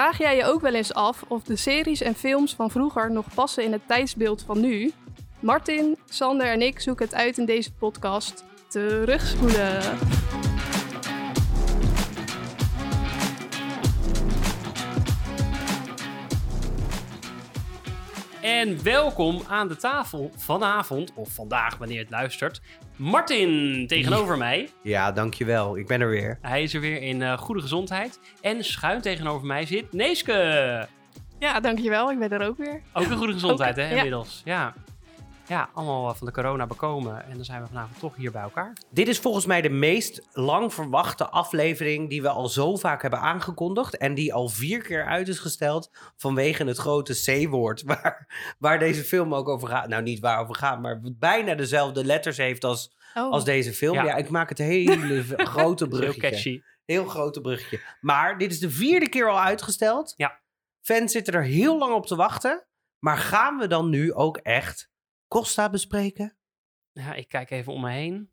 Vraag jij je ook wel eens af of de series en films van vroeger nog passen in het tijdsbeeld van nu? Martin, Sander en ik zoeken het uit in deze podcast. Terugspoelen. En welkom aan de tafel vanavond, of vandaag wanneer je het luistert. Martin tegenover mij. Ja, dankjewel. Ik ben er weer. Hij is er weer in eh, goede gezondheid. En schuin tegenover mij zit Neeske. Ja, dankjewel. Ik ben er ook weer. Ook in goede gezondheid, Ook, hè, inmiddels. Ja. ja, allemaal eh, van de corona bekomen. En dan zijn we vanavond toch hier bij elkaar. Dit is volgens mij de meest lang verwachte aflevering die we al zo vaak hebben aangekondigd. En die al vier keer uit is gesteld vanwege het grote C-woord. Waar, waar deze film ook over gaat. Nou, niet waarover gaat, maar bijna dezelfde letters heeft als, Oh, als deze film. Ja. Ja. ik maak het hele grote is heel bruggetje. catchy. Heel grote bruggetje. Maar dit is de vierde keer al uitgesteld. Ja. Fans zitten er heel lang op te wachten. Maar gaan we dan nu ook echt Costa bespreken? Ja, ik kijk even om me heen.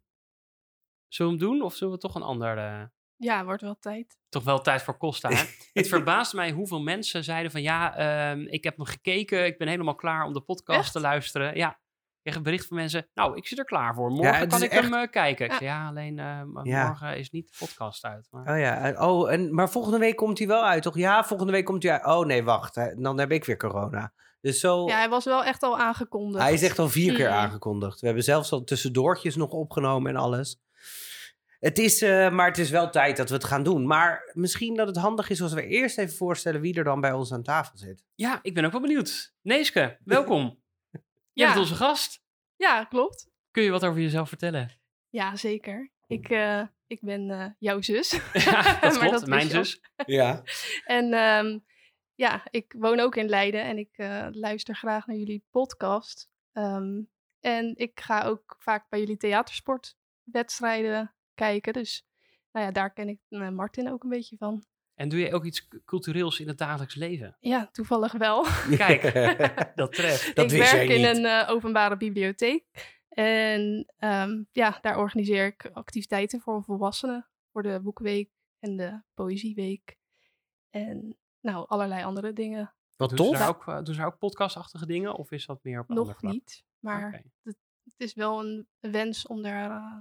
Zullen we hem doen of zullen we toch een ander... eh, ja, wordt wel tijd. toch wel tijd voor Costa. Hè? het verbaast mij hoeveel mensen zeiden van ja, ehm, ik heb hem gekeken, ik ben helemaal klaar om de podcast Echt? te luisteren. Ja, ik krijg een bericht van mensen, nou, ik zit er klaar voor. Morgen kan ik hem eh, kijken. Ik Ja. zei, ja, alleen eh, Ja. morgen is niet de podcast uit. Maar... Oh ja, en- oh, en, maar volgende week komt hij wel uit, toch? Ja, volgende week komt hij uit. Oh nee, wacht, hè, dan heb ik weer corona. Dus zo, Ja, hij was wel echt al aangekondigd. hij is echt al vier keer Mm. aangekondigd. We hebben zelfs al tussendoortjes nog opgenomen en alles. Het is, eh, maar het is wel tijd dat we het gaan doen. Maar misschien dat het handig is als we eerst even voorstellen wie er dan bij ons aan tafel zit. Ja, ik ben ook wel benieuwd. Neeske, welkom. Jij Ja. bent onze gast. Ja, klopt. Kun je wat over jezelf vertellen? Ja, zeker. Ik, eh, ik ben eh, jouw zus. ja, dat klopt. dat Mijn zus. Ja. En ehm, ja, ik woon ook in Leiden en ik eh, luister graag naar jullie podcast. Ehm, en ik ga ook vaak bij jullie theatersportwedstrijden kijken. Dus nou ja, daar ken ik eh, Martin ook een beetje van. En doe je ook iets cultureels in het dagelijks leven? Ja, toevallig wel. Kijk, dat treft. Dat ik werk in niet. een eh, openbare bibliotheek. En ehm, ja, daar organiseer ik activiteiten voor volwassenen. Voor de boekweek en de poëzieweek. En nou, allerlei andere dingen. Wat Doen ze, tof. daar ook, eh, doen ze ook podcastachtige dingen? Of is dat meer op Nog niet, maar het is wel een wens om daar eh,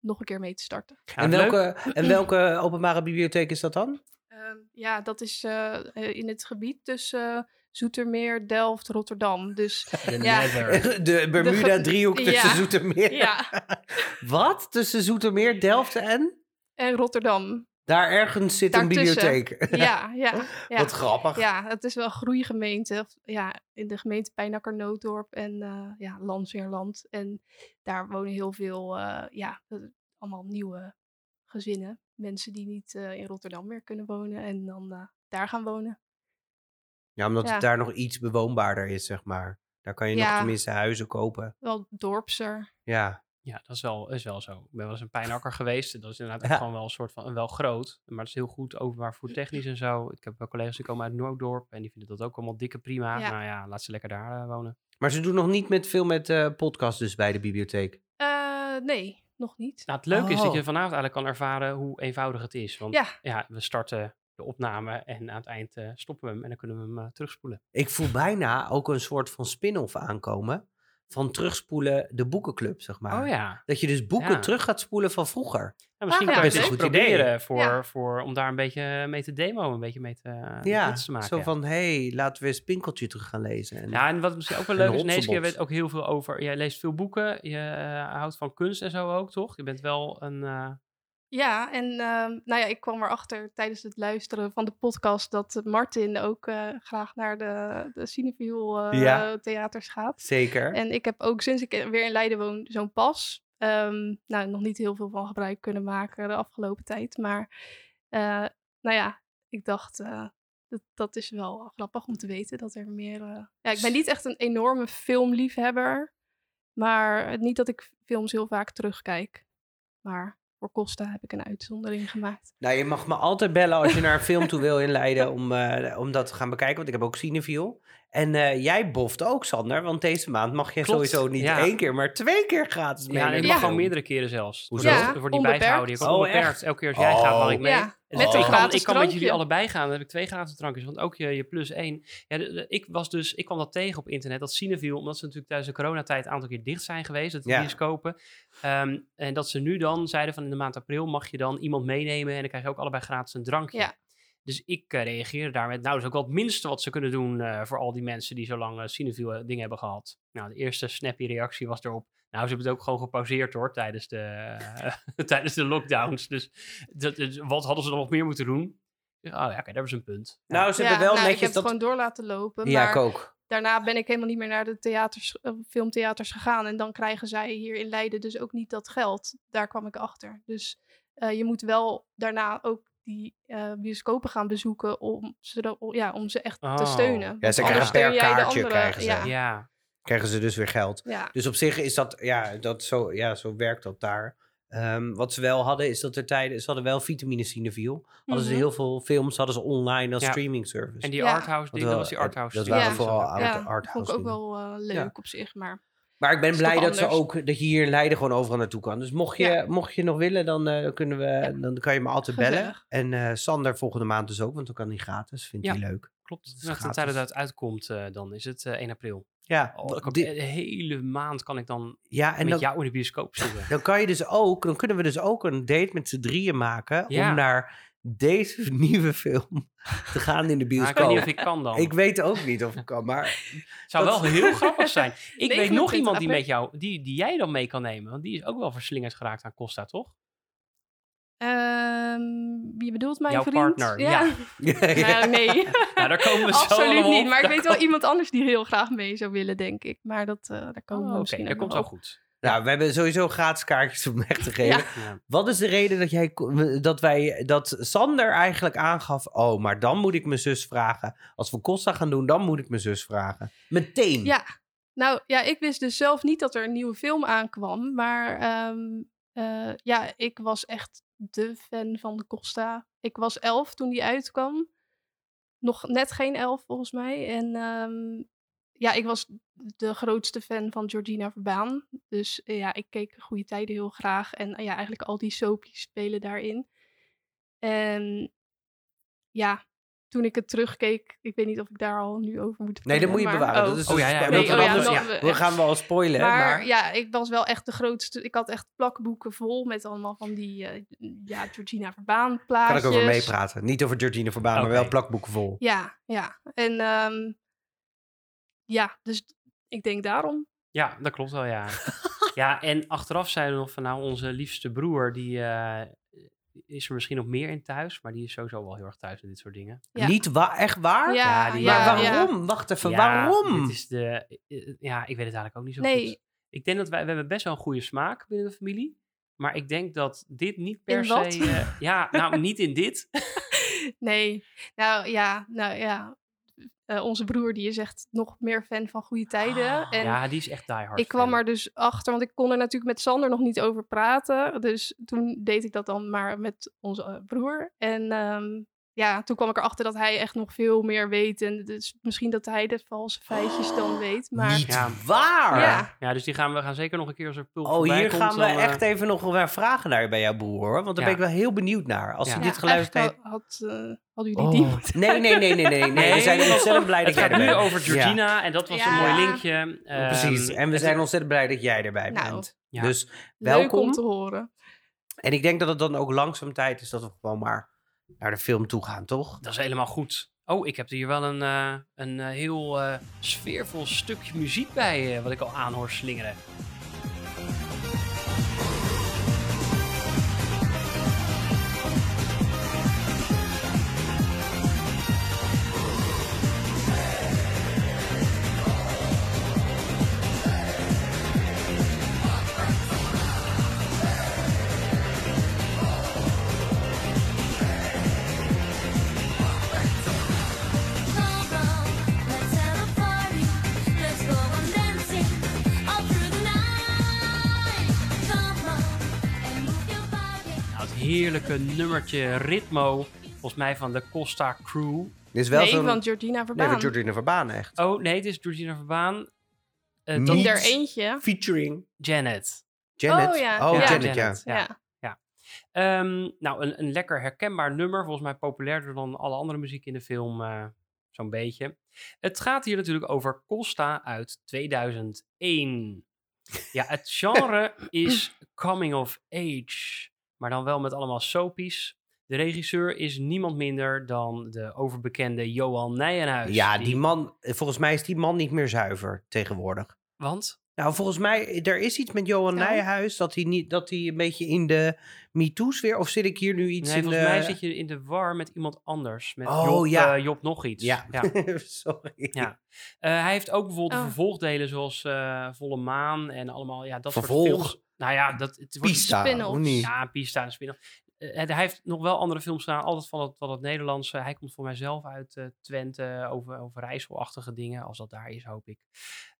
nog een keer mee te starten. Ja, En leuk. welke, en welke openbare bibliotheek is dat dan? Ehm, ja, dat is eh, in het gebied tussen Zoetermeer, Delft, Rotterdam. Dus De Ja. De Bermuda-driehoek Ja. tussen Zoetermeer. ja, Wat? Tussen Zoetermeer, Delft en? en Rotterdam. Daar ergens zit een bibliotheek. Ja, ja, ja. Wat grappig. Ja, het is wel een groeigemeente. Of, Ja, in de gemeente Pijnakker, Nooddorp en eh ja, Landsweerland. En daar wonen heel veel, eh, ja, allemaal nieuwe gezinnen. Mensen die niet eh, in Rotterdam meer kunnen wonen en dan daar gaan wonen. Ja, omdat Ja. het daar nog iets bewoonbaarder is, zeg maar. Daar kan je nog tenminste huizen kopen. Wel dorpser. Ja. Ja, dat is wel, is wel zo. Ik ben wel eens een pijnakker geweest. Dat is inderdaad Ja. gewoon wel een soort van, wel groot. Maar het is heel goed openbaar voertechnisch en zo. Ik heb wel collega's die komen uit Nooddorp. En die vinden dat ook allemaal dikke prima. Ja. Nou ja, laat ze lekker daar eh, wonen. Maar ze doen nog niet met veel met eh podcasts dus bij de bibliotheek. Eh, nee, nog niet. Nou, het leuke is dat Oh. je vanavond eigenlijk kan ervaren hoe eenvoudig het is. Want Ja. ja, we starten de opname en aan het eind stoppen we hem. En dan kunnen we hem terugspoelen. Ik voel bijna ook een soort van spin-off aankomen. Van terugspoelen de boekenclub, zeg maar. Oh ja. Dat je dus boeken Ja. terug gaat spoelen van vroeger. Nou, misschien Ah, kan ja, je het best eens een goed idee. proberen voor, Ja. voor, om daar een beetje mee te demo, een beetje mee te, uh, ja, te maken. zo ja. van, hé, hey, laten we eens Pinkeltje terug gaan lezen. En, Ja, en wat misschien ook wel leuk is, Neeske, je weet ook heel veel over. Jij leest veel boeken, je eh, houdt van kunst en zo ook, toch? Je bent wel een. eh, Ja, en ehm, nou ja, ik kwam erachter tijdens het luisteren van de podcast dat eh, Martin ook eh, graag naar de, de Cineviel eh, Ja. theaters gaat. Zeker. En ik heb ook sinds ik weer in Leiden woon zo'n pas. Ehm, nou, nog niet heel veel van gebruik kunnen maken de afgelopen tijd. Maar nou ja, ik dacht, dat, dat is wel grappig om te weten dat er meer... Ja, ik ben niet echt een enorme filmliefhebber. Maar niet dat ik films heel vaak terugkijk. Maar voor Costa heb ik een uitzondering gemaakt. Nou, je mag me altijd bellen als je naar een film toe wil in Leiden om, eh, om dat te gaan bekijken. Want ik heb ook Cineviel. En eh, jij boft ook, Sander, want deze maand mag je Klopt, sowieso niet ja. één keer, maar twee keer gratis mee. Ja, ik mag Ja. gewoon meerdere keren zelfs. Hoezo? Ja, Er wordt niet onbeperkt. bijgehouden. Je kan Oh, onbeperkt. echt? Elke keer als jij gaat, mag ik Oh. mee. Ja, Oh. een ik kan, ik kan met jullie allebei gaan. Dan heb ik twee gratis drankjes. Want ook je, je plus één. Ja, de- de- ik, was dus, ik kwam dat tegen op internet. Dat Cineville, omdat ze natuurlijk tijdens de coronatijd een aantal keer dicht zijn geweest. Dat Ja. bioscopen. Ehm, en dat ze nu dan zeiden van in de maand april mag je dan iemand meenemen. En dan krijg je ook allebei gratis een drankje. Dus ik eh, reageerde daar met, nou, dat is ook wel het minste wat ze kunnen doen eh, voor al die mensen die zo lang uh, dingen hebben gehad. Nou, de eerste snappy reactie was erop. Nou, ze hebben het ook gewoon gepauzeerd hoor, tijdens de, tijdens de lockdowns. Dus dat, dus wat hadden ze dan nog meer moeten doen? Oh ja, oké, daar hebben ze een punt. Ja. Nou, ze Ja, hebben wel nou, ik netjes heb dat... het gewoon door laten lopen. Ja, maar ik ook. daarna ben ik helemaal niet meer naar de theaters, filmtheaters gegaan. En dan krijgen zij hier in Leiden dus ook niet dat geld. Daar kwam ik achter. Dus eh, je moet wel daarna ook die eh, bioscopen gaan bezoeken om ze, ja, om ze echt Oh. te steunen. Ja, ze krijgen per kaartje, andere- krijgen ze. Ja, ja. Krijgen ze dus weer geld. ja. Dus op zich is dat, ja, dat zo, ja, zo werkt dat daar. Ehm, wat ze wel hadden, is dat er tijden, ze hadden wel vitamine Cineviel. Hadden ze Mhm. heel veel films, hadden ze online als Ja. streaming service. En die Ja. arthouse, die, dat was die wel- arthouse. dat waren Ja. vooral ja, arthouse vond ik ook wel eh, leuk Ja. op zich. Maar Maar ik ben blij dat ze ook dat je hier in Leiden gewoon overal naartoe kan. Dus mocht je, Ja. mocht je nog willen, dan, eh, kunnen we, dan kan je me altijd bellen. En eh, Sander volgende maand dus ook, want dan kan hij gratis. Vindt Ja. hij leuk. Klopt. de gratis. tijd dat het uitkomt, eh, dan is het eh, 1 april. Ja, Oh, de hele maand kan ik dan ja en met dan, jou in de bioscoop zitten. dan kan je dus ook, dan kunnen we dus ook een date met z'n drieën maken om naar deze nieuwe film te gaan in de Maar ik bioscoop. weet niet of ik kan dan. Ik weet ook niet of ik kan, maar Het zou dat- wel heel grappig zijn. Ik weet nog 29 iemand die met jou, die, die jij dan mee kan nemen. Want die is ook wel verslingerd geraakt aan Costa, toch? ehm, wie bedoelt mijn Jouw vriend? partner, ja. Nou, nee, Nou, daar komen we zo absoluut niet. Maar ik weet wel iemand anders die heel graag mee zou willen, denk ik. Maar dat, eh, daar komen Oh, we Oké, misschien dat ook komt wel op. goed. Nou, we hebben sowieso gratis kaartjes om weg te geven. Ja. Ja. Wat is de reden dat jij dat wij dat Sander eigenlijk aangaf? Oh, maar dan moet ik mijn zus vragen. Als we Costa gaan doen, dan moet ik mijn zus vragen. Meteen. Ja, nou ja, ik wist dus zelf niet dat er een nieuwe film aankwam. Maar ehm, eh, ja, ik was echt de fan van de Costa. Ik was elf toen die uitkwam. Nog net geen elf volgens mij. En ehm, ja, ik was de grootste fan van Georgina Verbaan. Dus eh, ja, ik keek Goede Tijden heel graag. En eh, ja, eigenlijk al die soapjes spelen daarin. En ja, toen ik het terugkeek, ik weet niet of ik daar al nu over moet Nee, dat moet je maar- bewaren. oh. Dat is Oh, dus ja, ja, spa- nee, want oh ja, dan- ja, we we echt- gaan wel spoilen. Maar, Maar, ja, ik was wel echt de grootste. Ik had echt plakboeken vol met allemaal van die eh, ja, Georgina Verbaan kan plaatjes. ik over meepraten. Niet over Georgina Verbaan, maar wel plakboeken vol. Ja, ja. En ehm, ja, dus ik denk daarom. Ja, dat klopt wel, ja. ja, en achteraf zeiden we nog van, nou, onze liefste broer, die eh, is er misschien nog meer in thuis, maar die is sowieso wel heel erg thuis met dit soort dingen. Ja. Niet wa echt waar? Ja, Ja, die- ja, maar ja. waarom? Wacht even, Ja, waarom? Dit is de, eh, ja, ik weet het eigenlijk ook niet zo Nee. goed. Ik denk dat wij, we hebben best wel een goede smaak binnen de familie. Maar ik denk dat dit niet per In se... wat? eh, ja, nou, niet in dit. Nee, nou ja, nou ja. Eh, onze broer die is echt nog meer fan van Goede Tijden. en Ah, ja, die is echt die hard ik kwam fan. er dus achter, want ik kon er natuurlijk met Sander nog niet over praten. Dus toen deed ik dat dan maar met onze eh, broer. En ehm, ja, toen kwam ik erachter dat hij echt nog veel meer weet. En dus misschien dat hij de valse feitjes dan weet. Maar Niet Ja. waar? Ja. Ja, dus die gaan we gaan zeker nog een keer als er pulp Oh, hier komt, gaan we dan, eh, echt even nog wel vragen naar bij jouw broer, hoor. Want daar Ja. ben ik wel heel benieuwd naar. Als Ja. hij ja, dit geluisterd heeft... had, had, eh, hadden jullie die Oh. moeten Nee, nee, nee, nee, nee, nee. We zijn ontzettend blij dat Het jij gaat er nu bent. over Georgina en dat was een mooi linkje. Ja, precies. Ehm, En we het- zijn ontzettend blij dat jij erbij Nou, bent. ja. Dus Leuk om welkom. te horen. En ik denk dat het dan ook langzaam tijd is dat we gewoon maar naar de film toe gaan, toch? Dat is helemaal goed. Oh, ik heb hier wel een, eh, een eh, heel eh, sfeervol stukje muziek bij, wat ik al aanhoor slingeren. Heerlijke nummertje Ritmo, volgens mij van de Costa Crew. Dit is wel nee, van Georgina Nee, Verbaan. van Georgina Verbaan echt. Oh nee, het is Georgina Verbaan. Eh, Niet- In er eentje. Featuring Janet. Janet. Oh, ja. Oh, Ja. Janet, ja. Janet. Ja. Ja. Ehm, nou, een, een lekker herkenbaar nummer. Volgens mij populairder dan alle andere muziek in de film. eh, Zo'n beetje. Het gaat hier natuurlijk over Costa uit 2001. Ja, het genre is coming of age. Maar dan wel met allemaal soapies. De regisseur is niemand minder dan de overbekende Johan Nijenhuis. Ja, die man, volgens mij is die man niet meer zuiver tegenwoordig. Want? Nou, volgens mij, er is iets met Johan Ja. Nijhuis, dat hij, niet, dat hij een beetje in de MeToo-sfeer, of zit ik hier nu iets Nee, in volgens de... mij zit je in de war met iemand anders. Met Oh, Job, ja. eh, Job nog iets. Ja, ja. sorry. Ja. Eh, hij heeft ook bijvoorbeeld Oh. vervolgdelen zoals eh, Volle Maan en allemaal ja, dat Vervolg. soort films. Nou ja, dat het wordt Pista, niet? Ja, Pista en spin Eh, hij heeft nog wel andere films gedaan, altijd van het, van het Nederlandse. Hij komt voor mijzelf uit eh, Twente, over, over Rijsselachtige dingen, als dat daar is, hoop ik.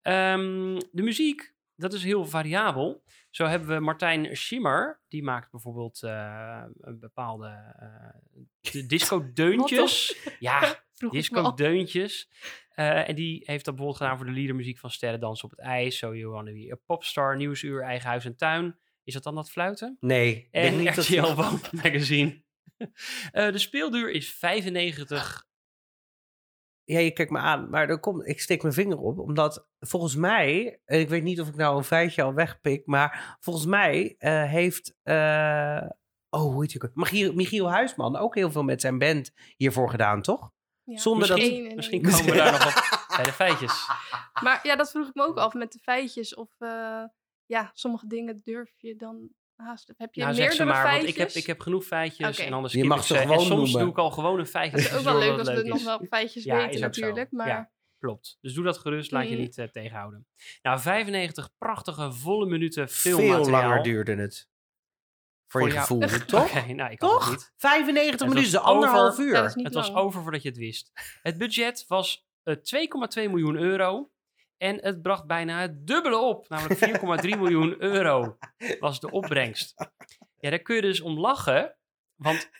Ehm, de muziek, dat is heel variabel. Zo hebben we Martijn Schimmer, die maakt bijvoorbeeld eh, een bepaalde eh, de disco-deuntjes. Ja, Vroeg ik me af. disco-deuntjes. Eh, en die heeft dat bijvoorbeeld gedaan voor de liedermuziek van Sterren Dansen op het IJs, So You Wanna Be a Popstar, Nieuwsuur, Eigen Huis en Tuin. Is dat dan dat fluiten? Nee, En niet dat RTL Woon Magazine. Eh, de speelduur is 95. Ja, je kijkt me aan, maar er komt, ik steek mijn vinger op, omdat volgens mij, en ik weet niet of ik nou een feitje al wegpik, maar volgens mij eh, heeft, eh, oh, hoe heet je? Michiel, Michiel Huisman ook heel veel met zijn band hiervoor gedaan, toch? Ja. Zonder dat- Eén en Misschien komen we daar nog op bij de feitjes. Maar ja, dat vroeg ik me ook af met de feitjes. Of eh, ja, sommige dingen durf je dan haast. Heb je Nou, zeg meerdere ze maar, want feitjes? ik heb, ik heb genoeg feitjes en anders Je mag ik ze ze. gewoon en soms noemen. doe ik al gewoon een feitje. Het is ook wel leuk dat als we leuk nog wel feitjes Ja, weten zo. natuurlijk. Maar Ja. Klopt. Dus doe dat gerust, laat je Mm. niet eh, tegenhouden. Nou, 95 prachtige, volle minuten Veel filmmateriaal. langer duurde het. Voor, Voor je jou- gevoel, Oké, toch? nou, ik Toch? niet. 95 Het minuten, anderhalf uur. Ja, dat is niet Het was over voordat je het wist. Het budget was eh, 2,2 miljoen euro. En het bracht bijna het dubbele op. Namelijk 4,3 miljoen euro was de opbrengst. Ja, daar kun je dus om lachen. Want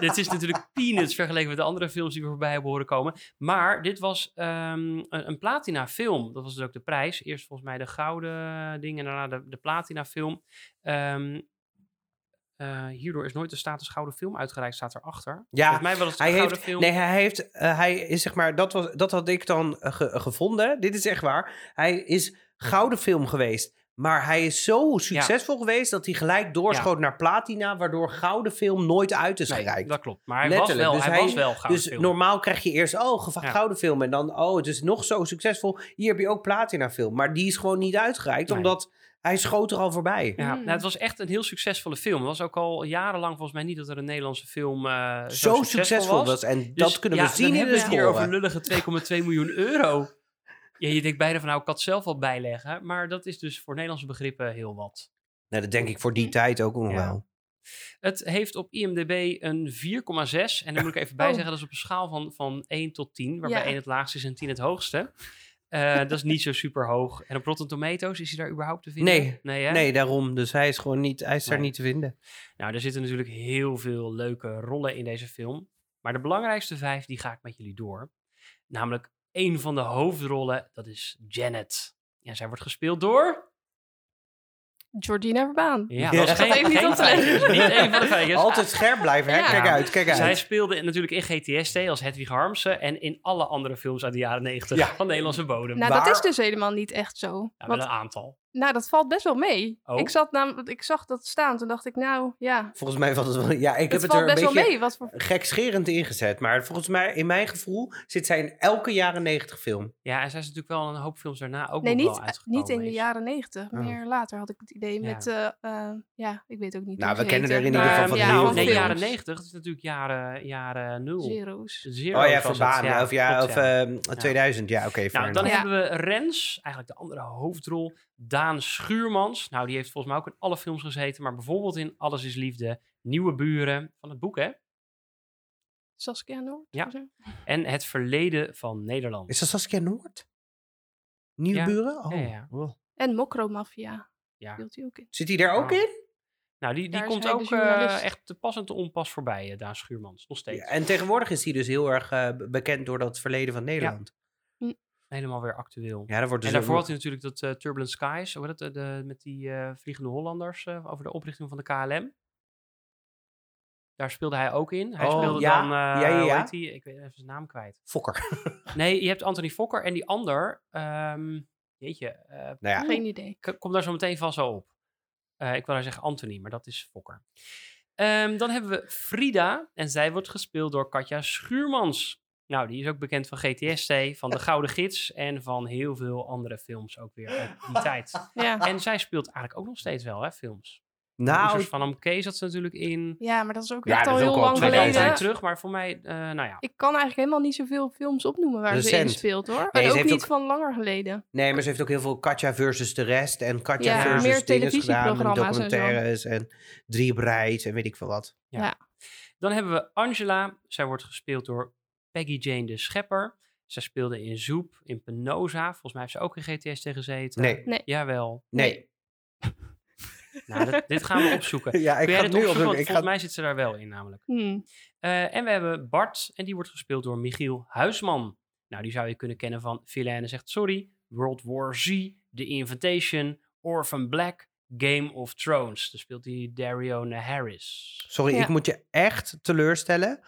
dit is natuurlijk peanuts vergeleken met de andere films die we voorbij hebben horen komen. Maar dit was ehm, een, een platina film. Dat was dus ook de prijs. Eerst volgens mij de gouden ding en daarna de, de platina film. Ehm, eh, hierdoor is nooit de status gouden film uitgereikt, staat erachter. Ja, Volgens mij wel Hij gouden heeft, film. nee, hij heeft, eh, hij is zeg maar, dat, was, dat had ik dan eh, ge- gevonden. Dit is echt waar. Hij is gouden film geweest. Maar hij is zo succesvol geweest dat hij gelijk doorschoot naar platina, waardoor gouden film nooit uit is Nee, gereikt. dat klopt. Maar hij Letterlijk. was wel, Dus hij hij- was wel gouden dus film. normaal krijg je eerst, oh, Ja. gouden film. En dan, oh, het is nog zo succesvol. Hier heb je ook platina film. Maar die is gewoon niet uitgereikt, Nee. omdat hij schoot er al voorbij. Ja, Mm. nou, het was echt een heel succesvolle film. Het was ook al jarenlang volgens mij niet dat er een Nederlandse film eh, zo, Zo succesvol was. En Dus dat kunnen ja, we zien dan in hebben de we het hier over score. lullige 2,2 miljoen euro. Ja, je denkt bijna van nou, ik kan het zelf wel bijleggen. Maar dat is dus voor Nederlandse begrippen heel wat. Nou, dat denk ik voor die tijd ook nog Ja. wel. Het heeft op IMDb een 4,6. En dan moet ik even bij Oh. zeggen, dat is op een schaal van, van 1 tot 10. Waarbij Ja. 1 het laagste is en 10 het hoogste. Eh, dat is niet zo super hoog. En op Rotten Tomatoes, is hij daar überhaupt te vinden? Nee. Nee, hè? Nee, daarom. Dus hij is gewoon niet, hij is daar niet te vinden. Nou, er zitten natuurlijk heel veel leuke rollen in deze film. Maar de belangrijkste vijf, die ga ik met jullie door. Namelijk één van de hoofdrollen, dat is Janet. En zij wordt gespeeld door... Georgina Verbaan. Ja, Ja. dat was geen, niet geen letten. feitjes, Niet één van de feitjes. Altijd scherp blijven, hè? Ja. Kijk uit, kijk uit. Zij speelde natuurlijk in GTST als Hedwig Harmsen en in alle andere films uit de jaren 90 Ja. van Nederlandse bodem. Nou, Waar- dat is dus helemaal niet echt zo. ja, wel Want, een aantal. Nou, dat valt best wel mee. Oh. Ik, zat namelijk, ik zag dat staan, toen dacht ik, nou ja, Volgens mij valt het wel... Ja, ik heb het er een best wel beetje mee. Wat voor... gekscherend ingezet. Maar volgens mij, in mijn gevoel, zit zij in elke jaren negentig film. Ja, en zij is natuurlijk wel een hoop films daarna ook Nee, nog niet, wel uitgekomen. niet in de jaren negentig. Oh. Meer later had ik het idee Ja. met, eh, eh, ja, ik weet ook niet Nou, we kennen er in ieder geval van ja, heel van Nee, veel. films. jaren 90, dat is natuurlijk jaren, jaren 0. Zero's. Zero Oh ja, het, Verbaan. Of ja, of ja. ehm, 2000. Ja, oké. fair Nou, dan. Ja. hebben we Rens, eigenlijk de andere hoofdrol, Daan Schuurmans. Nou, die heeft volgens mij ook in alle films gezeten, maar bijvoorbeeld in Alles is Liefde, Nieuwe Buren, van het boek hè, Saskia Noord? Ja. en Het Verleden van Nederland. Is dat Saskia Noord? Nieuwe Ja. buren? Oh. Ja, ja. oh. En Mokro Mafia Ja. hij ook in. Zit hij daar ook Oh. in? Nou, die, die Daar komt ook eh, echt te pas en te onpas voorbij, eh, Daan Schuurmans. Nog steeds. Ja, en tegenwoordig is hij dus heel erg eh, be- bekend door dat verleden van Nederland. Helemaal weer actueel. Ja, daar wordt dus en daarvoor ook had hij natuurlijk dat eh, Turbulent Skies, hoe heet het, eh, de, met die eh, vliegende Hollanders eh, over de oprichting van de KLM. Daar speelde hij ook in. Hij Oh, speelde ja. dan, eh Ja, ja, hoe ja. die? Ik weet even zijn naam kwijt. Fokker. Nee, je hebt Anthony Fokker en die ander, ehm jeetje, eh, nou ja, Geen idee. kom daar zo meteen vast wel op. Eh, ik wil daar zeggen Anthony, maar dat is Fokker. Ehm, dan hebben we Frida en zij wordt gespeeld door Katja Schuurmans. Nou, die is ook bekend van GTST, van De Gouden Gids en van heel veel andere films ook weer uit die tijd. Ja. En zij speelt eigenlijk ook nog steeds wel, hè, films. nou van Amke zat ze natuurlijk in. ja, maar dat is ook Ja, echt al heel lang geleden. terug, maar voor mij, eh, nou ja. Ik kan eigenlijk helemaal niet zoveel films opnoemen waar ze in speelt hoor. Nee, en ze ook heeft niet ook- van langer geleden. Nee, maar ze heeft ook heel veel Katja versus de rest. En Katja Ja, versus meer dinges gedaan. En televisieprogramma's en zo. documentaires en, drie breid en weet ik veel wat. Dan hebben we Angela. Zij wordt gespeeld door Peggy Jane de Schepper. Zij speelde in Zoep, in Penosa. Volgens mij heeft ze ook in GTS gezeten. Nee. Nee. Jawel. Nee. Nou, dit, dit gaan we opzoeken. Ja, ik Kun ga het nu opzoeken? opzoeken. Want Ik ga... volgens mij zit ze daar wel in namelijk. Hmm. Eh, en we hebben Bart. En die wordt gespeeld door Michiel Huisman. Nou, die zou je kunnen kennen van Villaine zegt sorry. World War Z. The Invitation. Orphan Black. Game of Thrones. Daar speelt hij Darion Harris. Sorry, Ja. ik moet je echt teleurstellen.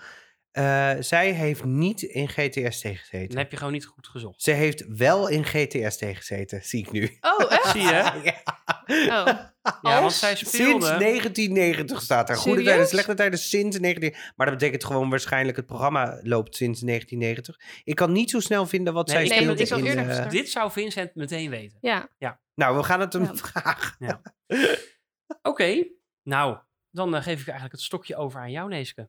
Eh, zij heeft niet in GTS Dan gezeten. heb je gewoon niet goed gezocht. Ze heeft wel in GTS gezeten, zie ik nu. Oh, echt? Zie je? Ja. Oh. Ja, want Als? zij Sinds speelde... 1990 staat er. Goede tijden, slechte tijden sinds 19... Maar dat betekent gewoon waarschijnlijk het programma loopt sinds 1990. Ik kan niet zo snel vinden wat Nee, zij ik Nee, speelde dat is al in... eerder gestart. Dit zou Vincent meteen weten. Ja. Nou, we gaan het hem Ja. vragen. Oké, nou, dan eh, geef ik eigenlijk het stokje over aan jou, Neeske.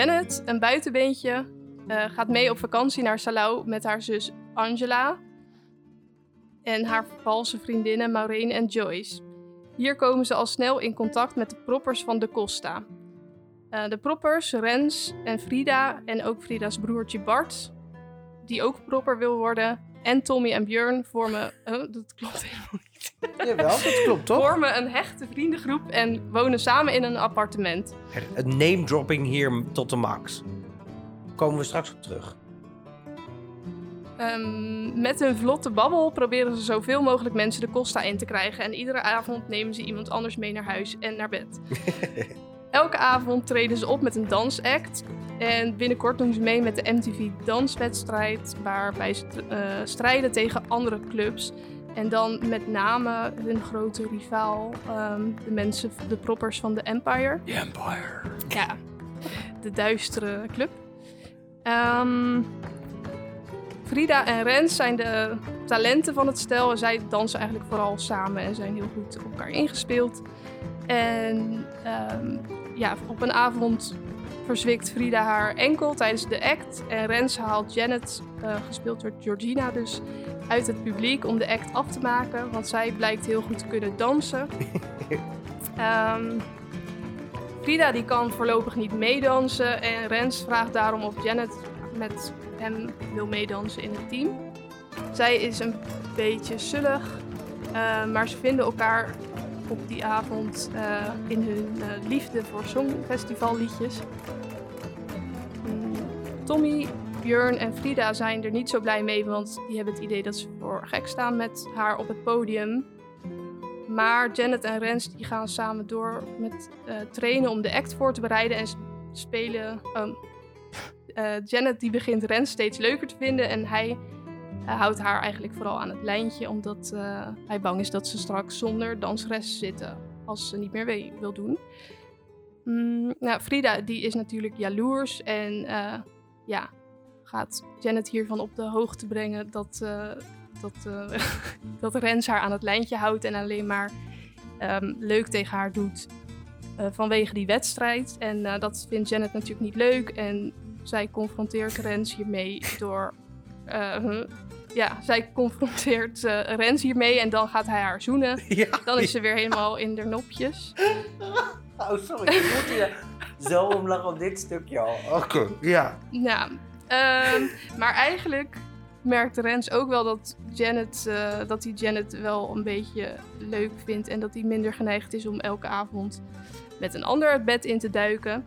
Janet, een buitenbeentje, eh, gaat mee op vakantie naar Salau met haar zus Angela en haar valse vriendinnen Maureen en Joyce. Hier komen ze al snel in contact met de proppers van de Costa. Eh, de proppers, Rens en Frida en ook Frida's broertje Bart, die ook propper wil worden, en Tommy en Björn vormen... Oh, dat klopt helemaal niet. Jawel, dat klopt toch? Vormen een hechte vriendengroep en wonen samen in een appartement. Het name dropping hier tot de max. Komen we straks op terug. Ehm, met hun vlotte babbel proberen ze zoveel mogelijk mensen de Costa in te krijgen. En iedere avond nemen ze iemand anders mee naar huis en naar bed. Elke avond treden ze op met een dansact. En binnenkort doen ze mee met de MTV Danswedstrijd. Waarbij ze eh, strijden tegen andere clubs. En dan met name hun grote rivaal, ehm, de mensen, de proppers van de Empire. The Empire. Ja, de duistere club. Ehm, Frida en Rens zijn de talenten van het stel. En zij dansen eigenlijk vooral samen en zijn heel goed op elkaar ingespeeld. En ehm, ja, op een avond verzwikt Frida haar enkel tijdens de act. En Rens haalt Janet, eh, gespeeld door Georgina dus, uit het publiek om de act af te maken. Want zij blijkt heel goed te kunnen dansen. Ehm, Frida die kan voorlopig niet meedansen en Rens vraagt daarom of Janet met hem wil meedansen in het team. Zij is een beetje sullig, eh, maar ze vinden elkaar op die avond eh, in hun eh, liefde voor songfestivalliedjes. Mm, Tommy, Björn en Frida zijn er niet zo blij mee, want die hebben het idee dat ze voor gek staan met haar op het podium. Maar Janet en Rens die gaan samen door met eh, trainen om de act voor te bereiden en spelen. oh. Eh, Janet die begint Rens steeds leuker te vinden en hij eh, houdt haar eigenlijk vooral aan het lijntje, omdat hij bang is dat ze straks zonder danseres zitten als ze niet meer wil doen. Mm, nou, Frida die is natuurlijk jaloers en ja, gaat Janet hiervan op de hoogte brengen dat, eh, dat, eh, dat Rens haar aan het lijntje houdt en alleen maar ehm, leuk tegen haar doet eh, vanwege die wedstrijd. En dat vindt Janet natuurlijk niet leuk en zij confronteert Rens hiermee door... ja, zij confronteert Rens hiermee en dan gaat hij haar zoenen. Ja. Dan is ze weer helemaal in de nopjes. Oh, sorry. Ik moet hier zo om lachen op dit stukje al. Oké, ja. Ja, Ehm, maar eigenlijk merkte Rens ook wel dat, Janet, eh, dat hij Janet wel een beetje leuk vindt. En dat hij minder geneigd is om elke avond met een ander het bed in te duiken.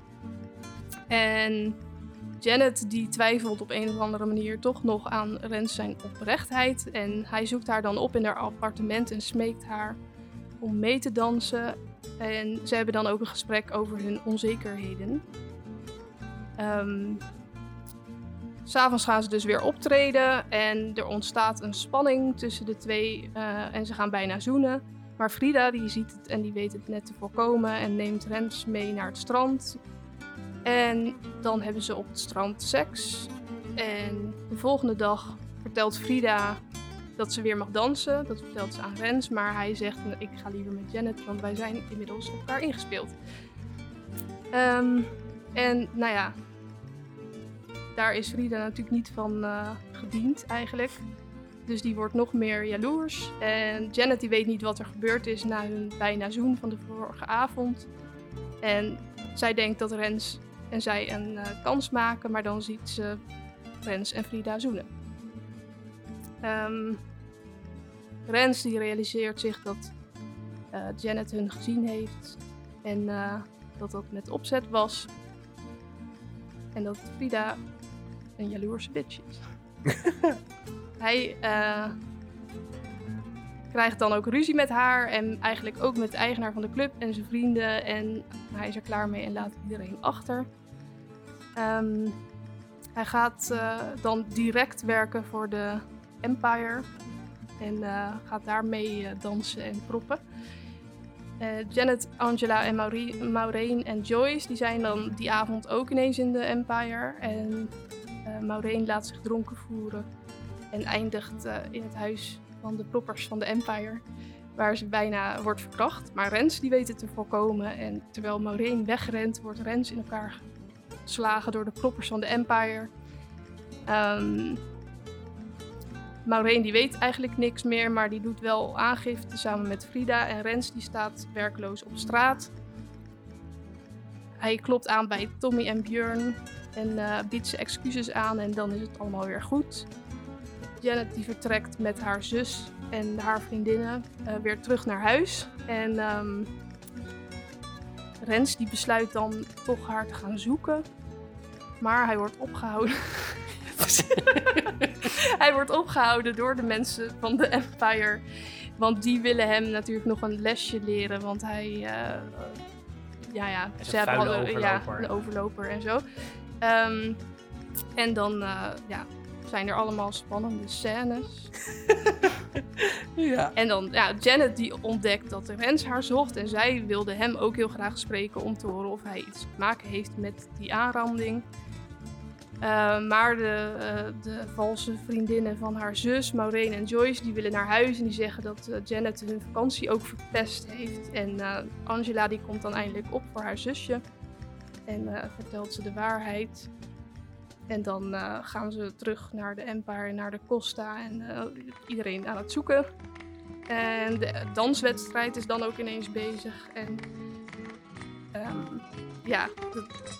En Janet die twijfelt op een of andere manier toch nog aan Rens zijn oprechtheid. En hij zoekt haar dan op in haar appartement en smeekt haar om mee te dansen. En ze hebben dan ook een gesprek over hun onzekerheden. Ehm S'avonds gaan ze dus weer optreden en er ontstaat een spanning tussen de twee eh, en ze gaan bijna zoenen. Maar Frida die ziet het en die weet het net te voorkomen en neemt Rens mee naar het strand. En dan hebben ze op het strand seks. En de volgende dag vertelt Frida dat ze weer mag dansen. Dat vertelt ze aan Rens, maar hij zegt ik ga liever met Janet, want wij zijn inmiddels op elkaar ingespeeld. Ehm, en nou ja, daar is Frida natuurlijk niet van eh, gediend eigenlijk. Dus die wordt nog meer jaloers. En Janet die weet niet wat er gebeurd is na hun bijna zoen van de vorige avond. En zij denkt dat Rens en zij een eh, kans maken, maar dan ziet ze Rens en Frida zoenen. Ehm, Rens die realiseert zich dat eh, Janet hun gezien heeft en dat dat met opzet was. En dat Frida een jaloerse bitch is. Hij eh, krijgt dan ook ruzie met haar en eigenlijk ook met de eigenaar van de club en zijn vrienden. En hij is er klaar mee en laat iedereen achter. Ehm, hij gaat eh, dan direct werken voor de Empire en eh, gaat daarmee dansen en proppen. Janet, Angela en Maureen, en Joyce die zijn dan die avond ook ineens in de Empire. En Maureen laat zich dronken voeren en eindigt eh, in het huis van de proppers van de Empire. Waar ze bijna wordt verkracht. Maar Rens die weet het te voorkomen. En terwijl Maureen wegrent, wordt Rens in elkaar geslagen door de proppers van de Empire. Ehm Maureen die weet eigenlijk niks meer, maar die doet wel aangifte samen met Frida. En Rens die staat werkloos op straat. Hij klopt aan bij Tommy en Björn en eh, biedt ze excuses aan en dan is het allemaal weer goed. Janet die vertrekt met haar zus en haar vriendinnen eh, weer terug naar huis. En ehm, Rens die besluit dan toch haar te gaan zoeken. Maar hij wordt opgehouden. hij wordt opgehouden door de mensen van de Empire. Want die willen hem natuurlijk nog een lesje leren. Want hij. eh, ja, ja, ze hebben overloper. een overloper en zo. Ehm, en dan eh, ja, zijn er allemaal spannende scènes. Ja. En dan, ja, Janet die ontdekt dat Rens haar zocht. En zij wilde hem ook heel graag spreken om te horen of hij iets te maken heeft met die aanranding. Eh, maar de, eh, de valse vriendinnen van haar zus, Maureen en Joyce, die willen naar huis. En die zeggen dat eh, Janet hun vakantie ook verpest heeft. En Angela die komt dan eindelijk op voor haar zusje. En eh, vertelt ze de waarheid. En dan eh, gaan ze terug naar de Empire, naar de Costa en eh, iedereen aan het zoeken. En de danswedstrijd is dan ook ineens bezig. En ehm, ja,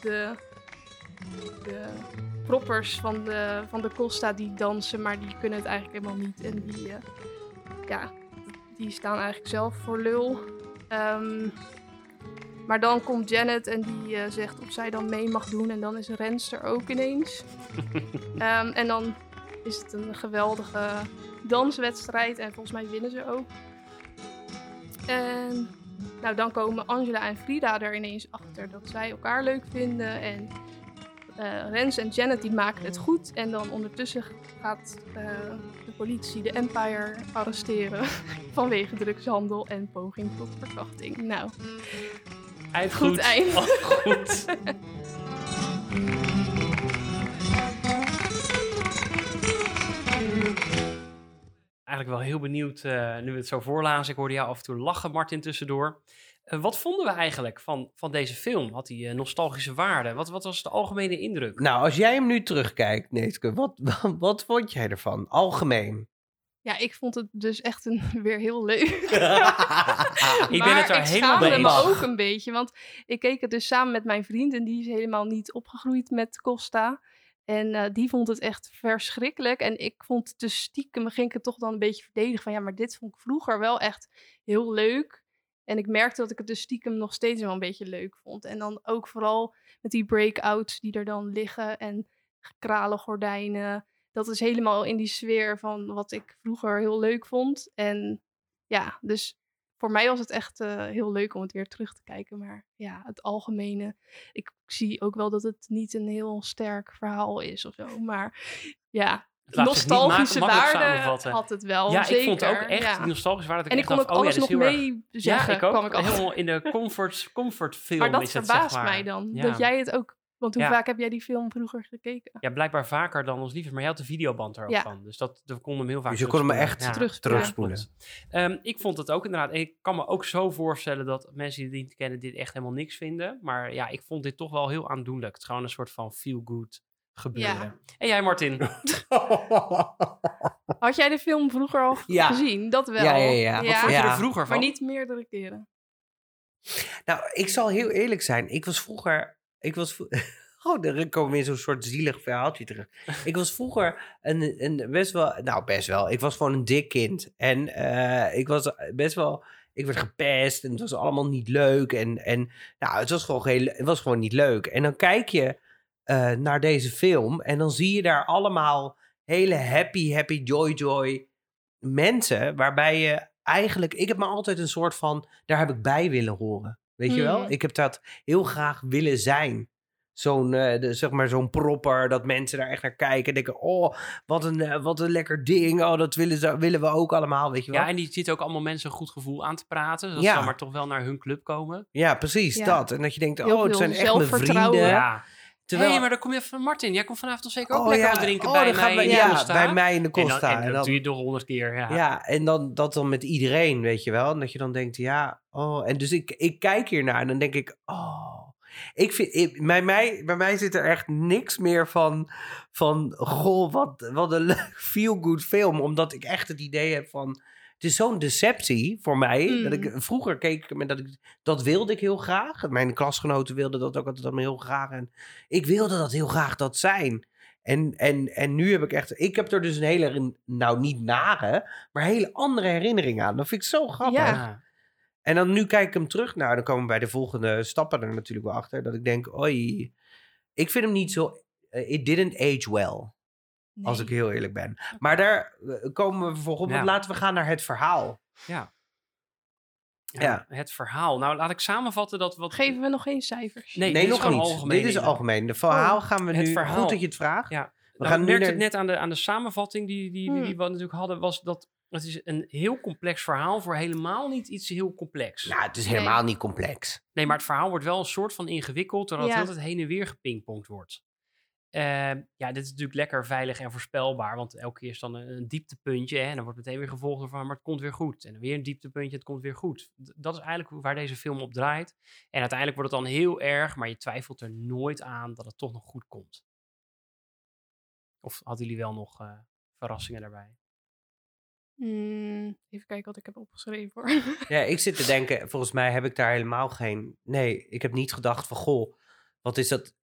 de, de, proppers van de, van de Costa die dansen, maar die kunnen het eigenlijk helemaal niet. En die, ja, die staan eigenlijk zelf voor lul. Ehm, maar dan komt Janet en die eh, zegt of zij dan mee mag doen. En dan is Rens er ook ineens. Ehm, en dan is het een geweldige danswedstrijd. En volgens mij winnen ze ook. En nou, dan komen Angela en Frida er ineens achter dat zij elkaar leuk vinden. En eh, Rens en Janet die maken het goed. En dan ondertussen gaat eh, de politie de Empire arresteren. vanwege drugshandel en poging tot verkrachting. Nou, Eind Goed eind. Oh, goed. Eigenlijk wel heel benieuwd, eh, nu we het zo voorlazen. Ik hoorde jou af en toe lachen, Martin, tussendoor. Eh, wat vonden we eigenlijk van, van deze film? Had hij eh, nostalgische waarde? Wat, wat was de algemene indruk? Nou, als jij hem nu terugkijkt, Neetke, wat, wat, wat vond jij ervan? Algemeen. Ja, ik vond het dus echt een, weer heel leuk. ik ben maar het er helemaal mee me eens. ook een beetje, want ik keek het dus samen met mijn vriend en die is helemaal niet opgegroeid met Costa. En eh, die vond het echt verschrikkelijk. En ik vond het dus stiekem, ging ik het toch dan een beetje verdedigen. Van ja, maar dit vond ik vroeger wel echt heel leuk. En ik merkte dat ik het dus stiekem nog steeds wel een beetje leuk vond. En dan ook vooral met die breakouts die er dan liggen. En kralen gordijnen. Dat is helemaal in die sfeer van wat ik vroeger heel leuk vond. En ja, dus voor mij was het echt eh, heel leuk om het weer terug te kijken. Maar ja, het algemene. Ik zie ook wel dat het niet een heel sterk verhaal is of zo. Maar ja, nostalgische waarde had het wel. ja, zeker. ik vond het ook echt ja. nostalgisch waar dat ik En ik kon ook oh ja, alles is nog mee zeggen. ja, ik ook. kwam ik. Helemaal in de comfort, comfort film Maar dat is het, verbaast zeg maar. mij dan. Ja. Dat jij het ook. Want hoe Ja. vaak heb jij die film vroeger gekeken? Ja, blijkbaar vaker dan ons liefst. Maar jij had de videoband er ook Ja. van. Dus dat, we konden hem heel vaak Dus je kon hem echt terugspoelen. terugspoelen. Ehm, ik vond het ook inderdaad. en Ik kan me ook zo voorstellen dat mensen die het niet kennen dit echt helemaal niks vinden. Maar ja, ik vond dit toch wel heel aandoenlijk. Het is gewoon een soort van feel-good gebeuren. Ja. En jij, Martin? Had jij de film vroeger al Ja. gezien? Dat wel. Ja, ja, ja. Wat Wat vond je Ja. er vroeger van? Maar niet meerdere keren. Nou, ik zal heel eerlijk zijn. Ik was vroeger. Ik was. Oh, daar komen we in zo'n soort zielig verhaaltje terug. Ik was vroeger een, een best wel. Nou, best wel. Ik was gewoon een dik kind. En eh, ik was best wel. Ik werd gepest en het was allemaal niet leuk. En, en nou, het was, gewoon heel, het was gewoon niet leuk. En dan kijk je eh, naar deze film en dan zie je daar allemaal hele happy, happy, joy, joy mensen. Waarbij je eigenlijk. Ik heb me altijd een soort van. Daar heb ik bij willen horen. Weet je wel? Hmm. Ik heb dat heel graag willen zijn. Zo'n, eh, de- zeg maar, zo'n propper, dat mensen daar echt naar kijken en denken, oh, wat een, eh, wat een lekker ding, oh, dat willen, ze, willen we ook allemaal, weet je wel? Ja, en die zitten ook allemaal mensen een goed gevoel aan te praten. Dat Ja. ze dan maar toch wel naar hun club komen. Ja, precies, Ja. dat. En dat je denkt, Heel oh, het zijn echt mijn vrienden. Ja. Terwijl, hey, maar dan kom je van Martin. Jij komt vanavond toch zeker ook oh, lekker ja, wat drinken oh, bij dan gaan mij we- in de ja, Costa? bij mij in de En dan, Costa. en En dat dan- doe je toch honderd keer. Ja. Ja, en dan dat dan met iedereen, weet je wel. En dat je dan denkt, ja, oh. En dus ik, ik kijk hiernaar en dan denk ik, oh. Ik vind, ik, bij, mij, bij mij zit er echt niks meer van, van goh, wat, wat een leuk feel-good film. Omdat ik echt het idee heb van, het is zo'n deceptie voor mij. Dat ik, Mm. vroeger keek ik, met dat, ik, dat wilde ik heel graag. Mijn klasgenoten wilden dat ook altijd heel graag. En ik wilde dat heel graag dat zijn. En, en, en nu heb ik echt, ik heb er dus een hele, nou niet nare, maar hele andere herinnering aan. Dat vind ik zo grappig. Ja. Ja. En dan nu kijk ik hem terug. Nou, dan komen we bij de volgende stappen er natuurlijk wel achter. Dat ik denk, oei, ik vind hem niet zo, eh, it didn't age well. Als ik heel eerlijk ben. Maar daar eh, komen we vervolgens op. Ja. Laten we gaan naar het verhaal. Ja. Ja, Ja. Het verhaal. Nou, laat ik samenvatten dat wat... Geven we nog geen cijfers? Nee, Nee, dit is nog niet. algemeen Dit is algemeen. De verhaal gaan we het nu... verhaal. Goed dat je het vraagt. Ja. We Nou, gaan merkte naar... het net aan de, aan de samenvatting die, die, die, die Hmm. we natuurlijk hadden, was dat het is een heel complex verhaal voor helemaal niet iets heel complex. Nou, het is Nee. helemaal niet complex. Nee, maar het verhaal wordt wel een soort van ingewikkeld, terwijl Ja. het altijd heen en weer gepingpongd wordt. Ehm, ja, dit is natuurlijk lekker veilig en voorspelbaar, want elke keer is dan een, een dieptepuntje hè, en dan wordt meteen weer gevolgd door van, maar het komt weer goed. En dan weer een dieptepuntje, het komt weer goed. D- dat is eigenlijk waar deze film op draait. En uiteindelijk wordt het dan heel erg, maar je twijfelt er nooit aan dat het toch nog goed komt. Of hadden jullie wel nog eh, verrassingen daarbij? Hmm, even kijken wat ik heb opgeschreven hoor. Ja, ik zit te denken, volgens mij heb ik daar helemaal geen... Nee, ik heb niet gedacht van, goh, wat is dat...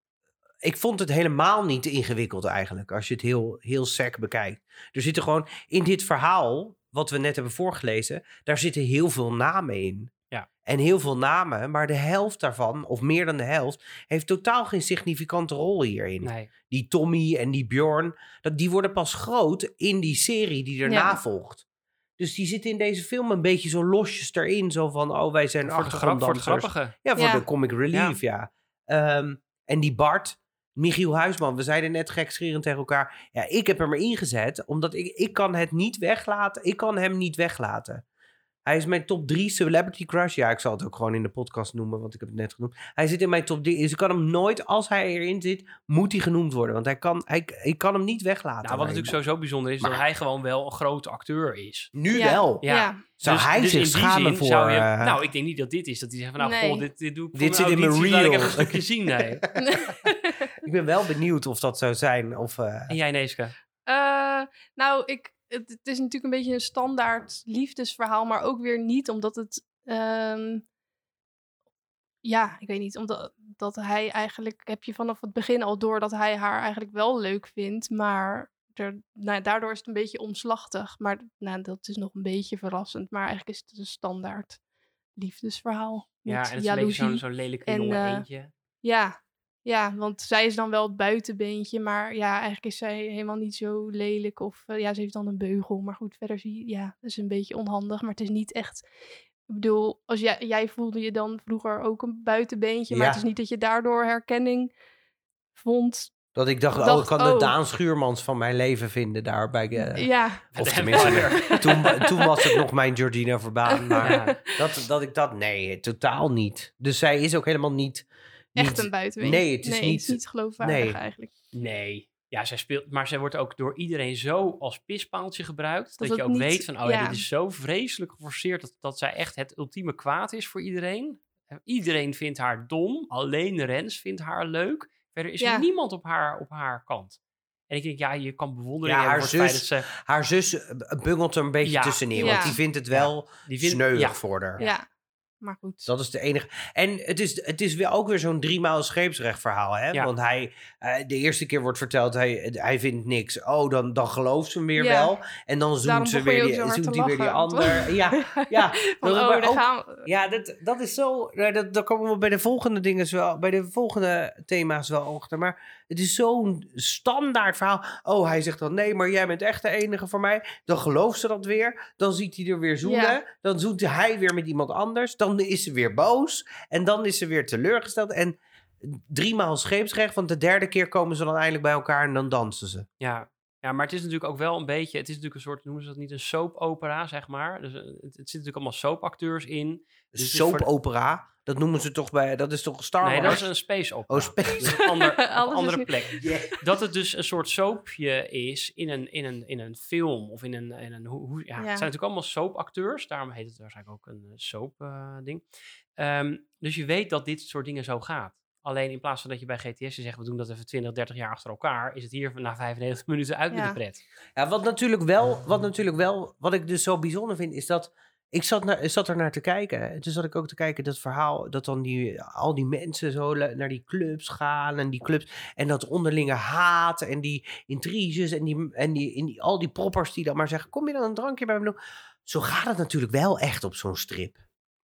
Ik vond het helemaal niet ingewikkeld eigenlijk, als je het heel, heel sec bekijkt. Er zitten gewoon, in dit verhaal, wat we net hebben voorgelezen, daar zitten heel veel namen in. Ja. En heel veel namen, maar de helft daarvan, of meer dan de helft, heeft totaal geen significante rol hierin. Nee. Die Tommy en die Bjorn, dat, die worden pas groot in die serie die erna Ja. volgt. Dus die zitten in deze film een beetje zo losjes erin. Zo van, oh, wij zijn grap, voor het achtergronddansers. grappige. Ja, voor Ja. de comic relief, ja. Ehm, en die Bart, Michiel Huisman, we zeiden net gekscherend tegen elkaar. Ja, ik heb hem erin gezet, omdat ik, ik kan het niet weglaten. Ik kan hem niet weglaten. Hij is mijn top 3 celebrity crush. Ja, ik zal het ook gewoon in de podcast noemen, want ik heb het net genoemd. Hij zit in mijn top 3. Dus ik kan hem nooit, als hij erin zit, moet hij genoemd worden. Want hij kan, hij, ik kan hem niet weglaten. Nou, wat natuurlijk sowieso bijzonder is, dat hij gewoon wel een grote acteur is. Nu Ja. wel. Ja. Ja. Zou Dus- hij dus zich schamen zin voor... zou je- eh, nou, ik denk niet dat dit is. Dat hij zegt van, nou, Nee. goh, dit, dit doe ik voor Dit zit in mijn laat ik reel. even een stukje zien. Nee. ik ben wel benieuwd of dat zou zijn. Of, eh, En jij, Neeske? Eh, nou, ik, het, het is natuurlijk een beetje een standaard liefdesverhaal, maar ook weer niet, omdat het. ehm, ja, ik weet niet, omdat dat hij eigenlijk, heb je vanaf het begin al door dat hij haar eigenlijk wel leuk vindt, maar er, nou, daardoor is het een beetje omslachtig. Maar nou, dat is nog een beetje verrassend, maar eigenlijk is het een standaard liefdesverhaal. Ja, en het is een beetje zo'n zo'n lelijke En, jonge eh, eentje. Ja, ja, want zij is dan wel het buitenbeentje, maar ja, eigenlijk is zij helemaal niet zo lelijk. Of eh, ja, ze heeft dan een beugel, maar goed, verder zie je, ja, dat is een beetje onhandig. Maar het is niet echt, ik bedoel, als jij, jij voelde je dan vroeger ook een buitenbeentje, maar Ja. het is niet dat je daardoor herkenning vond. Dat ik dacht, oh, dacht, ik kan de oh. Daan Schuurmans van mijn leven vinden daar bij... eh, ja, Of De tenminste, toen, toen was het nog mijn Georgina Verbaan. Maar Ja. dat, dat ik dat... Nee, totaal niet. Dus zij is ook helemaal niet... echt een buitenbeentje. nee, het is nee, niet- Het is niet geloofwaardig nee. eigenlijk. Nee. Ja, zij speelt, maar zij wordt ook door iedereen zo als pispaaltje gebruikt. Dat, Dat je ook niet- weet van, oh ja, ja. dit is zo vreselijk geforceerd dat, dat zij echt het ultieme kwaad is voor iedereen. Eh, Iedereen vindt haar dom. Alleen Rens vindt haar leuk. Verder is Ja. er niemand op haar, op haar kant. En ik denk, ja, je kan bewondering Ja, hebben haar zus- ze... Haar zus eh, bungelt er een beetje Ja. tussenin. Ja. Want die vindt het wel Die vindt, sneuig ja, voor haar. Ja, maar goed. Dat is de enige. En het is, het is weer ook weer zo'n driemaal scheepsrecht verhaal. Hè? Ja. Want hij, eh, de eerste keer wordt verteld, hij, hij vindt niks. Oh, dan, dan gelooft ze hem weer Ja. wel. En dan zoent Daarom ze weer die, zo hard zoent te hij weer die ander. Ja, ja. Van, dat- oh, ook- gaan we. Ja, dat, dat is zo. nou, Dat, dat komen we bij de volgende dingen wel, bij de volgende thema's wel achter. Maar het is zo'n standaard verhaal. Oh, hij zegt dan nee, maar jij bent echt de enige voor mij. Dan gelooft ze dat weer. Dan ziet hij er weer zoenen. Ja. Dan zoent hij weer met iemand anders. Dan is ze weer boos. En dan is ze weer teleurgesteld. En driemaal scheepsrecht, want de derde keer komen ze dan eindelijk bij elkaar en dan dansen ze. Ja. ja, maar het is natuurlijk ook wel een beetje... Het is natuurlijk een soort, noemen ze dat niet, een soap-opera, zeg maar. Dus eh, het, het zit natuurlijk allemaal soapacteurs in. Dus voor Soap-opera, dat noemen ze toch bij, dat is toch Star Nee, Wars? dat is een space opera. Oh, space. Dus een ander, is andere plek. Dat het dus een soort soapje is in een, in een, in een film of in een... In een hoe, hoe- ja, Het zijn natuurlijk allemaal soapacteurs. Daarom heet het waarschijnlijk ook een soap-ding. Ehm, dus je weet dat dit soort dingen zo gaat. Alleen in plaats van dat je bij GTS zegt, we doen dat even 20, 30 jaar achter elkaar, is het hier na 95 minuten uit met de pret. Ja, wat natuurlijk wel, wat natuurlijk wel, wat ik dus zo bijzonder vind, is dat ik zat, naar, zat er naar te kijken. En toen zat ik ook te kijken dat verhaal, dat dan die, al die mensen zo naar die clubs gaan en die clubs en dat onderlinge haat en die intriges en die, en die, en die, al die proppers die dan maar zeggen, kom je dan een drankje bij me doen? Zo gaat het natuurlijk wel echt op zo'n strip.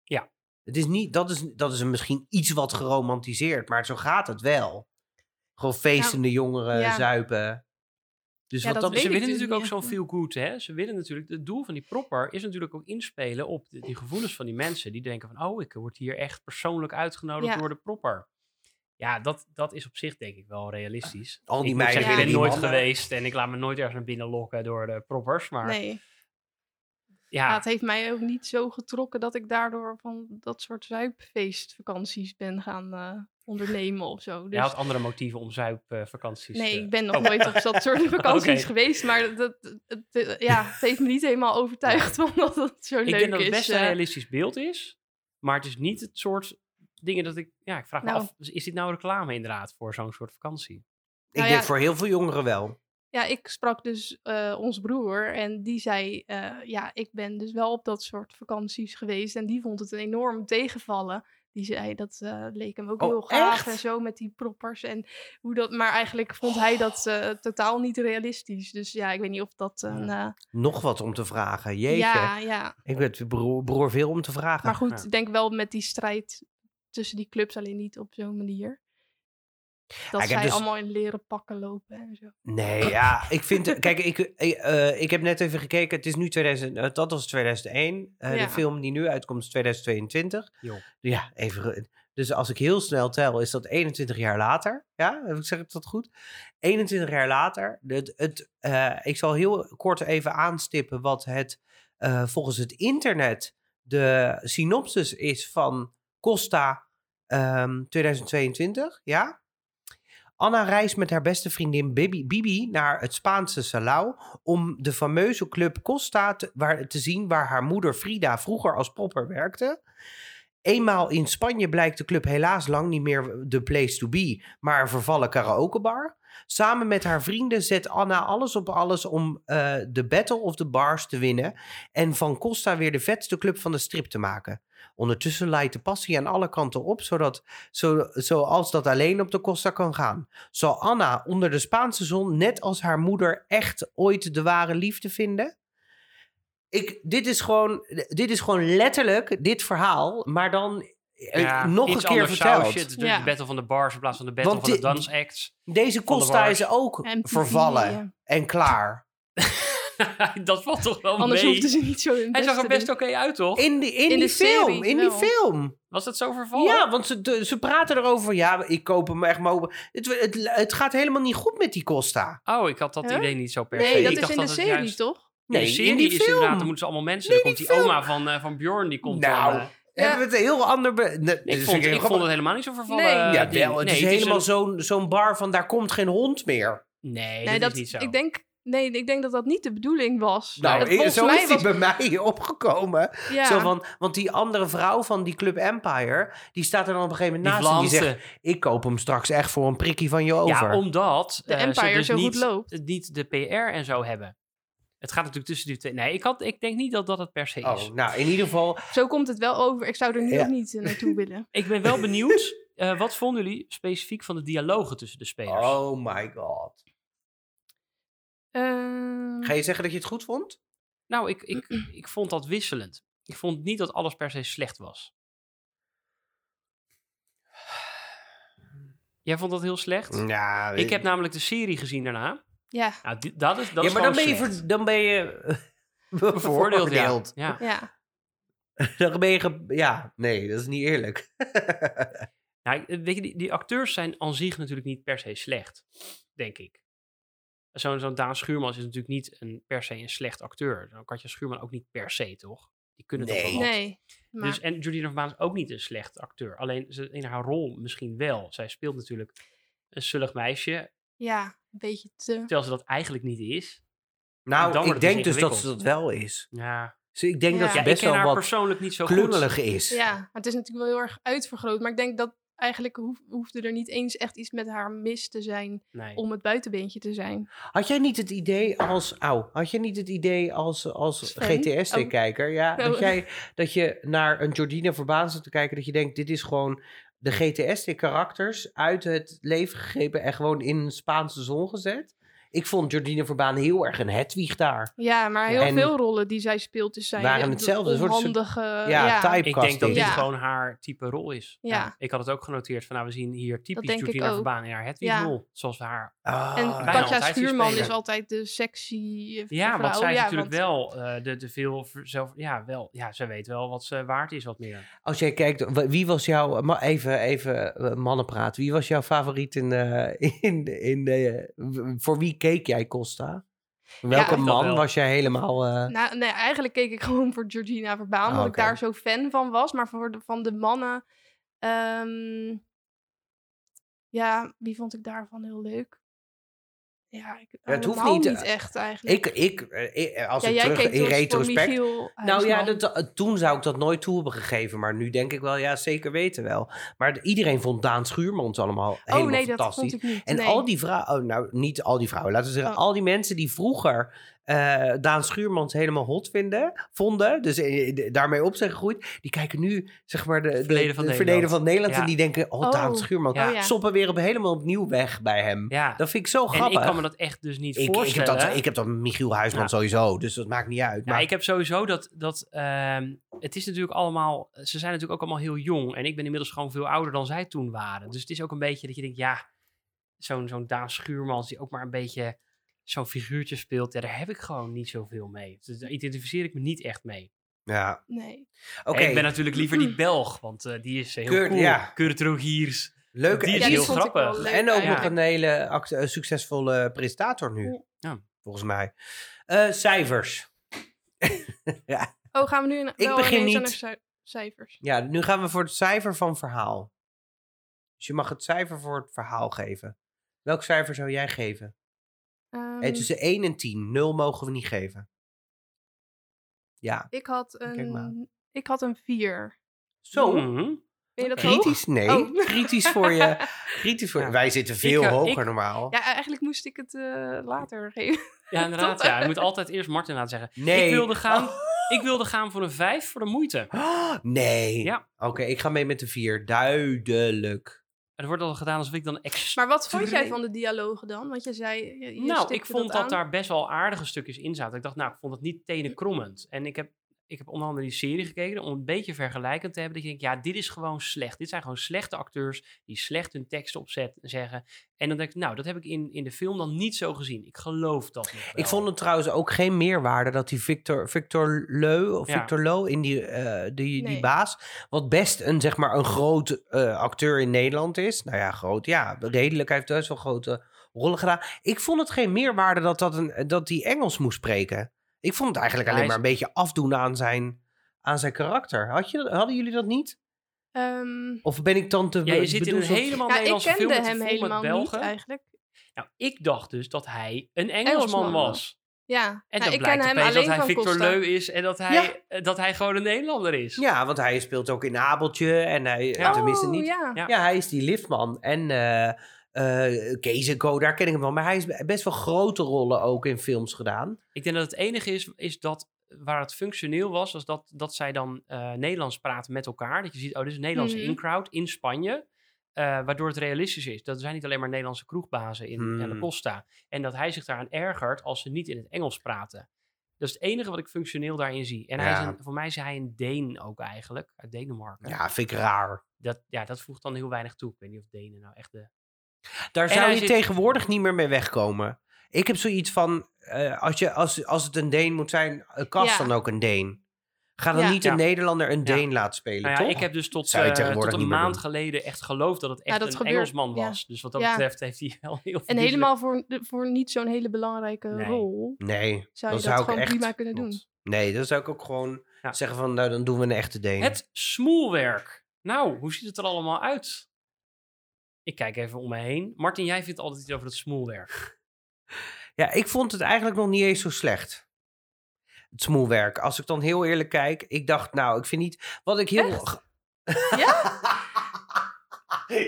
Ja. Het is niet, dat is, dat is een misschien iets wat geromantiseerd, maar zo gaat het wel. Gewoon feestende jongeren, ja. zuipen. Dus Ja, wat dat Ze willen dus natuurlijk ook zo'n feel good, hè? Ze willen natuurlijk, het doel van die propper is natuurlijk ook inspelen op de- die gevoelens van die mensen. Die denken van, oh, ik word hier echt persoonlijk uitgenodigd Ja. door de propper. Ja, dat, dat is op zich denk ik wel realistisch. Al die ik meiden zeggen, ik willen ben nooit mannen. geweest en ik laat me nooit ergens naar binnen lokken door de proppers. Maar Nee. ja, Ja, het heeft mij ook niet zo getrokken dat ik daardoor van dat soort zuipfeestvakanties ben gaan eh, ondernemen of zo. je Dus, had andere motieven om zuipvakanties. nee, eh, ik ben nog oh. nooit op dat soort vakanties geweest, maar dat, het, het- ja, het heeft me niet helemaal overtuigd van dat het zo Ik leuk denk dat het is. best een eh. realistisch beeld is, maar het is niet het soort dingen dat ik, ja, ik vraag me Nou. af, is dit nou reclame inderdaad voor zo'n soort vakantie? Ik Nou denk ja, voor heel veel jongeren wel. Ja, ik sprak dus eh ons broer en die zei, eh, ja, ik ben dus wel op dat soort vakanties geweest en die vond het een enorm tegenvallen. Die zei dat eh, leek hem ook Oh, heel gaaf echt? en zo met die proppers en hoe dat, maar eigenlijk vond hij dat eh, totaal niet realistisch. Dus ja, ik weet niet of dat een, eh, Nog wat om te vragen. Jeetje. ja, ja. Ik ben broer, broer veel om te vragen. Maar goed, Ja. ik denk wel met die strijd tussen die clubs alleen niet op zo'n manier. Dat ik zij dus- allemaal in leren pakken lopen en zo. Nee, ja, ik vind... Kijk, ik, eh, eh, ik heb net even gekeken. Het is nu 2000... eh, dat was 2001. Eh, Ja. De film die nu uitkomt is 2022. Jo. Ja, even... Dus als ik heel snel tel, is dat 21 jaar later. Ja, Heb ik- zeg ik dat goed? 21 jaar later. Het, het, eh, ik zal heel kort even aanstippen wat het eh, volgens het internet de synopsis is van Costa ehm, 2022. Ja? Anna reist met haar beste vriendin Bibi, naar het Spaanse Salau om de fameuze club Costa te, waar, te zien waar haar moeder Frida vroeger als popper werkte. Eenmaal in Spanje blijkt de club helaas lang niet meer de place to be, maar een vervallen karaokebar. Samen met haar vrienden zet Anna alles op alles om eh, de Battle of the Bars te winnen en van Costa weer de vetste club van de strip te maken. Ondertussen leidt de passie aan alle kanten op, zodat, zo, zoals dat alleen op de Costa kan gaan. Zal Anna onder de Spaanse zon, net als haar moeder, echt ooit de ware liefde vinden? Ik, dit, is gewoon, dit is gewoon letterlijk dit verhaal, maar dan Ja, nog een keer anders verteld. sausje. Het is dus Ja. de battle van de bars in plaats van de battle Want van de dance acts. Deze Costa is ook MTV, vervallen ja. en klaar. dat valt toch wel Anders mee. hoefden ze niet zo hun Hij zag er best oké uit, toch? In, die, in, In die de film, serie in die film. Was het zo vervallen? Ja, want ze, de- ze praten erover. Ja, ik koop hem echt maar. open. Het, het, het gaat helemaal niet goed met die Costa. Oh, ik had dat Huh? idee niet zo per se. Nee, dat Ik is in de serie, juist- toch? Nee, de in serie die is film. inderdaad, dan moeten ze allemaal mensen. Nee, dan komt die die oma van, eh, van Bjorn, die komt Nou, dan... eh, Hebben we het een heel ander... Be nee, ik, vond, ik het helemaal niet zo vervallen. Nee. Ja, wel. Het Nee, is helemaal een- zo'n zo'n bar van daar komt geen hond meer. Nee, Nee, dat, dat, is niet zo. ik denk, nee, ik denk dat dat niet de bedoeling was. Nou, Dat i- volgens zo mij is die was- bij mij opgekomen. Ja, Zo van, want die andere vrouw van die Club Empire, die staat er dan op een gegeven die moment naast en die zegt, ik koop hem straks echt voor een prikkie van je over. Ja, omdat De eh, ze Empire dus zo goed loopt. niet de PR en zo hebben. Het gaat natuurlijk tussen die twee. Nee, ik, had, ik denk niet dat dat het per se is. Oh, nou, in ieder geval, zo komt het wel over. Ik zou er nu Ja. ook niet eh, naartoe willen. Ik ben wel benieuwd. eh, wat vonden jullie specifiek van de dialogen tussen de spelers? oh my god. Ehm, Ga je zeggen dat je het goed vond? Nou, ik, ik, ik vond dat wisselend. Ik vond niet dat alles per se slecht was. Jij vond dat heel slecht? Ja, Ik heb namelijk de serie gezien daarna. Ja, Nou, die- dat is, dat ja, is maar dan ben, gewoon je slecht. ver- dan ben je bevoordeeld. Ja. bevoordeeld. Ja. ja. Dan ben je... ge- Ja, nee, dat is niet eerlijk. Nou, ik- weet je, die, die acteurs zijn aan zich natuurlijk niet per se slecht, denk ik. Zo'n zo'n Daan Schuurman is natuurlijk niet een, per se een slecht acteur. Zo'n Katja Schuurman ook niet per se, toch? Die kunnen toch Nee. wel wat. Nee. Maar, Dus, en Jordina van Baan is ook niet een slecht acteur. Alleen ze, in haar rol misschien wel. Zij speelt natuurlijk een zullig meisje, ja, een beetje te... terwijl ze dat eigenlijk niet is. Nou, ik denk dus dus dat ze dat wel is. Ja, Dus ik denk Ja. dat ze ja best wel wat persoonlijk niet zo goed. klungelig is. Ja, maar het is natuurlijk wel heel erg uitvergroot. Maar ik denk dat eigenlijk hoef, hoefde er niet eens echt iets met haar mis te zijn Nee. om het buitenbeentje te zijn. Had jij niet het idee als, au, had jij niet het idee als, als? GTS-kijker, ja, Oh. dat, jij, dat je naar een Jordina Verbaan zat te kijken, dat je denkt, dit is gewoon de GTS-karakters uit het leven gegrepen en gewoon in een Spaanse zon gezet? Ik vond Jordina Verbaan heel erg een Hedwig daar. Ja, maar heel En- veel rollen die zij speelt, dus zijn Waren de- hetzelfde. de Een soort- onhandige... ja, ja, type- Ik denk dat dit Ja. gewoon haar type rol is. Ja. Ik had het ook genoteerd van, nou, we zien hier typisch ook. Verbaan in haar Hedwig Ja. rol. Zoals we haar... Ah, En Katja Schuurman is altijd de sexy eh, Ja, vrouw. want zij is ja, natuurlijk want- wel eh, de, de veel zelf... Ja, wel. Ja, ze weet wel wat ze waard is, wat meer. Als jij kijkt, wie was jouw, even, even eh, mannenpraat, wie was jouw favoriet in, eh, in, in de, w- voor wie keek jij Costa? Welke Ja, man wel. was jij helemaal... eh, Nou, nee, eigenlijk keek ik gewoon voor Georgina Verbaan, Ah, omdat ik daar zo fan van was. Maar voor de, van de mannen, ehm, ja, wie vond ik daarvan heel leuk? Ja, ik, Het hoeft niet, niet eh, echt eigenlijk. Ik, ik, eh, eh, als ja, ik terug in retrospect... Michiel Nou ja, dat, toen zou ik dat nooit toe hebben gegeven. Maar nu denk ik wel, ja, zeker weten wel. Maar de- iedereen vond Daan Schuurmans allemaal helemaal Oh nee, dat fantastisch. vond ik niet. En nee. al die vrouwen, oh, nou niet al die vrouwen, laten we zeggen, Oh. al die mensen die vroeger eh, Daan Schuurmans helemaal hot vinden, vonden, dus eh, daarmee op zijn gegroeid, die kijken nu zeg maar de, de, verleden van de Nederland. verleden van Nederland Ja. en die denken, oh, Daan Oh. Schuurmans, Ja. Oh ja. stoppen weer op helemaal opnieuw weg bij hem. Ja. Dat vind ik zo En grappig. ik kan me dat echt dus niet ik, ik, heb voorstellen. dat, ik heb dat Michiel Huisman Ja. sowieso, dus dat maakt niet uit. Maar ik heb sowieso dat, dat ehm, het is natuurlijk allemaal, ze zijn natuurlijk ook allemaal heel jong. En ik ben inmiddels gewoon veel ouder dan zij toen waren. Dus het is ook een beetje dat je denkt, ja, zo'n zo'n Daan Schuurmans die ook maar een beetje zo'n figuurtje speelt. Ja, daar heb ik gewoon niet zoveel mee. Dus daar identificeer ik me niet echt mee. ja, Nee. oké. Ik ben natuurlijk liever die Belg, want eh, die is eh, heel Kurt, cool. ja. Kurt Rogiers. Leuk. Die is Ja, heel ik grappig. leuk En ook nog een hele eh, succesvolle presentator nu. Ja. Ja. Volgens mij. Eh, cijfers. Oh, gaan we nu in, wel begin niet. cijfers? Ja, nu gaan we voor het cijfer van verhaal. Dus je mag het cijfer voor het verhaal geven. Welk cijfer zou jij geven? Ehm, Eh, tussen 1 en 10. 0 mogen we niet geven. Ja, ik, had een, ik had een 4. Zo. Vind je dat kritisch? Nee, Oh. kritisch voor je. Kritisch voor Ja. Wij zitten veel Ik, eh, hoger ik- normaal. Ja, eigenlijk moest ik het eh, later geven. Ja, inderdaad. Ja, je moet altijd eerst Martin laten zeggen. Nee. Ik wilde gaan, Oh. ik wilde gaan voor een 5 voor de moeite. Oh, nee. Ja. Oké, ik ga mee met de vier. Duidelijk. Er wordt al gedaan alsof ik dan ex. Maar wat vond jij van de dialogen dan? Want je zei... Je, nou, ik vond dat, daar best wel aardige stukjes in zaten. Ik dacht, nou, ik vond het niet tenenkrommend. En ik heb, ik heb onder andere die serie gekeken om een beetje vergelijkend te hebben. Dat je denkt, ja, dit is gewoon slecht. Dit zijn gewoon slechte acteurs die slecht hun teksten opzet zeggen. En dan denk ik, nou, dat heb ik in, in de film dan niet zo gezien. Ik geloof dat nog wel. Ik vond het trouwens ook geen meerwaarde dat die Victor, Victor Leu of Ja. Victor Lo in die, eh, die, die baas, wat best een zeg maar een groot eh, acteur in Nederland is. Nou ja, groot, ja, redelijk. Hij heeft best wel grote rollen gedaan. Ik vond het geen meerwaarde dat dat een dat hij Engels moest spreken. Ik vond het eigenlijk alleen is- maar een beetje afdoen aan zijn, aan zijn karakter. Had je, hadden jullie dat niet? Ehm, Of ben ik dan te Ja, je zit in een helemaal ja, ik Nederlandse film met, hem met helemaal niet Belgen. eigenlijk. Nou, ik dacht dus dat hij een Engelsman, Engelsman was. Ja, En nou, dan ik ken blijkt hem alleen dat hij van Victor Costa. Leu is en dat hij, Ja. eh, dat hij gewoon een Nederlander is. Ja, want hij speelt ook in Abeltje en hij, Ja. tenminste Oh, niet, ja. Ja. Ja, hij is die liftman. En eh eh, Kees en Co, daar ken ik hem wel. Maar hij is best wel grote rollen ook in films gedaan. Ik denk dat het enige is, is dat waar het functioneel was, was dat, dat zij dan eh, Nederlands praten met elkaar. Dat je ziet, oh, dit is een Nederlandse Mhm. in-crowd in Spanje. eh, waardoor het realistisch is. Dat er zijn niet alleen maar Nederlandse kroegbazen in Hmm. La Costa. En dat hij zich daaraan ergert als ze niet in het Engels praten. Dat is het enige wat ik functioneel daarin zie. En hij is een, voor mij is hij een Deen ook eigenlijk, uit Denemarken. Ja, vind ik raar. Dat, ja, dat voegt dan heel weinig toe. Ik weet niet of Denen nou echt de... Daar zou hij je zit- tegenwoordig niet meer mee wegkomen. Ik heb zoiets van, eh, als, je, als, als het een Deen moet zijn, eh, cast Ja. dan ook een Deen. Ga dan Ja. niet een Ja. Nederlander een Ja. Deen laten spelen, Nou ja, toch? ik heb dus tot, eh, tot een maand doen. geleden echt geloofd dat het echt dat een gebeurt, Engelsman ja. was. Dus wat dat Ja. betreft heeft hij wel heel veel En helemaal voor, voor niet zo'n hele belangrijke Nee. rol Nee, zou dan je dat zou ik gewoon echt... prima kunnen doen. Klopt. Nee, dan zou ik ook gewoon Ja. zeggen van, nou, dan doen we een echte Deen. Het smoelwerk. Nou, hoe ziet het er allemaal uit? Ik kijk even om me heen. Martin, jij vindt altijd iets over het smoelwerk. Ja, ik vond het eigenlijk nog niet eens zo slecht. Het smoelwerk. Als ik dan heel eerlijk kijk, ik dacht, nou, ik vind niet. Wat ik heel. Ja?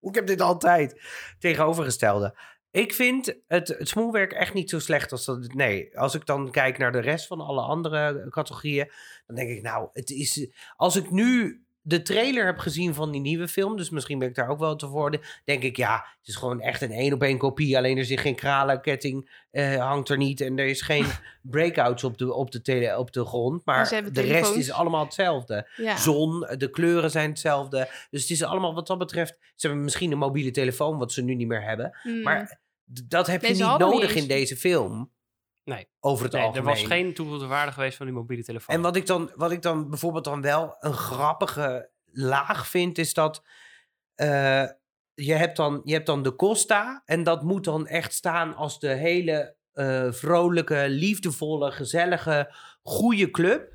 ik heb dit altijd. Tegenovergestelde. Ik vind het, het smoelwerk echt niet zo slecht als dat. Nee, als ik dan kijk naar de rest van alle andere categorieën, dan denk ik, nou, het is. Als ik nu de trailer heb gezien van die nieuwe film, dus misschien ben ik daar ook wel te worden, denk ik, ja, het is gewoon echt een één op één kopie. Alleen er zit geen kralenketting, eh, hangt er niet en er is geen breakouts op de, op de, tele, op de grond. Maar de rest is allemaal hetzelfde. Ja. Zon, de kleuren zijn hetzelfde. Dus het is allemaal wat dat betreft. Ze hebben misschien een mobiele telefoon, wat ze nu niet meer hebben. Mm. Maar dat heb je niet nodig in deze film. Nee. Over het Nee, er algemeen. was geen toegevoegde waarde geweest van die mobiele telefoon. En wat ik, dan, wat ik dan bijvoorbeeld dan wel een grappige laag vind, is dat eh, je, hebt dan, je hebt dan de Costa. En dat moet dan echt staan als de hele eh, vrolijke, liefdevolle, gezellige, goede club.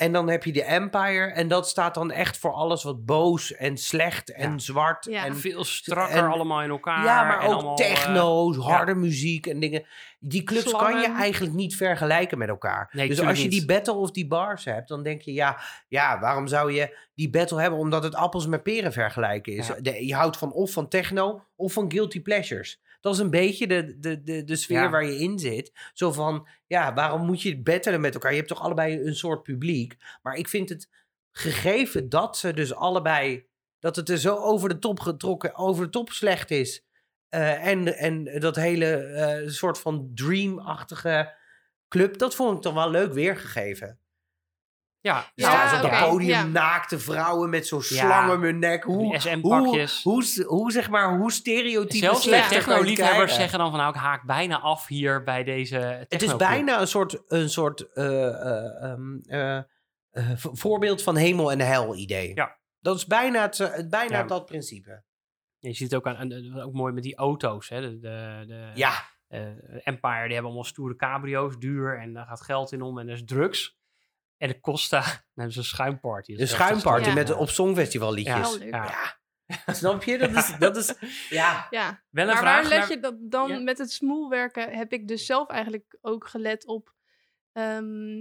En dan heb je de Empire. En dat staat dan echt voor alles wat boos en slecht en Ja. zwart. Ja. En, veel strakker en- allemaal in elkaar. ja, maar en ook allemaal, eh, techno's, harde muziek en dingen. Die clubs kan je eigenlijk niet vergelijken met elkaar. Nee, dus als je niet. die battle of die bars hebt, dan denk je, ja, ja, waarom zou je die battle hebben? Omdat het appels met peren vergelijken is. Ja. De- je houdt van of van techno of van guilty pleasures. Dat is een beetje de, de, de, de sfeer Ja. waar je in zit. Zo van, ja, waarom moet je battelen met elkaar? Je hebt toch allebei een soort publiek. Maar ik vind het gegeven dat ze dus allebei, dat het er zo over de top getrokken, over de top slecht is. eh, en, en dat hele eh, soort van dream-achtige club, dat vond ik dan wel leuk weergegeven. Ja, Ja, staan ze op oké, het podium ja. naakte vrouwen met zo'n Ja. slang om hun nek. Hoe, hoe, hoe, hoe, zeg maar, hoe stereotypisch Zelfs de techno-liefhebbers zeggen dan van nou, ik haak bijna af hier bij deze Het is bijna een soort, een soort eh, eh, ehm, eh, eh, voorbeeld van hemel en hel idee. Ja. Dat is bijna, het, bijna Ja. dat principe. Je ziet het ook, aan, ook mooi met die auto's. Hè? De, de, de, Ja, Empire, die hebben allemaal stoere cabrio's, duur. En daar gaat geld in om en er is drugs. En de Costa, dan hebben ze een schuimparty. Een schuimparty Ja. met op songfestival liedjes. Ja. Snap je? Dat is, dat is ja. Ja, Wel een maar vraag waar let je dat dan Ja. met het smoelwerken? Heb ik dus zelf eigenlijk ook gelet op. ehm,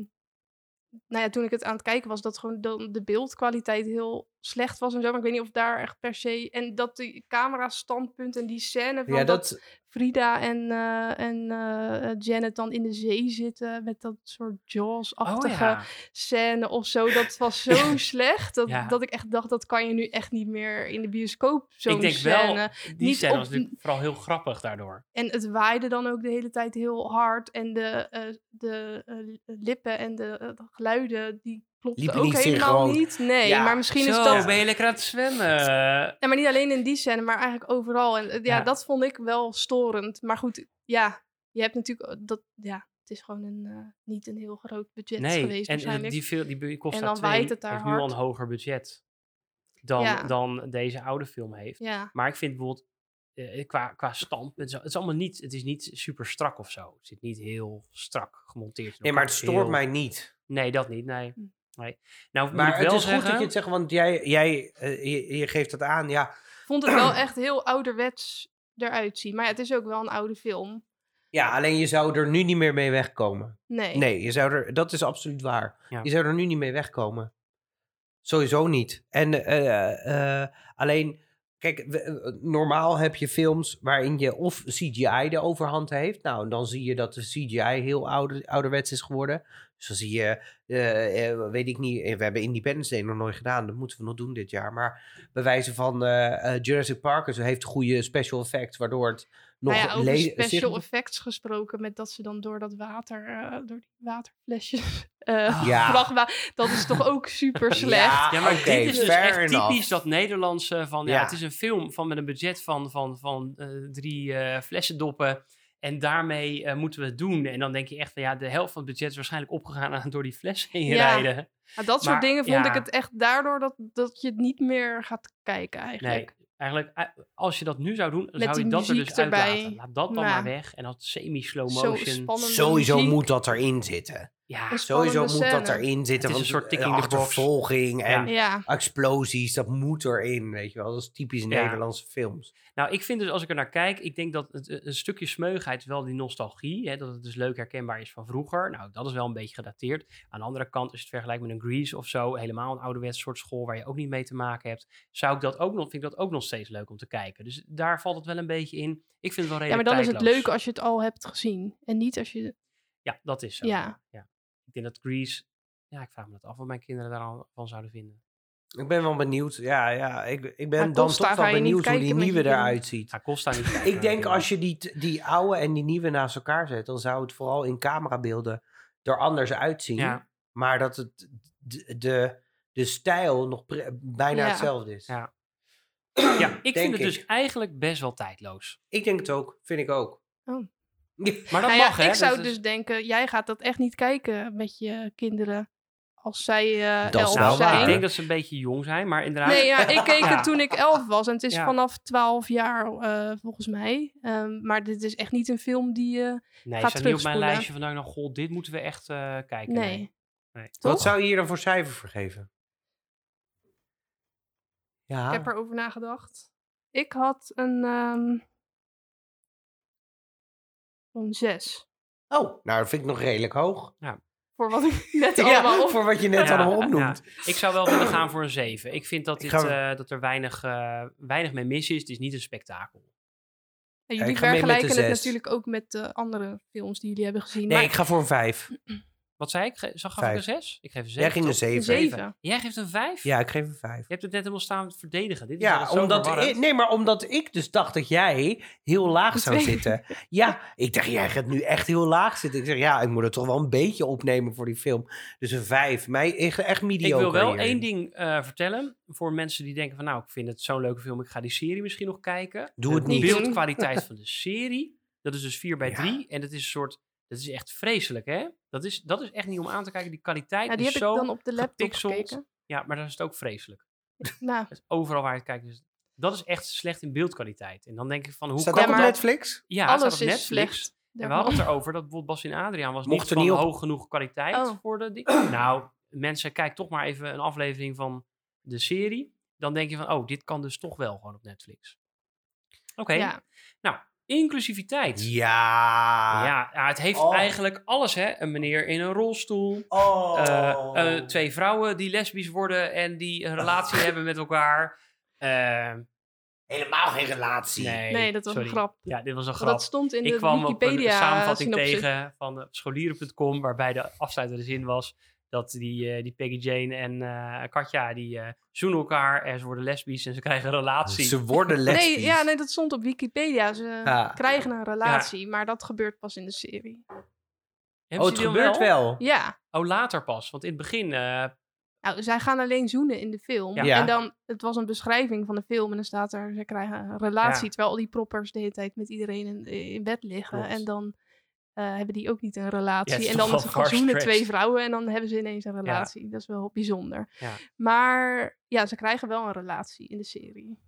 nou ja, toen ik het aan het kijken was, dat gewoon dan de beeldkwaliteit heel slecht was en zo. Maar ik weet niet of daar echt per se... En dat die camera standpunt en die scène van Ja, dat, dat, Frida en, eh, en eh, Janet dan in de zee zitten met dat soort Jaws-achtige Oh ja. scène of zo. Dat was zo slecht dat, Ja. dat ik echt dacht, dat kan je nu echt niet meer in de bioscoop, zo'n Ik denk scène. wel, die niet scène op- was natuurlijk vooral heel grappig daardoor. En het waaide dan ook de hele tijd heel hard. En de, eh, de lippen en de, de geluiden, die Liepen ook niet helemaal synchroon. niet. Nee, Ja, maar misschien is Zo, dat... ben je lekker aan het zwemmen? Ja, maar niet alleen in die scène, maar eigenlijk overal. En eh, ja, Ja. dat vond ik wel storend. Maar goed, ja, je hebt natuurlijk... eh, Dat, ja, het is gewoon een, eh, niet een heel groot budget Nee, geweest en waarschijnlijk. die, film, die bu- Costa En dan 2 waait het daar heeft nu al hard. een hoger budget dan, Ja. dan deze oude film heeft. Ja, Maar ik vind bijvoorbeeld eh, qua, qua stand, het is, het is allemaal niet, het is niet super strak of zo. Het zit niet heel strak gemonteerd. in nee, maar elkaar. het stoort Heel- mij niet. Nee, dat niet, nee. Nee. Nou, Maar het wel is zeggen, goed dat je het zegt, want jij, jij eh, je, je geeft het aan. Ja, ik vond het wel echt heel ouderwets eruit zien. Maar ja, het is ook wel een oude film. ja, alleen je zou er nu niet meer mee wegkomen. Nee. Nee, je zou er, dat is absoluut waar. Ja. Je zou er nu niet mee wegkomen. Sowieso niet. En eh, eh, alleen, kijk, we- normaal heb je films waarin je of CGI de overhand heeft. Nou, dan zie je dat de CGI heel ouder, ouderwets is geworden. Dus dan zie je, eh, eh, weet ik niet, eh, we hebben Independence Day nog nooit gedaan. Dat moeten we nog doen dit jaar. Maar bij wijze van Jurassic Park, ze heeft goede special effects, waardoor het nog Nou ja, over le- special effects gesproken, met dat ze dan door dat water, eh, door die waterflesjes, eh Ja. vrachtwa- dat is toch ook super slecht. Ja, Ja, maar oké, dit is dus echt enough. typisch dat Nederlandse van, ja, Ja. het is een film van met een budget van, van, van eh, drie eh flessendoppen. En daarmee eh, moeten we het doen. En dan denk je echt van, ja, de helft van het budget is waarschijnlijk opgegaan aan door die flessen heen Ja. rijden. Maar dat soort Maar, dingen vond ik ja. het echt daardoor dat, dat je het niet meer gaat kijken Nee, eigenlijk. eigenlijk, eh, als je dat nu zou doen, Met zou je dat er dus uitlaten. Laat dat dan Ja. maar weg. En dat semi-slow motion. Sowieso muziek. moet dat erin zitten. Ja, Sowieso moet dat erin zitten. Het is want een soort de tick in the box. achtervolging en Ja, explosies, dat moet erin, weet je wel. Dat is typisch Ja. Nederlandse films. Nou, ik vind dus als ik er naar kijk, ik denk dat het, eh, een stukje smeugheid, wel die nostalgie, hè, dat het dus leuk herkenbaar is van vroeger. Nou, dat is wel een beetje gedateerd. Aan de andere kant, je het vergelijkt met een Grease of zo, helemaal een ouderwets soort school waar je ook niet mee te maken hebt, zou ik dat ook nog, vind ik dat ook nog steeds leuk om te kijken. Dus daar valt het wel een beetje in. Ik vind het wel ja, maar redelijk dan is het leuk als je het al hebt gezien. En niet als je... Ja, dat is zo. Ja. Ik denk dat Grease, ja, ik vraag me dat af wat mijn kinderen daarvan zouden vinden. Ik ben wel benieuwd. Ja, ja ik, ik ben dan toch wel benieuwd hoe die nieuwe eruit ziet. Ja, Costa niet. Ik denk als je die, die oude en die nieuwe naast elkaar zet, dan zou het vooral in camerabeelden er anders uitzien. Ja. Maar dat het de, de, de stijl nog bijna Ja. hetzelfde is. Ja. Ja, ik vind het ik. dus eigenlijk best wel tijdloos. Ik denk het ook. Vind ik ook. Oh. Maar dat Nou ja, mag, hè? ik zou dus denken, jij gaat dat echt niet kijken met je kinderen als zij eh Dat is elf wel Nou, zijn. ik denk dat ze een beetje jong zijn, maar inderdaad... Nee, ja, ik keek Ja. het toen ik elf was. En het is Ja. vanaf 12 jaar eh, volgens mij. Ehm, maar dit is echt niet een film die... eh Nee, Ga staat niet op mijn lijstje van nou, nou, goh, dit moeten we echt eh, kijken. nee. nee. Wat zou je hier dan voor cijfer voor geven? Ja. Ik heb erover nagedacht. Ik had een... ehm een 6. Oh, nou dat vind ik nog redelijk hoog. Voor wat ik net allemaal Ja, op... voor wat je net Ja, allemaal opnoemt. ja. Ik zou wel willen gaan voor een 7. Ik vind dat, Ik dit, ga- eh, dat er weinig, eh, weinig mee mis is. Het is niet een spektakel. En Ja, jullie vergelijken het natuurlijk ook met de andere films die jullie hebben gezien. Nee, maar ik ga voor een vijf. Wat zei ik? Zag gaf ik een Vijf. 6? Ik geef een 7. Jij ging een een zeven. 7. Jij geeft een 5? Ja, ik geef een vijf. Je hebt het net helemaal staan verdedigen. Dit is Ja, omdat ik, nee, maar omdat ik dus dacht dat jij heel laag zou Twee. zitten. Ja, ik dacht, jij gaat nu echt heel laag zitten. Ik zeg, ja, ik moet het toch wel een beetje opnemen voor die film. Dus een vijf. Mij echt, echt mediocre Ik wil wel hierin. één ding eh, vertellen. Voor mensen die denken van nou, ik vind het zo'n leuke film. Ik ga die serie misschien nog kijken. Doe het de niet. beeldkwaliteit van de serie. Dat is dus 4 bij Ja. 3. En dat is een soort... Dat is echt vreselijk, hè? Dat is, dat is echt niet om aan te kijken. Die kwaliteit Ja, die is heb ik zo dan op de laptop gepixeld. gekeken. Ja, maar dat is het ook vreselijk. Nou, overal waar je het kijkt. Dus dat is echt slecht in beeldkwaliteit. En dan denk ik van hoe Staat kan dat Ja, op maar- Netflix? Ja, staat alles op is Netflix. slecht. En we hadden het erover dat bijvoorbeeld Bas en Adriaan was Mocht niet van niet hoog genoeg kwaliteit Oh. voor de... nou, mensen, kijk toch maar even een aflevering van de serie. Dan denk je van, oh, dit kan dus toch wel gewoon op Netflix. Oké, Ja. nou, Inclusiviteit. Ja. Ja, ja, het heeft Oh. eigenlijk alles, hè. Een meneer in een rolstoel. Oh. eh, eh, twee vrouwen die lesbisch worden en die een relatie hebben met elkaar. Eh, Helemaal geen relatie. nee, Nee, dat was een grap. Ja, dit was een grap. dat stond in ik de kwam op een Wikipedia samenvatting synopsis. tegen van scholieren.com, waarbij de afsluitende zin was dat die, eh, die Peggy Jane en eh, Katja, die eh, zoenen elkaar en ze worden lesbisch en ze krijgen een relatie. Ze worden lesbisch. Nee, ja, nee, dat stond op Wikipedia. Ze Ah. krijgen een relatie, maar dat gebeurt pas in de serie. Hebben Oh, het gebeurt wel. Ja, Oh, later pas. Want in het begin... nou, zij gaan alleen zoenen in de film. Ja. Ja. En dan, het was een beschrijving van de film en dan staat er, ze krijgen een relatie, Ja. terwijl al die proppers de hele tijd met iedereen in, in bed liggen. Klopt. En dan eh, hebben die ook niet een relatie. Ja, en dan zoenen far-stretched. twee vrouwen en dan hebben ze ineens een relatie. Dat is wel bijzonder. Ja. Maar ja, ze krijgen wel een relatie in de serie.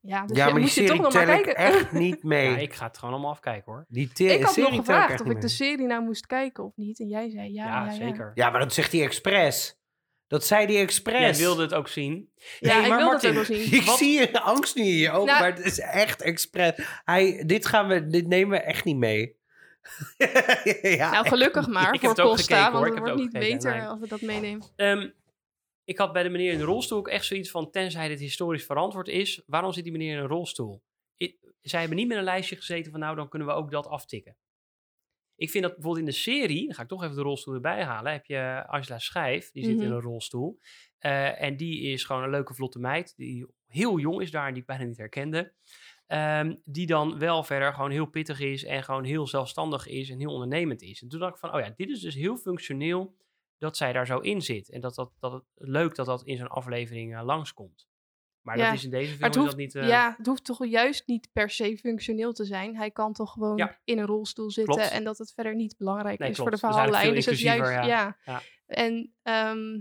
Ja, dus ja, je maar die moet je toch nog maar tel ik kijken. echt niet mee. ja, ik ga het gewoon allemaal afkijken hoor. Die Ik had serie nog gevraagd of ik de serie nou moest kijken of niet. En jij zei ja, Ja, zeker. Ja, maar dat zegt hij expres. Dat zei hij expres. Jij wilde het ook zien. Ja, Nee, ik maar wilde Martin, het ook wel zien. Ik zie je angst nu in je ogen, Nou- maar het is echt expres. Hij, dit, gaan we, dit nemen we echt niet mee. ja, Nou, gelukkig maar Ik heb voor het ook Costa, want Ik het heb wordt het niet gekeken, beter nee. als we dat meenemen. Ehm, ik had bij de meneer in de rolstoel ook echt zoiets van... tenzij dit historisch verantwoord is... waarom zit die meneer in een rolstoel? I- zij hebben niet met een lijstje gezeten van... nou, dan kunnen we ook dat aftikken. Ik vind dat bijvoorbeeld in de serie... dan ga ik toch even de rolstoel erbij halen... heb je Angela Schijf, die zit in Mhm. een rolstoel. Eh, en die is gewoon een leuke vlotte meid... die heel jong is daar en die ik bijna niet herkende... Ehm, die dan wel verder gewoon heel pittig is en gewoon heel zelfstandig is en heel ondernemend is. En toen dacht ik van, oh ja, dit is dus heel functioneel dat zij daar zo in zit. En dat, dat, dat het leuk dat dat in zo'n aflevering eh, langskomt. Maar Ja, dat is in deze film hoeft, dat niet... eh, ja, het hoeft toch juist niet per se functioneel te zijn. Hij kan toch gewoon Ja. in een rolstoel zitten Klopt. en dat het verder niet belangrijk Nee, is klopt. voor de verhaallijn. Dus het is juist, ja. Ja. En ehm,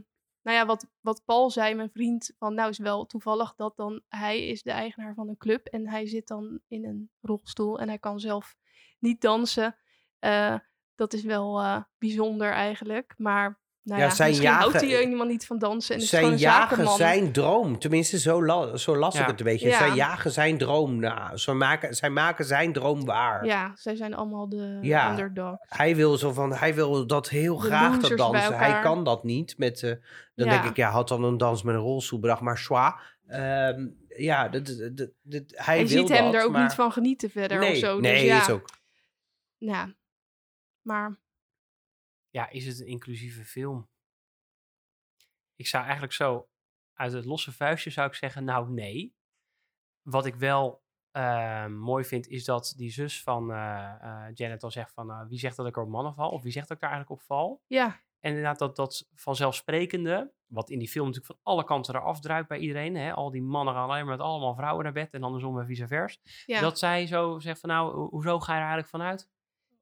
nou ja, wat, wat Paul zei, mijn vriend, van nou is wel toevallig dat dan hij is de eigenaar van een club en hij zit dan in een rolstoel en hij kan zelf niet dansen. Eh, dat is wel eh, bijzonder eigenlijk, maar nou Ja, ja, zijn misschien houdt jagen- hij helemaal niet van dansen en is Zijn jagen zakenman. zijn droom. Tenminste, zo, la- zo las ik het een beetje. Ja. Zij jagen zijn droom. Nou, ze maken, zij maken zijn droom waar. Ja, zij zijn allemaal de Ja. underdogs. Hij wil, zo van, hij wil dat heel De graag dat dansen. Hij kan dat niet. Met, eh, dan Ja. denk ik, ja, had dan een dans met een rolstoel bedacht. Maar schwa. Ehm, ja, dat, dat, dat, dat- hij En wil ziet hem dat, er ook maar- niet van genieten verder nee, of zo. Nee, dus ja, is ook. ja. Maar ja, is het een inclusieve film? Ik zou eigenlijk zo uit het losse vuistje zou ik zeggen, nou nee. Wat ik wel eh, mooi vind, is dat die zus van eh, eh, Janet al zegt van, eh, wie zegt dat ik er op mannen val? Of wie zegt dat ik daar eigenlijk op val? ja, En inderdaad, dat, dat vanzelfsprekende, wat in die film natuurlijk van alle kanten eraf druipt bij iedereen. Hè? Al die mannen gaan alleen maar met allemaal vrouwen naar bed en andersom en vice versa. ja. Dat zij zo zegt van nou, ho- hoezo ga je er eigenlijk vanuit?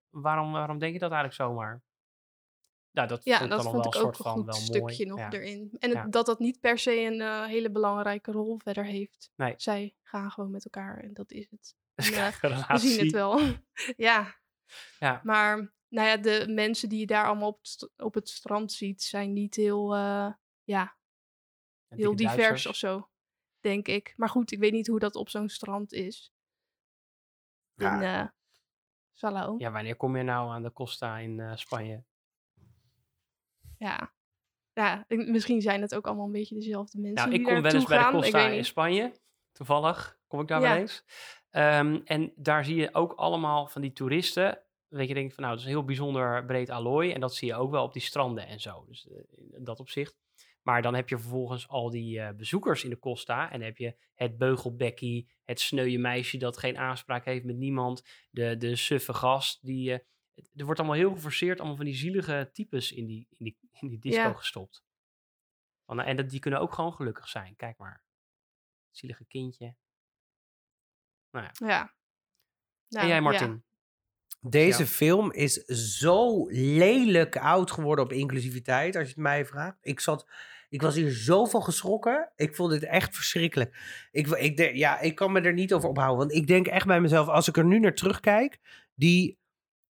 Waarom, waarom denk je dat eigenlijk zomaar? Nou, dat ja vond dat vond ik ook een goed mooi. stukje nog Ja. erin. En het- Ja. dat dat niet per se een eh, hele belangrijke rol verder heeft. Nee. Zij gaan gewoon met elkaar en dat is het. En, eh, we zien het wel. ja. Ja. Maar nou ja, de mensen die je daar allemaal op, op het strand ziet, zijn niet heel, eh, ja, En heel divers Duitsers. of zo, denk ik. Maar goed, ik weet niet hoe dat op zo'n strand is. Ja. In Salau. Ja. Wanneer kom je nou aan de Costa in Spanje? Ja. ik- misschien zijn het ook allemaal een beetje dezelfde mensen Nou, die ik kom wel eens bij de Costa in. Spanje. Toevallig kom ik daar Ja. wel eens. Ehm, en daar zie je ook allemaal van die toeristen. Dat je denkt van nou, het is een heel bijzonder breed allooi. En dat zie je ook wel op die stranden en zo. Dus eh, in dat opzicht. Maar dan heb je vervolgens al die eh, bezoekers in de Costa. En dan heb je het beugelbekkie, het sneuwe meisje dat geen aanspraak heeft met niemand. De, de suffe gast. Die, eh, er wordt allemaal heel geforceerd, allemaal van die zielige types in die, in die, in die disco Ja. gestopt. Van, en dat, die kunnen ook gewoon gelukkig zijn. Kijk maar. Zielige kindje. Nou ja. Ja. Nou, en jij, ja. Martin? Deze Ja. film is zo lelijk oud geworden op inclusiviteit, als je het mij vraagt. Ik, zat, ik was hier zo van geschrokken. Ik vond dit echt verschrikkelijk. Ik, ik, de- ja, ik kan me er niet over ophouden. Want ik denk echt bij mezelf, als ik er nu naar terugkijk, die,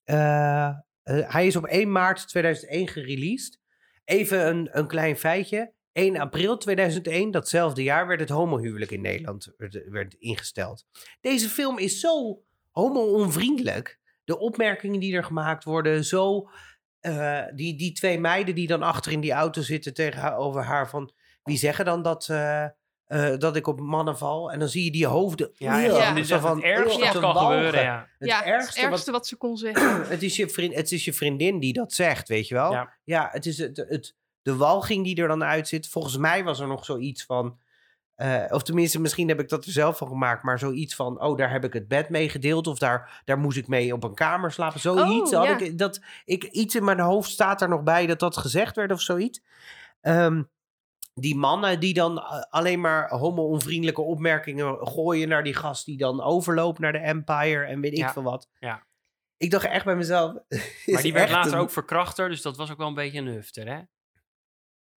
eh, eh, hij is op 1 maart 2001 gereleased. Even een, een klein feitje. 1 april 2001, datzelfde jaar, werd het homohuwelijk in Nederland werd, ingesteld. Deze film is zo homo-onvriendelijk. De opmerkingen die er gemaakt worden, zo... eh, die, die twee meiden die dan achter in die auto zitten tegenover haar van... Wie zeggen dan dat, eh, dat ik op mannen val? En dan zie je die hoofden... Ja, dit is echt het ergste wat kan gebeuren, ja. Het ja, ergste, het wat- ergste wat... ze kon zeggen. het, is je vriend, het is je vriendin die dat zegt, weet je wel? Ja. het is het, het, de walging die er dan uit zit. Volgens mij was er nog zoiets van... eh, of tenminste, misschien heb ik dat er zelf van gemaakt. Maar zoiets van, oh, daar heb ik het bed mee gedeeld. Of daar, daar moest ik mee op een kamer slapen. Zoiets. Oh, had ja. ik, dat, ik, iets in mijn hoofd staat er nog bij dat dat gezegd werd of zoiets. Ehm, die mannen die dan eh, alleen maar homo-onvriendelijke opmerkingen gooien naar die gast die dan overloopt naar de Empire en weet ik Ja, veel wat. ja. Ik dacht echt bij mezelf. Maar die werd later ook verkrachter, dus dat was ook wel een beetje een hufter, hè?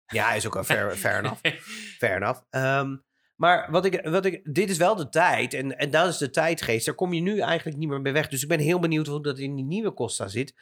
Ja, is ook wel fair, fair enough. Fair enough. Ehm, maar wat ik, wat ik, dit is wel de tijd. En, en dat is de tijdgeest. Daar kom je nu eigenlijk niet meer mee weg. Dus ik ben heel benieuwd hoe dat in die nieuwe Costa zit.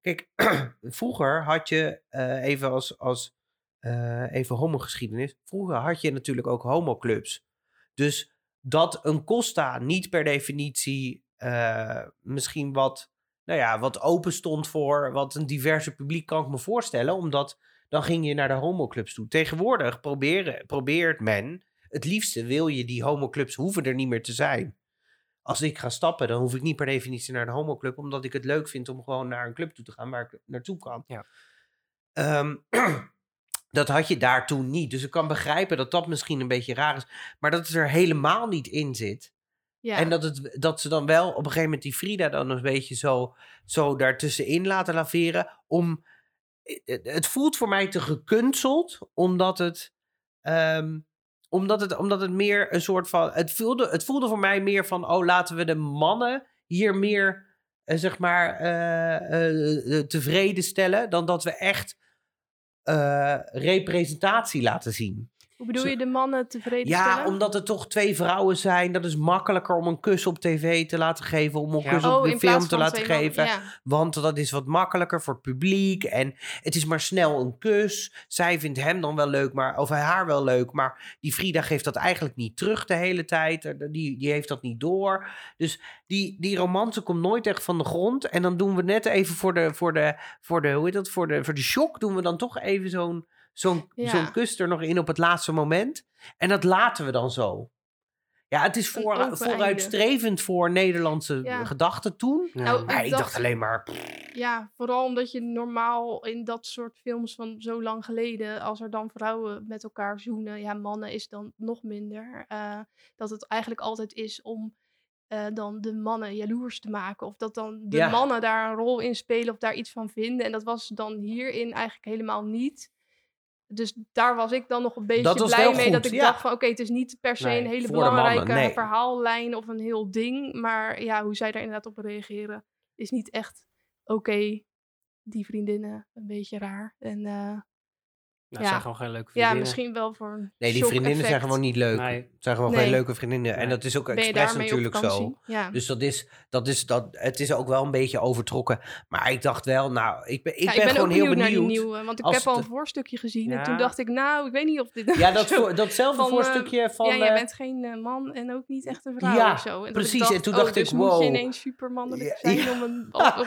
Kijk, vroeger had je, eh, even als, als eh, even homogeschiedenis. Vroeger had je natuurlijk ook homoclubs. Dus dat een Costa niet per definitie eh, misschien wat, nou ja, wat open stond voor wat een diverse publiek kan ik me voorstellen. Omdat dan ging je naar de homoclubs toe. Tegenwoordig proberen, probeert men, het liefste wil je die homoclubs hoeven er niet meer te zijn. Als ik ga stappen, dan hoef ik niet per definitie naar een homoclub, omdat ik het leuk vind om gewoon naar een club toe te gaan waar ik naartoe kan. Ja. Ehm, dat had je daar toen niet. Dus ik kan begrijpen dat dat misschien een beetje raar is, maar dat het er helemaal niet in zit. Ja. En dat, het, dat ze dan wel op een gegeven moment die Frida dan een beetje zo, zo daartussenin laten laveren. Om, het, het voelt voor mij te gekunsteld, omdat het, ehm, omdat het, omdat het meer een soort van. Het voelde, het voelde voor mij meer van: oh, laten we de mannen hier meer, eh, zeg maar, eh, eh, eh, tevreden stellen. Dan dat we echt eh, representatie laten zien. Hoe bedoel Zo- je de mannen tevreden Ja, stellen? omdat er toch twee vrouwen zijn. Dat is makkelijker om een kus op tv te laten geven. Om een Ja. kus oh, op de in film te laten geven. Ja. Want dat is wat makkelijker voor het publiek. En het is maar snel een kus. Zij vindt hem dan wel leuk, maar, of haar wel leuk. Maar die Frida geeft dat eigenlijk niet terug de hele tijd. Er- Die, die heeft dat niet door. Dus die, die romance komt nooit echt van de grond. En dan doen we net even voor de, voor de, voor de hoe heet dat, voor de, voor de shock, doen we dan toch even zo'n zo'n Ja. zo'n kus er nog in op het laatste moment. En dat laten we dan zo. Ja, het is voor, vooruitstrevend voor Nederlandse Ja. gedachten toen. Ja. Nou, Maar ik dacht- dacht alleen maar... Ja, vooral omdat je normaal in dat soort films van zo lang geleden, als er dan vrouwen met elkaar zoenen, ja, mannen is dan nog minder. eh, dat het eigenlijk altijd is om eh, dan de mannen jaloers te maken. Of dat dan de Ja. mannen daar een rol in spelen of daar iets van vinden. En dat was dan hierin eigenlijk helemaal niet. Dus daar was ik dan nog een beetje blij mee. goed, dat ik ja. dacht van oké, het is niet per se Nee, een hele mannen, belangrijke nee. verhaallijn of een heel ding. Maar ja, hoe zij daar inderdaad op reageren is niet echt oké. Die vriendinnen een beetje raar. En eh, Nou, Ja. zijn gewoon geen leuke ja, vriendinnen. misschien wel voor een Nee, die vriendinnen zijn gewoon niet leuk. Nee. Het zijn gewoon Nee. geen leuke vriendinnen. En dat is ook Ben expres natuurlijk zo. Ja. Dus dat is, dat is, dat, het is ook wel een beetje overtrokken. Maar ik dacht wel, nou, ik ben, ik Ja, ben, gewoon ook heel benieuwd, benieuwd. naar die nieuwe. Want ik heb al een voorstukje gezien. En Ja. toen dacht ik, nou, ik weet niet of dit... Ja, dat zo- voor, datzelfde van, eh, voorstukje van... ja, jij eh, bent geen eh, man en ook niet echt een vrouw Ja, of zo. En dat precies. Ik dacht, En toen oh, dacht dus ik, moet wow. je ineens supermannelijk Ja, zijn om een...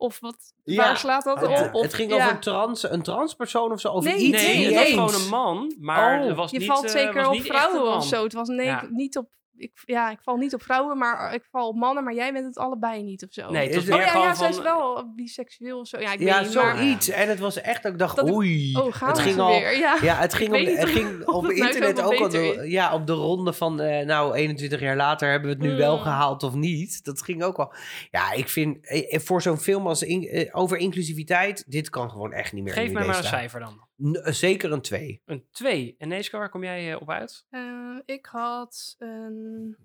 Of, wat, Ja. waar slaat dat het, op? Het ging ja. over een, trans, een transpersoon of zo. Of Nee, iets. Nee, het was gewoon een man, maar Oh, er was Je niet, valt eh, zeker was op vrouwen of zo. Het was nee, Ja. niet op... Ik, ja, ik val niet op vrouwen, maar ik val op mannen. Maar jij bent het allebei niet of zo. Nee, het was Is- meer oh ja, gewoon ja, zij is wel biseksueel of zo. Ja, ik Ja, weet maar... zoiets. En het was echt dat ik dacht, Dat ik- oei. Oh, gaan het ging al, weer? Ja. Ja, het ging, niet het ging op het nou internet ook al de, ja, op de ronde van, eh, nou, 21 jaar later hebben we het nu wel Mm. gehaald of niet. Dat ging ook al. Ja, ik vind, eh, voor zo'n film als in- over inclusiviteit, dit kan gewoon echt niet meer Geef in mij maar een cijfer dan. Eh, zeker een 2. Een 2. En Neeska, waar kom jij eh, op uit? Eh, ik had een,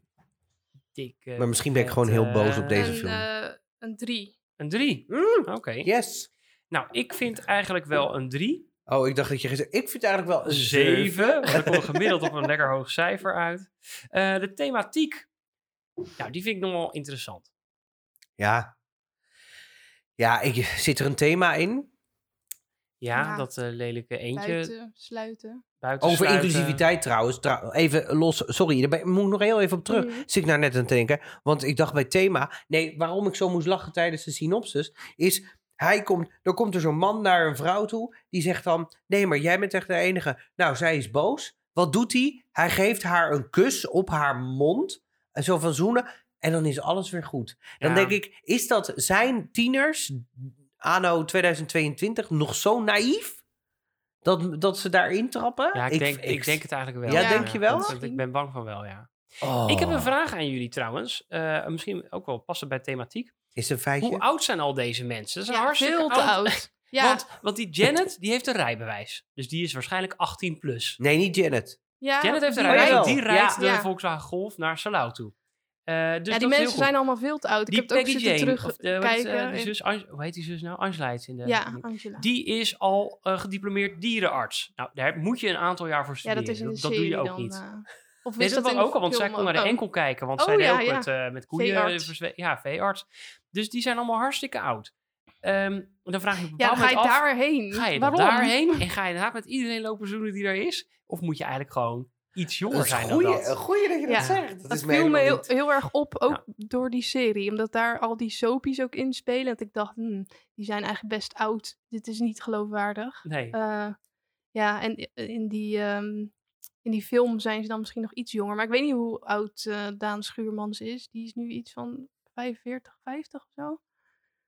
Dikke, Maar misschien ben ik gewoon heel boos op deze een, film. eh, een drie. Een 3. Mm, Oké. yes. Nou, ik vind eigenlijk wel een 3. Oh, ik dacht dat je gezegd... Ik vind eigenlijk wel een 7. 7. Want dan komt gemiddeld op een lekker hoog cijfer uit. Eh, de thematiek. Nou, die vind ik nog wel interessant. Ja. Ja, ik, zit er een thema in? Ja, Ja. dat eh, lelijke eentje. Buiten, sluiten. Buiten Over sluiten. inclusiviteit trouwens. Trouw- even los. Sorry, daar ben- moet ik nog heel even op terug. Zit ik nou net aan het denken. Want ik dacht bij thema. Nee, waarom ik zo moest lachen tijdens de synopsis. Is. Hij komt, dan komt er zo'n man naar een vrouw toe. Die zegt dan. Nee, maar jij bent echt de enige. Nou, zij is boos. Wat doet hij? Hij geeft haar een kus op haar mond. En zo van zoenen. En dan is alles weer goed. Dan Ja. denk ik. Is dat zijn tieners. Anno 2022 nog zo naïef? Dat, dat ze daarin trappen? Ja, ik, denk, ik, denk het eigenlijk wel. Ja, denk je wel? ik ben bang van wel, ja. Oh. Ik heb een vraag aan jullie trouwens. Eh, misschien ook wel passen bij thematiek. Is een feitje? Hoe oud zijn al deze mensen? Dat is een Ja, hartstikke veel te oud. Ja, Want, want die Janet, die heeft een rijbewijs. Dus die is waarschijnlijk 18 plus. Nee, niet Janet. ja, Janet heeft een die rijbewijs, die rijdt Ja. de. Volkswagen Golf naar Salau toe. Eh, dus ja, die mensen zijn allemaal veel te oud. Die ik heb het ook Peggy zitten Jane, of wat eh, zus, Ange- hoe heet die zus nou? Angela in de... ja, Angela. Die is al eh, gediplomeerd dierenarts. Nou, daar moet je een aantal jaar voor ja, studeren. dat is doe je ook dan. niet. eh, of Nee, dat, dat ook al, want zij kon naar de ook? enkel kijken. Want Oh, zij deed ja, ook ja. met, eh, met koeien. Veearts. Ja, veearts. Dus die zijn allemaal hartstikke oud. Ehm, dan vraag je op een Ja, bepaald dan ga je af, daarheen. Ga je Waarom? daarheen en ga je inderdaad met iedereen lopen zoenen die er is? Of moet je eigenlijk gewoon iets jonger zijn een dan goeie, dat? goeie dat je dat zegt. Dat, Dat is viel me heel, heel erg op, ook Ja. door die serie. Omdat daar al die soapies ook inspelen. Dat ik dacht, hmm, die zijn eigenlijk best oud. Dit is niet geloofwaardig. Nee. Eh, ja, en in die, ehm, in die film zijn ze dan misschien nog iets jonger. Maar ik weet niet hoe oud eh, Daan Schuurmans is. Die is nu iets van 45, 50 of zo.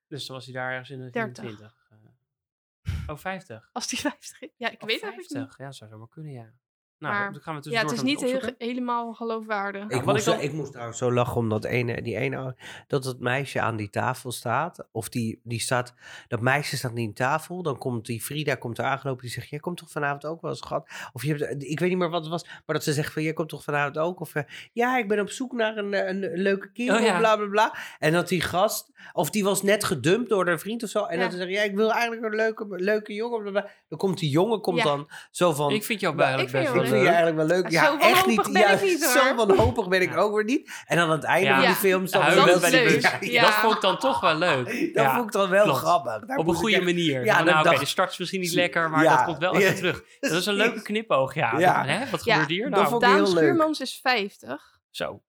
Dus dan was hij daar ergens in de 30. 24. eh. Oh, 50. Als die 50 is. Ja, ik Of weet het eigenlijk 50. niet. Ja, dat zou zomaar kunnen, ja. Nou, Maar- dan gaan we Ja, het is niet helemaal geloofwaardig. Ik, Nou, moest, ik dan- ik moest trouwens zo lachen omdat ene, die ene, dat het meisje aan die tafel staat. Of die, die staat, dat meisje staat niet aan tafel. Dan komt die Frida komt er aangelopen. Die zegt, jij komt toch vanavond ook wel eens, schat? Of je hebt, ik weet niet meer wat het was. Maar dat ze zegt van, jij komt toch vanavond ook? Of eh, ja, ik ben op zoek naar een, eh, een, leuke kerel, Oh, ja. bla bla bla. En dat die gast, of die was net gedumpt door haar vriend of zo. En Ja. dat ze zegt, ja, ik wil eigenlijk een leuke, leuke jongen. Bla bla. Dan komt die jongen, komt Ja. dan zo van... Ik vind jou best vind je eigenlijk wel leuk. Ja, echt wanhopig niet. ben ja, ik niet, zo wanhopig ben ik ook weer niet. En aan het einde Ja. van die film stond dat bij. Ja. Dat vond ik dan toch wel leuk. Dat Ja, vond ik dan wel klopt. grappig. Daar Op een goede manier. Ja, dat nou, oké, de start is misschien niet lekker, maar Ja. dat komt wel even terug. Dat is een leuke knipoog, ja. Ja. Hè, wat Ja, gebeurt hier? Nou, Daan. Schuurmans is 50. zo.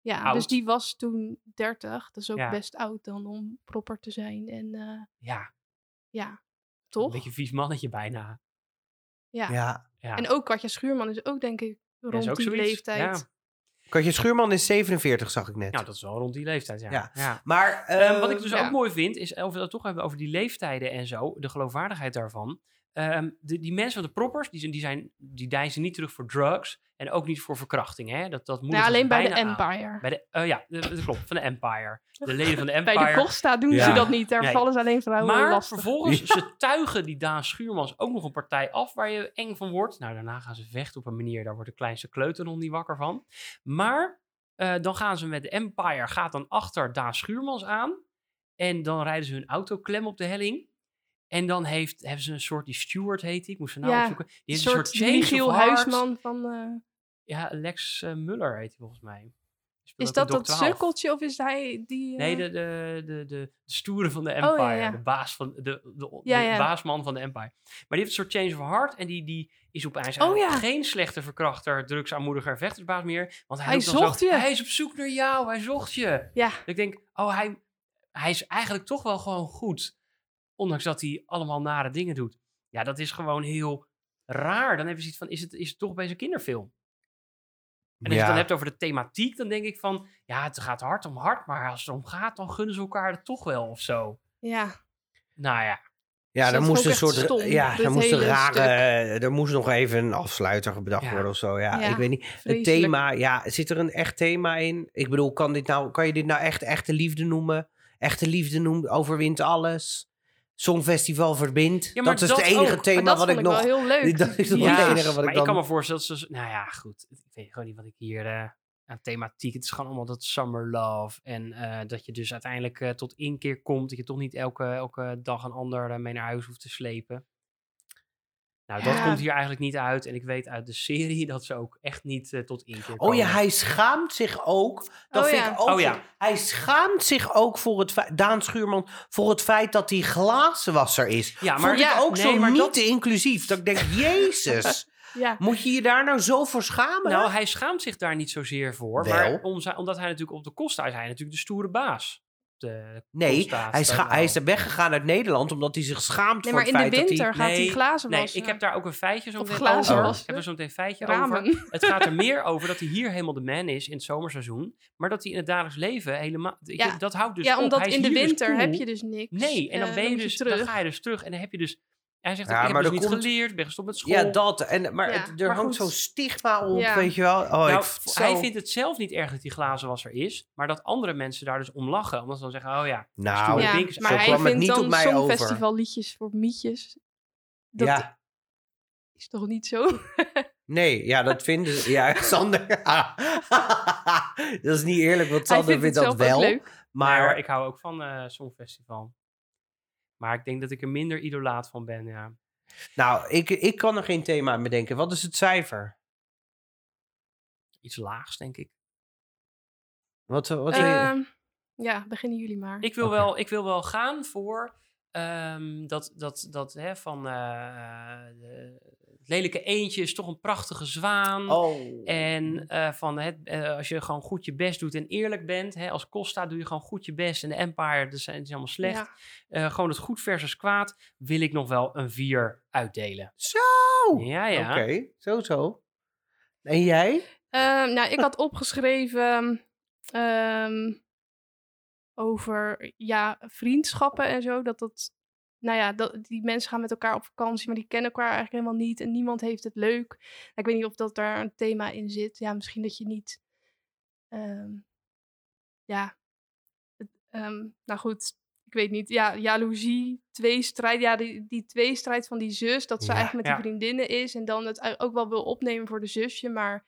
Ja, Oud. dus die was toen 30. Dat is ook Ja. best oud dan om proper te zijn. En eh, Ja, ja, een toch? beetje vies mannetje bijna. Ja. Ja. Ja, En ook Katja Schuurman is ook denk ik dat rond is ook die zoiets. leeftijd. Ja. Katje Schuurman is 47, zag ik net. Nou, dat is wel rond die leeftijd, ja. Ja. ja. maar Ehm, eh, wat ik dus ja. ook mooi vind, is of we het toch hebben over die leeftijden en zo, de geloofwaardigheid daarvan. Ehm, de, die mensen van de proppers, die, zijn, die, zijn, die deinzen niet terug voor drugs en ook niet voor verkrachting. Hè? Dat, dat Ja, moedigen ze alleen bij de bijna aan. Empire. Bij de, eh, ja, dat, klopt, van de Empire. De leden van de Bij Empire. de Costa doen Ja. ze dat niet. Daar Nee. vallen ze alleen vrouwen Maar lastig. vervolgens, Ja. ze tuigen die Daan Schuurmans ook nog een partij af waar je eng van wordt. Nou, daarna gaan ze vechten op een manier, daar wordt de kleinste kleuter nog niet wakker van. Maar eh, dan gaan ze met de Empire, gaat dan achter Daan Schuurmans aan. En dan rijden ze hun auto klem op de helling. En dan heeft, hebben ze een soort, die Stewart heet die, ik moest ze nou Ja, opzoeken. Die Een heeft een soort soort change Michiel. Huisman van... eh, Ja, Lex eh, Muller heet hij volgens mij. Is dat dat sukkeltje of is hij die... eh, Nee, de, de, de, de, de stoere van de ja, Empire. ja. De baas van de, de, baasman van de Empire. Maar die heeft een soort change of heart. En die, die is opeens Oh, eigenlijk ja. geen slechte verkrachter, drugsaanmoediger, vechtersbaas meer. Want hij, Hij zocht zo, je. Hij is op zoek naar jou, hij zocht je. Ja, ik denk, oh, hij, hij is eigenlijk toch wel gewoon goed. Ondanks dat hij allemaal nare dingen doet. Ja, dat is gewoon heel raar. Dan heb je zoiets van, is het, is het toch bij zijn kinderfilm? En als je het dan hebt over de thematiek, dan denk ik van, ja, het gaat hard om hard, maar als het om gaat, dan gunnen ze elkaar het toch wel of zo. ja. Nou ja, ja, dat er moest een soort. stom, ja, er moest een rare. stuk. Er moest nog even een afsluiter bedacht Ja. worden of zo. Ja, Ja, ik weet niet. Het thema, ja, zit er een echt thema in? Ik bedoel, kan, dit nou, kan je dit nou echt echte liefde noemen? Echte liefde noemt, overwint alles. Songfestival verbindt. Ja, dat is dat het enige ook. Thema dat wat ik ik nog. wel heel leuk. Dat is nog Ja. het enige wat maar ik ik dan. kan me voorstellen, dat ze, nou ja, goed. Ik weet gewoon niet wat ik hier eh, aan thematiek. Het is gewoon allemaal dat summer love. En eh, dat je dus uiteindelijk eh, tot inkeer komt. Dat je toch niet elke, elke dag een ander eh, mee naar huis hoeft te slepen. Nou, dat Ja. komt hier eigenlijk niet uit. En ik weet uit de serie dat ze ook echt niet eh, tot inkeer Oh ja, komen. hij schaamt zich ook. Dat Oh vind ja. ik ook. Oh ja. Hij schaamt zich ook voor het feit, Daan Schuurman, voor het feit dat hij glazenwasser is. Ja, maar Vond ik ja, ook nee, zo maar niet dat- inclusief. Dat ik denk, jezus. Ja. Moet je je daar nou zo voor schamen? Nou, hij schaamt zich daar niet zozeer voor. Wel. Maar om omdat hij natuurlijk op de Costa is, hij natuurlijk de stoere baas. De nee, hij, wel. hij is er weggegaan uit Nederland omdat hij zich schaamt Nee, voor maar het in de feit dat winter hij... gaat hij Nee, glazen Nee, wassen. ik heb daar ook een feitje zo meteen glazen over. wassen. Ik heb er zo meteen een feitje over. Ramen. Het gaat er meer over dat hij hier helemaal de man is in het zomerseizoen. Maar dat hij in het dagelijks leven helemaal... ik- Ja. Dat houdt dus ja, op. omdat Hij is in de dus winter cool. heb je dus niks. Nee, en dan Eh, ben je moet dus... terug. Dan ga je dus terug en dan heb je dus... Hij zegt, Ja, ook, ik heb maar dus er niet komt- geleerd, ben gestopt met school. Ja, dat. En, maar Ja, het, er maar hangt zo'n stigma op, Ja. weet je wel. Oh, Nou, ik, hij vindt het zelf niet erg dat die glazenwasser is, maar dat andere mensen daar dus om lachen. Omdat ze dan zeggen, oh ja, Nou, ja, maar zo hij kwam het vindt niet op dan mij over. songfestivalliedjes voor mietjes. Dat ja, is toch niet zo? nee, ja, dat vinden ze. Ja, Sander. dat is niet eerlijk, want Sander vindt dat wel. leuk. Maar Maar ik hou ook van eh Songfestival. Maar ik denk dat ik er minder idolaat van ben, ja. nou, ik, ik kan er geen thema aan bedenken. Wat is het cijfer? Iets laags, denk ik. Wat, wat wil je- Ehm, ja, beginnen jullie maar. Ik wil, wel, ik wil wel gaan voor ehm, dat, dat, dat hè, van eh, de, het lelijke eendje is toch een prachtige zwaan. oh. En eh, van het, eh, als je gewoon goed je best doet en eerlijk bent, hè, als Costa doe je gewoon goed je best. En de Empire, dat zijn, zijn allemaal slecht. Ja. Eh, gewoon het goed versus kwaad, wil ik nog wel een 4 uitdelen. Zo! Ja, ja. Oké, zo zo. En jij? Ehm, nou, ik had opgeschreven ehm, over ja, vriendschappen en zo. Dat dat, nou ja, dat, die mensen gaan met elkaar op vakantie, maar die kennen elkaar eigenlijk helemaal niet. En niemand heeft het leuk. Nou, ik weet niet of dat daar een thema in zit. Ja, misschien dat je niet. ehm, ja. het, ehm, nou goed, ik weet niet. Ja, jaloezie, tweestrijd. Ja, die, die tweestrijd van die zus. Dat ze Ja. eigenlijk met Ja. die vriendinnen is. En dan het ook wel wil opnemen voor de zusje. Maar.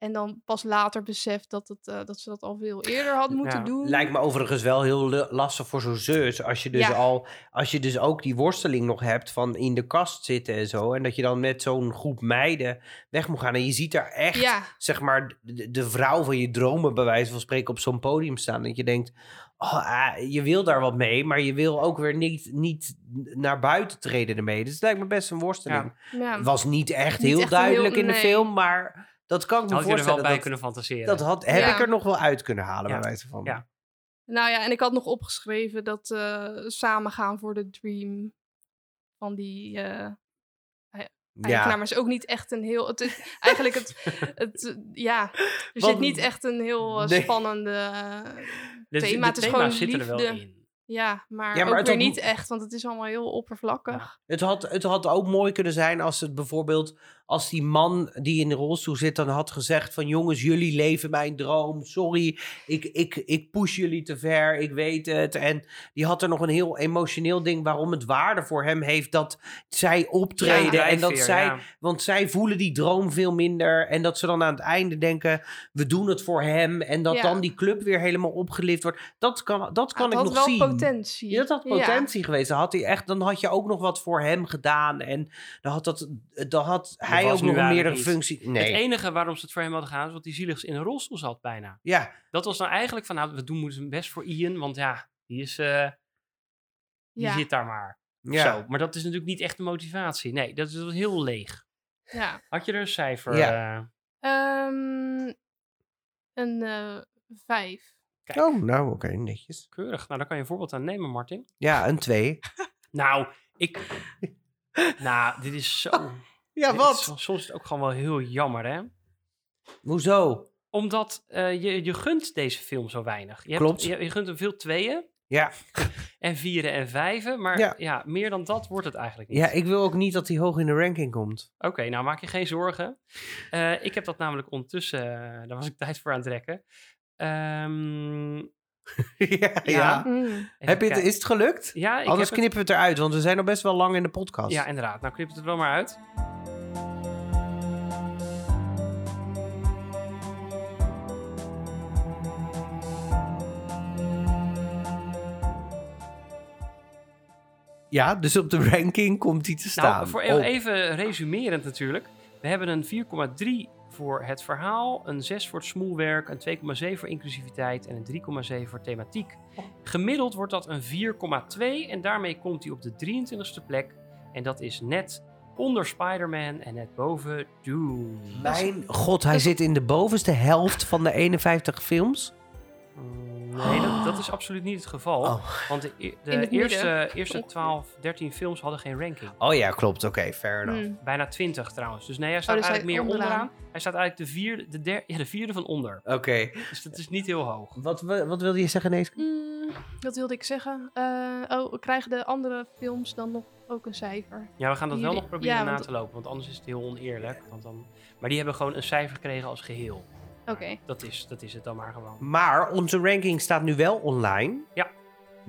En dan pas later beseft dat, het, eh, dat ze dat al veel eerder had moeten Ja. doen. Lijkt me overigens wel heel lastig voor zo'n zus. Als je dus Ja. al, als je dus ook die worsteling nog hebt van in de kast zitten en zo. En dat je dan met zo'n groep meiden weg moet gaan. En je ziet daar echt, Ja, zeg maar, de, de vrouw van je dromen bij wijze van spreken op zo'n podium staan. Dat je denkt, oh, ah, je wil daar wat mee, maar je wil ook weer niet, niet naar buiten treden ermee. Dus het lijkt me best een worsteling. ja. Was niet echt Niet heel echt duidelijk heel- in de film, maar dat kan ik me Had je er wel voorstellen. bij dat, kunnen fantaseren. dat had, heb Ja. ik er nog wel uit kunnen halen, Ja. bij wijze van. Ja. Nou ja, en ik had nog opgeschreven dat eh samen gaan voor de dream van die eh eigenaar. Maar is ook niet echt een heel... Het is eigenlijk het... het ja, er Want- zit niet echt een heel eh, Nee. spannende de, thema. de Het is thema's gewoon zitten er wel liefde. in. Ja, maar, Ja, maar ook het weer had- niet echt, want het is allemaal heel oppervlakkig. Het had, het had ook mooi kunnen zijn als het bijvoorbeeld, als die man die in de rolstoel zit, dan had gezegd van jongens, jullie leven mijn droom. Sorry, ik, ik, ik push jullie te ver, ik weet het. En die had er nog een heel emotioneel ding waarom het waarde voor hem heeft dat zij optreden. Ja, en dat zij, ja. want zij voelen die droom veel minder. En dat ze dan aan het einde denken, we doen het voor hem. En dat Ja. dan die club weer helemaal opgelift wordt. Dat kan, dat kan ik had nog wel zien. potentie. Ja, dat had potentie geweest. Dan had, hij echt, dan had je ook nog wat voor hem gedaan. En dan had, dat, dan had hij was ook nog een meerdere functie. Nee. Het enige waarom ze het voor hem hadden gedaan, is dat hij zielig in een rolstoel zat bijna. Ja, Dat was nou eigenlijk van, nou, we doen moeten best voor Ian, want ja, die, is, eh, die Ja, zit daar maar. ja. Zo, maar dat is natuurlijk niet echt de motivatie. Nee, dat is dat heel leeg. ja. Had je er een cijfer? Ja. eh, Ehm, een eh, vijf. Kijk. Oh, nou oké, netjes. keurig. Nou, daar kan je een voorbeeld aan nemen, Martin. Ja, een twee. Nou, ik... nou, dit is zo... Ja, is- soms is het ook gewoon wel heel jammer, hè? Hoezo? Omdat eh, je, je gunt deze film zo weinig. Je Klopt. Hebt, je, je gunt hem veel tweeën Ja. en vieren en vijven. Maar Ja. ja. meer dan dat wordt het eigenlijk niet. ja, ik wil ook niet dat hij hoog in de ranking komt. Oké, nou maak je geen zorgen. Eh, ik heb dat namelijk ondertussen... eh, daar was ik tijd voor aan het trekken. Ehm, ja, ja. Ja. Mm. Heb je het, is het gelukt? Ja, ik Anders heb knippen we het eruit, want we zijn al best wel lang in de podcast. het... Ja, inderdaad. Nou, knip het er wel maar uit. Ja, dus op de ranking komt hij te staan. Nou, voor even resumerend natuurlijk. We hebben een 4,3 voor het verhaal, een 6 voor het smoelwerk, een 2,7 voor inclusiviteit en een 3,7 voor thematiek. Gemiddeld wordt dat een 4,2 en daarmee komt hij op de 23ste plek. En dat is net onder Spider-Man en net boven Doom. Mijn god, hij zit in de bovenste helft van de 51 films. Nee, dat, dat is absoluut niet het geval. Oh. Want de, e- de eerste, eerste 12, 13 films hadden geen ranking. Oh ja, klopt. Oké, fair enough. Hmm. Bijna 20 trouwens. Dus nee, hij staat dus hij eigenlijk meer onderaan. onderaan. Hij staat eigenlijk de vierde, de, der, ja, de vierde van onder. Oké. Dus dat is niet heel hoog. Wat, wa- wat wilde je zeggen, Neeske? Mm, wat wilde ik zeggen? Eh, oh, krijgen de andere films dan nog ook een cijfer? Ja, we gaan dat wel nog proberen ja, na want- te lopen. Want anders is het heel oneerlijk. Want dan, maar die hebben gewoon een cijfer gekregen als geheel. Oké. Dat is, dat is het dan maar gewoon. Maar onze ranking staat nu wel online.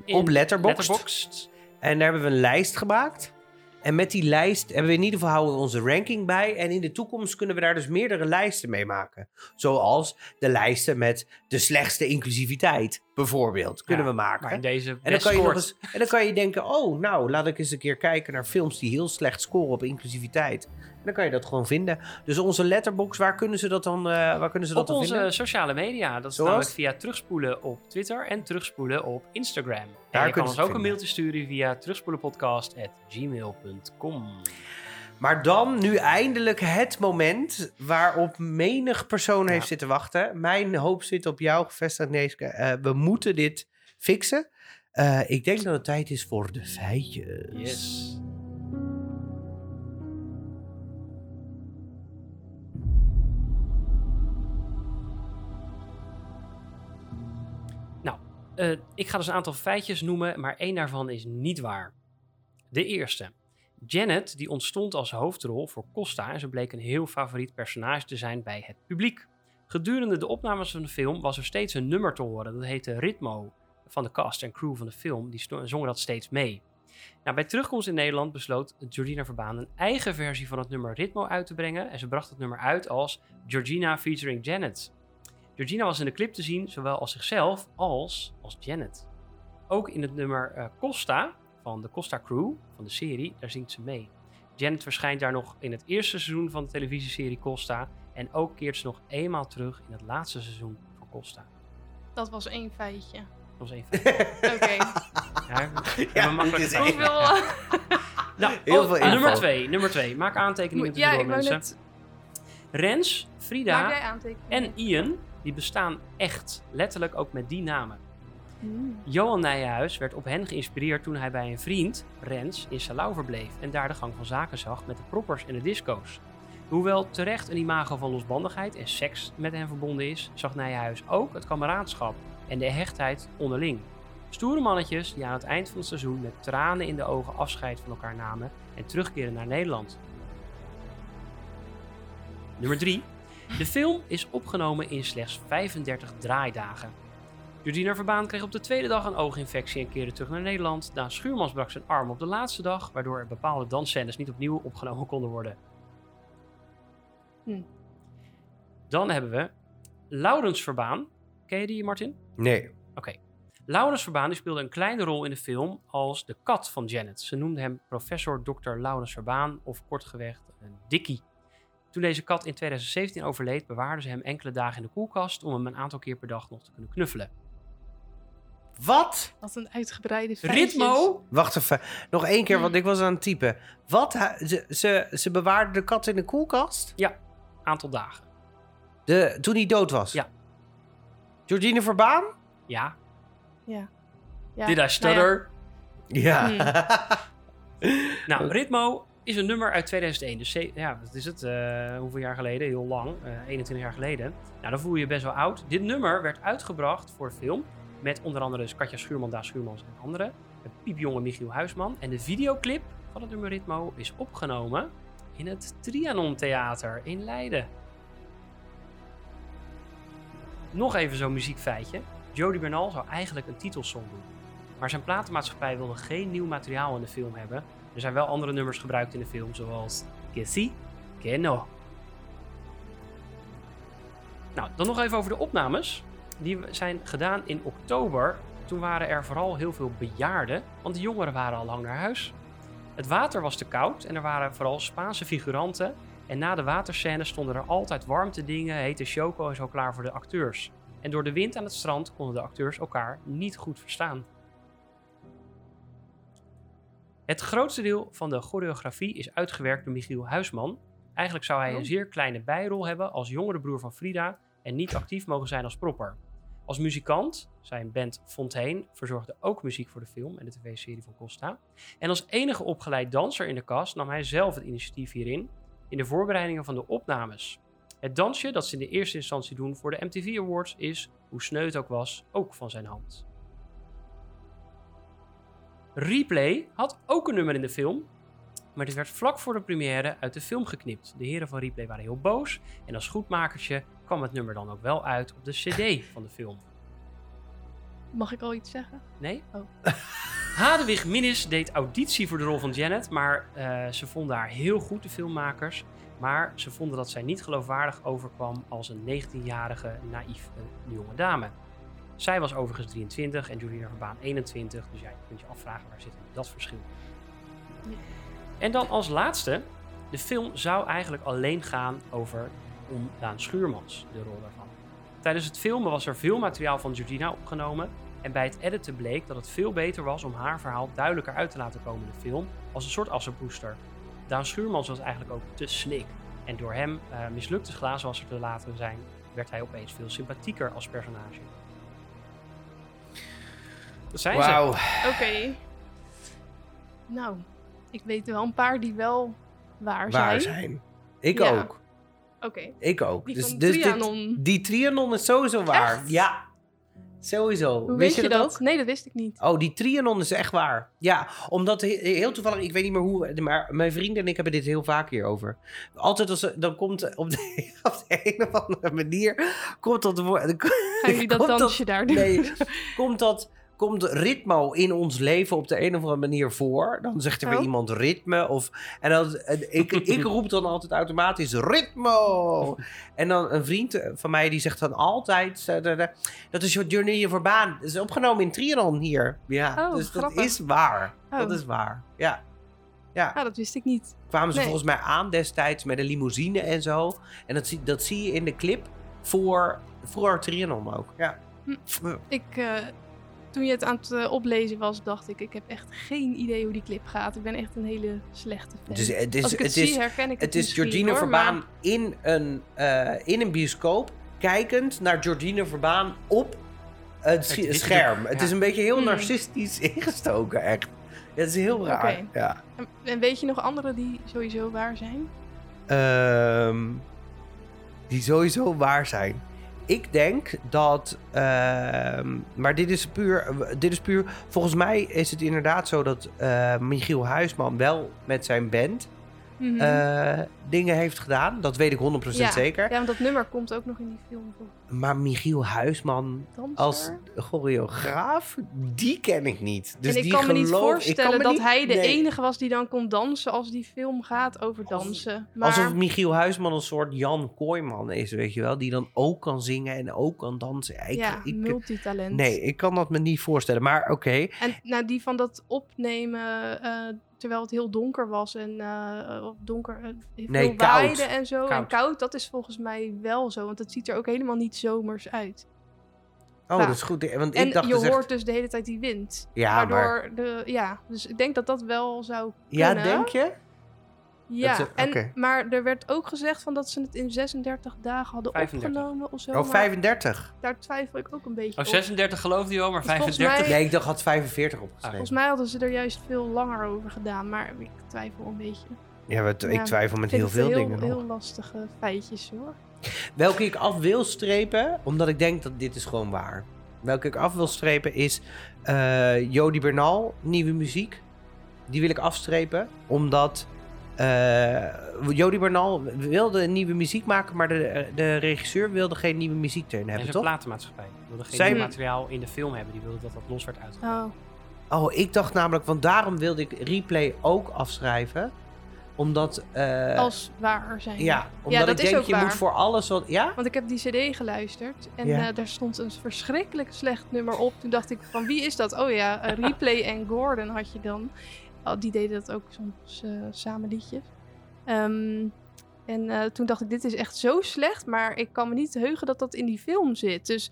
In op Letterboxd. Letterboxd. En daar hebben we een lijst gemaakt. En met die lijst hebben we in ieder geval houden we onze ranking bij. En in de toekomst kunnen we daar dus meerdere lijsten mee maken. Zoals de lijsten met de slechtste inclusiviteit, bijvoorbeeld. Kunnen Ja, we maken. Maar in deze En dan, kan je nog scoort. eens, en dan kan je denken, oh, nou, laat ik eens een keer kijken naar films die heel slecht scoren op inclusiviteit. En dan kan je dat gewoon vinden. Dus onze letterbox, waar kunnen ze dat dan, eh, waar kunnen ze dat Op dan onze vinden? sociale media. Dat is Zoals? namelijk via terugspoelen op Twitter en terugspoelen op Instagram. En Daar je kan ons ook het een mailtje sturen via terugspoelenpodcast.gmail.com. Maar dan nu eindelijk het moment waarop menig persoon heeft Ja. zitten wachten. Mijn hoop zit op jou gevestigd, Neeske. Eh, we moeten dit fixen. Eh, ik denk dat het tijd is voor de feitjes. Yes. Nou, eh, ik ga dus een aantal feitjes noemen, maar één daarvan is niet waar. De eerste. Janet die ontstond als hoofdrol voor Costa en ze bleek een heel favoriet personage te zijn bij het publiek. Gedurende de opnames van de film was er steeds een nummer te horen. Dat heette Ritmo van de cast en crew van de film. Die zongen dat steeds mee. Nou, bij terugkomst in Nederland besloot Georgina Verbaan een eigen versie van het nummer Ritmo uit te brengen. En ze bracht het nummer uit als Georgina featuring Janet. Georgina was in de clip te zien, zowel als zichzelf als als Janet. Ook in het nummer eh, Costa van de Costa Crew van de serie, daar zingt ze mee. Janet verschijnt daar nog in het eerste seizoen van de televisieserie Costa. En ook keert ze nog eenmaal terug in het laatste seizoen van Costa. Dat was één feitje. Dat was één feit. Oké. Ja, we Ja, hebben makkelijk. Hoeveel? Nou, Heel oh, veel info. nummer twee, nummer twee. Maak aantekeningen ja, wou mensen. net... Rens, Frida en Ian, die bestaan echt. Letterlijk ook met die namen. Hmm. Johan Nijenhuis werd op hen geïnspireerd toen hij bij een vriend, Rens, in Salau verbleef en daar de gang van zaken zag met de proppers en de disco's. Hoewel terecht een imago van losbandigheid en seks met hen verbonden is, zag Nijenhuis ook het kameraadschap en de hechtheid onderling. Stoere mannetjes die aan het eind van het seizoen met tranen in de ogen afscheid van elkaar namen en terugkeren naar Nederland. Nummer 3. De film is opgenomen in slechts 35 draaidagen. Jordina Verbaan kreeg op de tweede dag een ooginfectie en keerde terug naar Nederland. Daan Schuurmans brak zijn arm op de laatste dag, waardoor er bepaalde dansscènes niet opnieuw opgenomen konden worden. Hm. Dan hebben we Laurens Verbaan. Ken je die, Martin? Nee. Oké. Laurens Verbaan die speelde een kleine rol in de film als de kat van Janet. Ze noemde hem professor Dr. Laurens Verbaan of kortgeweg een Dikkie. Toen deze kat in 2017 overleed, bewaarden ze hem enkele dagen in de koelkast om hem een aantal keer per dag nog te kunnen knuffelen. Wat? Wat een uitgebreide feitjes. Ritmo? Wacht even. Nog één keer, Hmm. want ik was aan het typen. Wat? Ze, ze, ze bewaarden de kat in de koelkast? Aantal dagen. De, toen hij dood was? Ja. Georgine Verbaan? Ja. Ja. ja. Did I nou stutter? Ja. Nou, Ritmo is een nummer uit 2001. Dus ja, wat is het? eh, hoeveel jaar geleden? Heel lang. eh 21 jaar geleden. Nou, dan voel je je best wel oud. Dit nummer werd uitgebracht voor de film. Met onder andere dus Katja Schuurman, Daas Schuurmans en anderen. Met piepjonge Michiel Huisman. En de videoclip van het nummer Ritmo is opgenomen in het Trianon Theater in Leiden. Nog even zo'n muziekfeitje. Jody Bernal zou eigenlijk een titelsong doen. Maar zijn platenmaatschappij wilde geen nieuw materiaal in de film hebben. Er zijn wel andere nummers gebruikt in de film, zoals Que si, no. Nou, dan nog even over de opnames. Die zijn gedaan in oktober. Toen waren er vooral heel veel bejaarden, want de jongeren waren al lang naar huis. Het water was te koud en er waren vooral Spaanse figuranten. En na de waterscènes stonden er altijd warmte dingen, hete choco en zo klaar voor de acteurs. En door de wind aan het strand konden de acteurs elkaar niet goed verstaan. Het grootste deel van de choreografie is uitgewerkt door Michiel Huisman. Eigenlijk zou hij Oh. een zeer kleine bijrol hebben als jongere broer van Frida en niet actief mogen zijn als propper. Als muzikant, zijn band Fontaine verzorgde ook muziek voor de film en de tv-serie van Costa. En als enige opgeleid danser in de cast nam hij zelf het initiatief hierin in de voorbereidingen van de opnames. Het dansje dat ze in de eerste instantie doen voor de MTV Awards is, hoe sneu het ook was, ook van zijn hand. Replay had ook een nummer in de film, maar dit werd vlak voor de première uit de film geknipt. De heren van Replay waren heel boos en als goedmakertje kwam het nummer dan ook wel uit op de CD van de film. Mag ik al iets zeggen? Nee? Oh. Hadewig Minnis deed auditie voor de rol van Janet, maar eh, ze vonden haar heel goed, de filmmakers. Maar ze vonden dat zij niet geloofwaardig overkwam als een 19-jarige, naïeve jonge dame. Zij was overigens 23 en Julia Verbaan 21, dus ja, je kunt je afvragen waar zit dat verschil. Ja. En dan als laatste, de film zou eigenlijk alleen gaan over om Daan Schuurmans, de rol daarvan. Tijdens het filmen was er veel materiaal van Georgina opgenomen en bij het editen bleek dat het veel beter was om haar verhaal duidelijker uit te laten komen in de film als een soort assenpoester. Daan Schuurmans was eigenlijk ook te snik. En door hem eh mislukte glazenwasser te laten zijn, werd hij opeens veel sympathieker als personage. Dat zijn ze. Wauw. Oké. Nou, ik weet er wel een paar die wel waar, Waar zijn. zijn? Ik Ja. ook. Oké. Ik ook. Die dus, dus dit- Trianon. die Trianon is sowieso waar. Echt? Ja. Sowieso. Hoe weet je dat? ook? Nee, dat wist ik niet. Oh, die Trianon is echt waar. Ja, omdat he- heel toevallig, ik weet niet meer hoe, maar mijn vrienden en ik hebben dit heel vaak hierover. Altijd als dan komt op de, op de een of andere manier, komt dat woord. Gaan jullie dat dansje daar doen? Nee, komt dat. Komt ritmo in ons leven op de een of andere manier voor? Dan zegt er weer Oh. iemand ritme. Of, en dan, ik, ik roep dan altijd automatisch ritmo. En dan een vriend van mij die zegt dan altijd... eh, dat is Journey Verbaan. Dat is opgenomen in Trianon hier. Ja, Oh, dus dat grappig. is waar. Dat Oh. is waar. Ja. Ja, Ah, dat wist ik niet. kwamen ze nee. volgens mij aan destijds met een limousine en zo. En dat zie, dat zie je in de clip voor, voor Trianon ook. Ja. Hm. Ik, eh, toen je het aan het eh, oplezen was, dacht ik, ik heb echt geen idee hoe die clip gaat. Ik ben echt een hele slechte fan. Het is, het is, Als ik het, het is, zie, herken ik het Het is Georgina hoor, Verbaan maar- in, een, eh, in een bioscoop, kijkend naar Georgina Verbaan op het scherm. Het ja. is een beetje heel Hmm. narcistisch ingestoken, echt. Het is heel raar. Oké. Ja. En, en weet je nog andere die sowieso waar zijn? Ehm, die sowieso waar zijn. Ik denk dat, ehm, maar dit is, puur, dit is puur. Volgens mij is het inderdaad zo dat eh, Michiel Huisman wel met zijn band Mhm. eh, dingen heeft gedaan. Dat weet ik 100% Ja. zeker. Ja, want dat nummer komt ook nog in die film. Maar Michiel Huisman Danser. als choreograaf, die ken ik niet. Dus en ik die kan me niet geloof- voorstellen me dat niet- hij de nee. enige was die dan kon dansen als die film gaat over dansen. Maar Alsof Michiel Huisman een soort Jan Kooijman is, weet je wel. Die dan ook kan zingen en ook kan dansen. Ja, Ik, ja, ik, multitalent. nee, ik kan dat me niet voorstellen. Maar oké. En nou, die van dat opnemen eh, terwijl het heel donker was en of donker eh, veel Nee, koud. en zo. En Koud. koud, dat is volgens mij wel zo, want het ziet er ook helemaal niet zomers uit. Oh, Vaak. dat is goed. Want en ik dacht je dus echt- hoort dus de hele tijd die wind. Ja, waardoor maar... de, ja, dus ik denk dat dat wel zou Ja, kunnen. denk je? Ja, ze- en, oké. maar er werd ook gezegd van dat ze het in 36 dagen hadden 35. opgenomen of zo. Oh, maar 35. daar twijfel ik ook een beetje Oh, op. 36 geloofde je al, maar Dus volgens 35? mij- Nee, ik dacht had 45 opgeschreven. Volgens mij hadden ze er juist veel langer over gedaan, maar ik twijfel een beetje. Ja, Ja, ik twijfel met heel veel heel, dingen nog. heel lastige feitjes hoor. Welke ik af wil strepen, omdat ik denk dat dit is gewoon waar. Welke ik af wil strepen is eh Jody Bernal, nieuwe muziek. Die wil ik afstrepen, omdat eh Jody Bernal wilde nieuwe muziek maken, maar de, de regisseur wilde geen nieuwe muziek erin En hebben, zijn toch? platenmaatschappij. Die wilde geen Zijn- materiaal in de film hebben. Die wilde dat dat los werd uitgebracht. Oh, Oh, ik dacht namelijk, want daarom wilde ik replay ook afschrijven. Omdat, eh, als waar zijn. ja, omdat dat ik is denk, je waar. moet voor alles wat, ja? Want ik heb die cd geluisterd en Ja. eh, daar stond een verschrikkelijk slecht nummer op. Toen dacht ik van wie is dat? Oh ja, eh, Replay en Gordon had je dan. Oh, die deden dat ook soms samen liedjes. Ehm, en toen dacht ik dit is echt zo slecht, maar ik kan me niet heugen dat dat in die film zit. Dus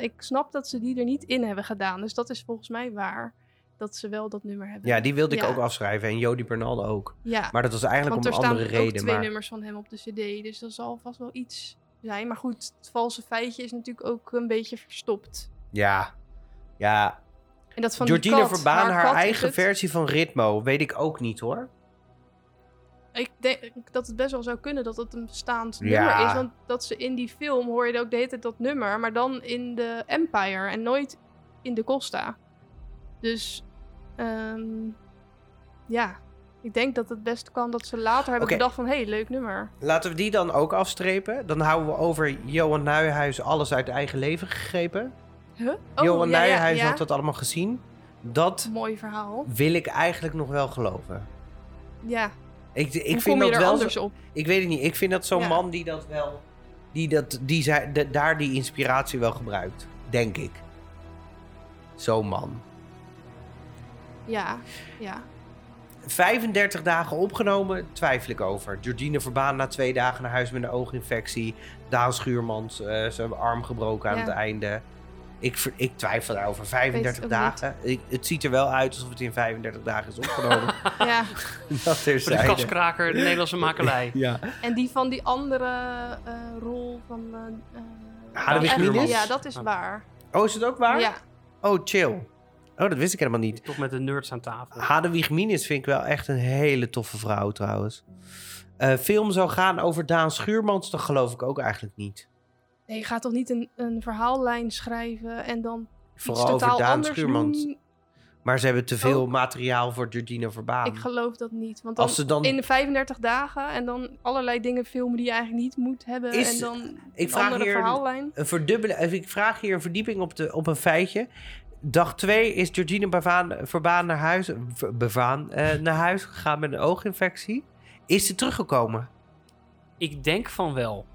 ik snap dat ze die er niet in hebben gedaan. Dus dat is volgens mij waar. Dat ze wel dat nummer hebben. Ja, die wilde ik Ja. ook afschrijven. En Jody Bernal ook. Ja, Maar dat was eigenlijk want om er een staan andere ook reden. twee Maar nummers van hem op de cd. Dus dat zal vast wel iets zijn. Maar goed, het valse feitje is natuurlijk ook een beetje verstopt. ja, ja. En dat van Georgina kat, Verbaan, haar, eigen het. versie van Ritmo, weet ik ook niet hoor. Ik denk dat het best wel zou kunnen dat het een bestaand Ja. nummer is. Want dat ze in die film hoor je ook de hele tijd dat nummer. Maar dan in de Empire en nooit in de Costa. Dus ehm, ja, ik denk dat het best kan dat ze later hebben Oké. bedacht van... hé, hey, leuk nummer. Laten we die dan ook afstrepen. Dan houden we over Johan Nijhuis alles uit eigen leven gegrepen. Huh? Oh, Johan ja, ja, Nijhuis ja. had dat allemaal gezien. Dat Mooi verhaal. wil ik eigenlijk nog wel geloven. Ja, Ik, ik hoe vind dat wel. anders zo- op? ik weet het niet. Ik vind dat zo'n Ja. man die dat wel. Die, dat, die zei, de- daar die inspiratie wel gebruikt. Denk ik. Zo'n man. Ja, ja. 35 dagen opgenomen, twijfel ik over. Georgine Verbaan na twee dagen naar huis met een ooginfectie. Daan Schuurmans, eh zijn arm gebroken aan Ja. het einde. Ik, ik twijfel daarover. Weet 35 het ook dagen. Ik, het ziet er wel uit alsof het in 35 dagen is opgenomen. ja. dat Voor de kaskraker, de Nederlandse makelij. Ja. En die van die andere eh, rol van... eh, eh, Minus? Ja, dat is waar. Oh, is het ook waar? Ja, Oh, chill. Oh, dat wist ik helemaal niet. Toch met de nerds aan tafel. Hadewig Minus vind ik wel echt een hele toffe vrouw trouwens. Eh, film zou gaan over Daan Schuurmans, dat geloof ik ook eigenlijk niet. nee, je gaat toch niet een, een verhaallijn schrijven en dan Vooral iets over totaal Daan anders Schuurmans. doen? Maar ze hebben te veel Oh. materiaal voor Georgina Verbaan. Ik geloof dat niet. Want dan, Als ze dan- in 35 dagen en dan allerlei dingen filmen die je eigenlijk niet moet hebben. Is- en dan ik een vraag andere hier- verhaallijn. Een verdubbele, eh, ik vraag hier een verdieping op, de, op een feitje. Dag 2 is Georgina Bavaan, Verbaan naar huis, Bavaan, eh, naar huis gegaan met een ooginfectie. Is ze teruggekomen? Ik denk van wel.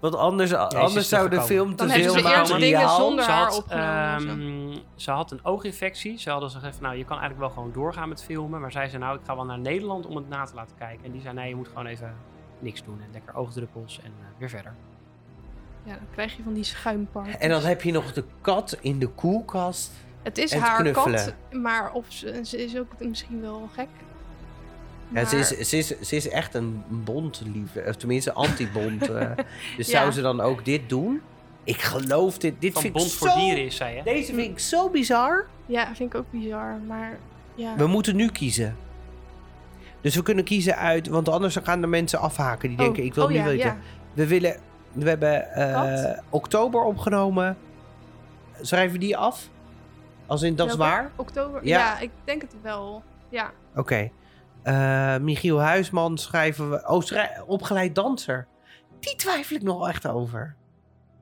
Want anders, anders zou de film te veel materiaal... zonder Ze haar had, ehm, ze had een ooginfectie. Ze hadden gezegd nou, je kan eigenlijk wel gewoon doorgaan met filmen. Maar zij zei, nou, ik ga wel naar Nederland om het na te laten kijken. En die zei, nee, je moet gewoon even niks doen. En lekker oogdruppels en eh, weer verder. Ja, dan krijg je van die schuimpartjes. En dan heb je nog de kat in de koelkast. Het is en haar knuffelen. kat, maar of ze, ze is ook misschien wel gek. Ja, ze, is, ze, is, ze is echt een bondliefde, of tenminste anti-bond. eh. dus Ja. zou ze dan ook dit doen? Ik geloof dit. Dit Van vind Bond ik voor zo... Dieren is zij, hè? Deze vind ik zo bizar. Ja, vind ik ook bizar. Maar ja. We moeten nu kiezen. Dus we kunnen kiezen uit, want anders gaan de mensen afhaken. Die Oh, denken, ik wil oh niet ja, weten. ja. We willen, we hebben eh, oktober opgenomen. Schrijven we die af? Als in, dat is waar? Oktober? Ja. Ja. ik denk het wel. Ja. Oké. Eh, Michiel Huisman schrijven we... Oh, schrij- opgeleid danser. Die twijfel ik nog echt over.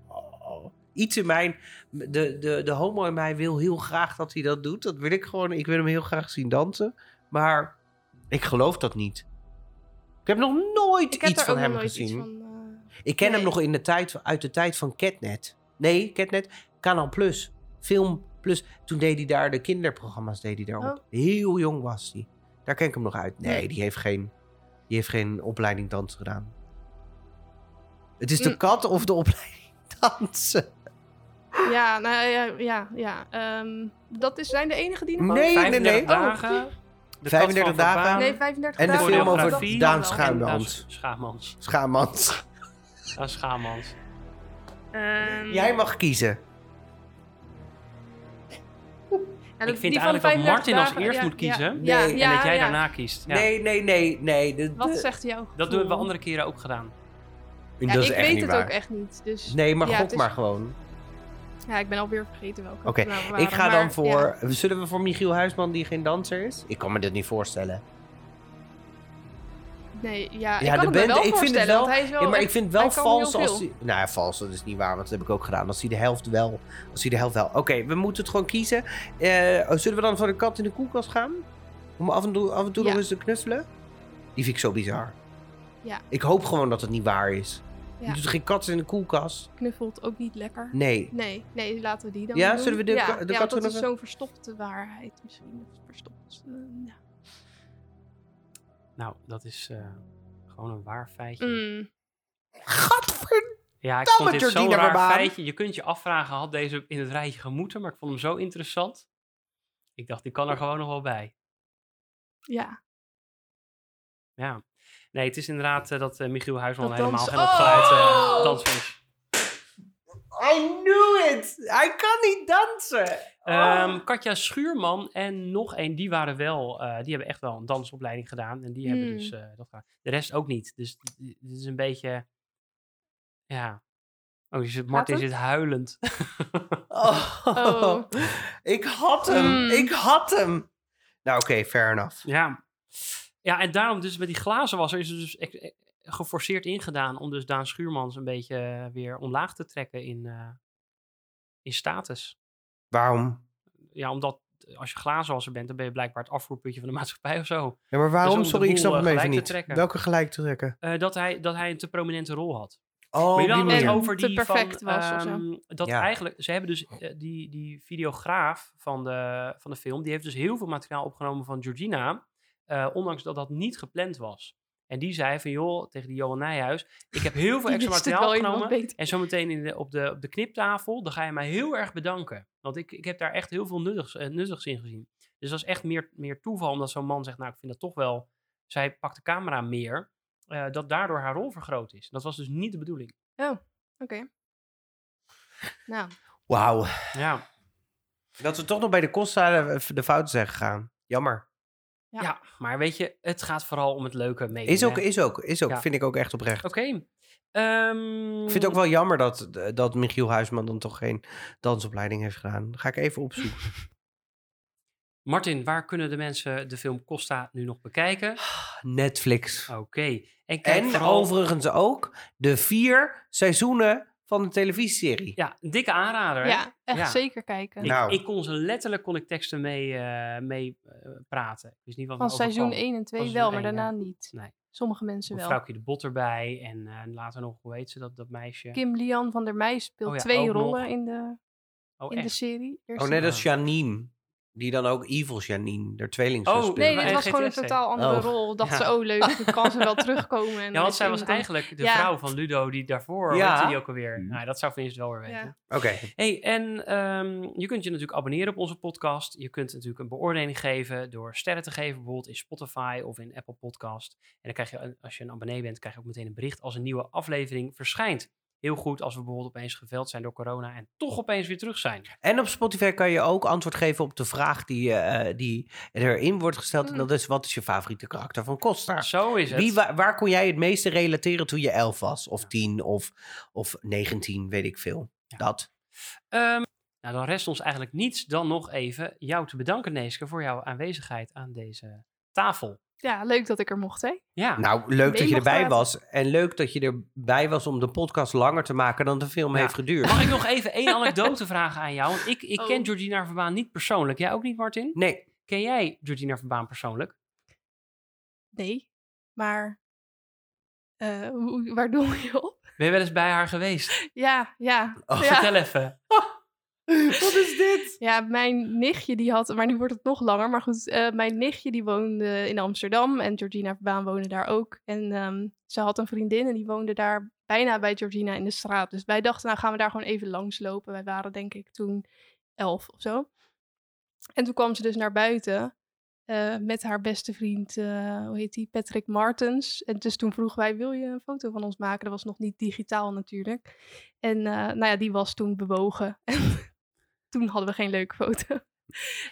Oh, iets in mijn... De, de, de homo in mij wil heel graag dat hij dat doet. Dat wil ik gewoon. Ik wil hem heel graag zien dansen. Maar ik geloof dat niet. Ik heb nog nooit Ik iets van hem nog nooit gezien. iets van... Ik ken hem nog in de tijd, uit de tijd van Catnet. Nee, Catnet. Kanaal Plus. Film Plus. Toen deed hij daar de kinderprogramma's deed hij daarop. Oh. Heel jong was hij. Daar ken ik hem nog uit. Nee, Nee. die heeft geen, die heeft geen opleiding dansen gedaan. Het is de Mm. kat of de opleiding dansen? Ja, nou ja, ja, ja. ehm, dat is, zijn de enige die nog Nee, over- nee, nee. 35 Oh, dagen. De 35 kat van dagen. Nee, 35 En de dagen. film dat- over dat Daan en Schuimans. Schaamans. Schaamans. Daan Schaamans. Ehm, Jij mag kiezen. ja, ik vind die van eigenlijk dat 35 Martin als eerst ja, moet kiezen. Ja, Nee, en dat jij ja. daarna kiest. Ja. Nee, nee, nee, nee. De, Wat zegt jouw Dat hebben we andere keren ook gedaan. Ja, dat is ik echt weet niet het waar. ook echt niet. Dus Nee, maar ja, gok het is- maar gewoon. Ja, ik ben alweer vergeten welke. Oké, nou Ik ga maar dan voor. ja. Zullen we voor Michiel Huisman, die geen danser is? Ik kan me dit niet voorstellen. Nee, ja, Ja, ik kan de me wel ik vind het wel- want hij is wel ja, maar ik vind het wel vals als hij... Nou ja, vals, dat is niet waar, want dat heb ik ook gedaan. Als hij de helft wel... Als hij de helft wel... Oké, we moeten het gewoon kiezen. Eh, zullen we dan voor de kat in de koelkast gaan? Om af en toe, af en toe Ja. nog eens te knuffelen? Die vind ik zo bizar. Ja. Ik hoop gewoon dat het niet waar is. Ja. Je doet geen kat in de koelkast? Knuffelt ook niet lekker. Nee. Nee, nee, laten we die dan Ja, doen. zullen we de ja, de ja, kat want dat is zo'n verstopte waarheid misschien. Verstopt, eh, ja. Nou, dat is eh, gewoon een waar feitje. Mm. Ja, ik vond dit zo'n raar Verbaan. feitje. Je kunt je afvragen, had deze in het rijtje gemoeten? Maar ik vond hem zo interessant. Ik dacht, die kan er gewoon nog wel bij. Ja. Ja. Nee, het is inderdaad eh, dat eh, Michiel Huisman Dat helemaal dans- geen opgeleid eh Oh! I knew it! Hij kan niet dansen! Ehm, Katja Schuurman en nog één, die waren wel, eh, die hebben echt wel een dansopleiding gedaan. En die hebben Hmm. dus eh, dat gedaan. De rest ook niet. Dus dit is een beetje, ja. Oh, je zit, Martin het? zit huilend. Oh. Oh. Ik had hem! Mm. Ik had hem! Nou, oké, fair enough. ja. Ja, en daarom dus met die glazenwasser is er dus geforceerd ingedaan om dus Daan Schuurmans een beetje eh, weer omlaag te trekken in, eh, in status. Waarom? Ja, omdat eh, als je glazenwasser bent, dan ben je blijkbaar het afvoerputje van de maatschappij of zo. Ja, maar waarom? om de Sorry, ik snap hem even niet. trekken. Welke gelijk te trekken? Eh, dat, hij, dat hij een te prominente rol had. Oh, maar je die dan over Te perfect van, was of zo. ehm, dat Ja. eigenlijk, ze hebben dus die, die videograaf van de, van de film, die heeft dus heel veel materiaal opgenomen van Georgina, eh, ondanks dat dat niet gepland was. En die zei van, joh, tegen die Johan Nijhuis, ik heb heel veel extra materiaal beter. En zometeen in de, op, de, op de kniptafel, dan ga je mij heel erg bedanken. Want ik, ik heb daar echt heel veel nuttigs, eh, nuttigs in gezien. Dus dat is echt meer, meer toeval, omdat zo'n man zegt, nou, ik vind dat toch wel... Zij pakt de camera meer, eh, dat daardoor haar rol vergroot is. Dat was dus niet de bedoeling. Oké. Nou, Wauw. Ja, Dat we toch nog bij de Costa de, de fouten zijn gegaan. Jammer. Ja. ja. maar weet je, het gaat vooral om het leuke mee. Is ook, is ook, is ook. Ja. Vind ik ook echt oprecht. Oké. Ehm, Ik vind het ook wel jammer dat, dat Michiel Huisman dan toch geen dansopleiding heeft gedaan. Ga ik even opzoeken. Martin, waar kunnen de mensen de film Costa nu nog bekijken? Netflix. Oké. En kijk En vooral... overigens ook de vier seizoenen van de televisieserie. Ja, een dikke aanrader. hè? ja, echt Ja. zeker kijken. Ik, Nou. ik kon ze letterlijk kon ik teksten mee, eh, mee eh, praten. Ik wist niet wat Van seizoen overkwam. 1 en 2 Van wel, maar daarna ja. niet. Nee. Sommige mensen Een wel. vrouwtje de bot erbij. En eh, later nog, hoe heet ze, dat, dat meisje? Kim Lian van der Meij speelt Oh ja, twee rollen nog. in de, oh, in de serie. Eerst Oh nee, dat is Janine. Die dan ook Evil Janine, de tweelingzus Oh. Nee, dit was gewoon een GTS, totaal andere Oh. rol. Dacht Ja. ze, oh leuk, dan kan ze wel terugkomen. En Ja, want zij was eigenlijk de Ja. vrouw van Ludo die daarvoor, hoe Ja. heette die ook alweer? Mhm. Nou, dat zou Vince wel weer weten. Ja. Oké. Hey, en ehm, je kunt je natuurlijk abonneren op onze podcast. Je kunt natuurlijk een beoordeling geven door sterren te geven, bijvoorbeeld in Spotify of in Apple Podcast. En dan krijg je, als je een abonnee bent, krijg je ook meteen een bericht als een nieuwe aflevering verschijnt. Heel goed als we bijvoorbeeld opeens geveld zijn door corona en toch opeens weer terug zijn. En op Spotify kan je ook antwoord geven op de vraag die, eh, die erin wordt gesteld. En Mm. dat is, wat is je favoriete karakter van Costa? Zo is het. Wie, waar, waar kon jij het meeste relateren toen je elf was? Of tien of, of 19, weet ik veel. Ja. Dat. Ehm, nou, dan rest ons eigenlijk niets dan nog even jou te bedanken, Neeske, voor jouw aanwezigheid aan deze tafel. Ja, leuk dat ik er mocht, hè? Ja, Nou, leuk dat je erbij praten. was. En leuk dat je erbij was om de podcast langer te maken dan de film Ja. heeft geduurd. mag ik nog even één anekdote vragen aan jou? Want ik, ik ken Oh. Georgina Verbaan niet persoonlijk. Jij ook niet, Martin? Nee, Ken jij Georgina Verbaan persoonlijk? Nee, maar eh, waar doe je op? Ben je wel eens bij haar geweest? Ja, ja. Oh, ja. Vertel even. wat is dit? Ja, mijn nichtje die had, maar nu wordt het nog langer. Maar goed, eh, mijn nichtje die woonde in Amsterdam en Georgina Verbaan woonde daar ook. En ehm, ze had een vriendin en die woonde daar bijna bij Georgina in de straat. Dus wij dachten, nou gaan we daar gewoon even langslopen. Wij waren denk ik toen elf of zo. En toen kwam ze dus naar buiten eh, met haar beste vriend, eh, hoe heet die, Patrick Martens. En dus toen vroegen wij, wil je een foto van ons maken? Dat was nog niet digitaal natuurlijk. En nou ja, die was toen bewogen. En toen hadden we geen leuke foto.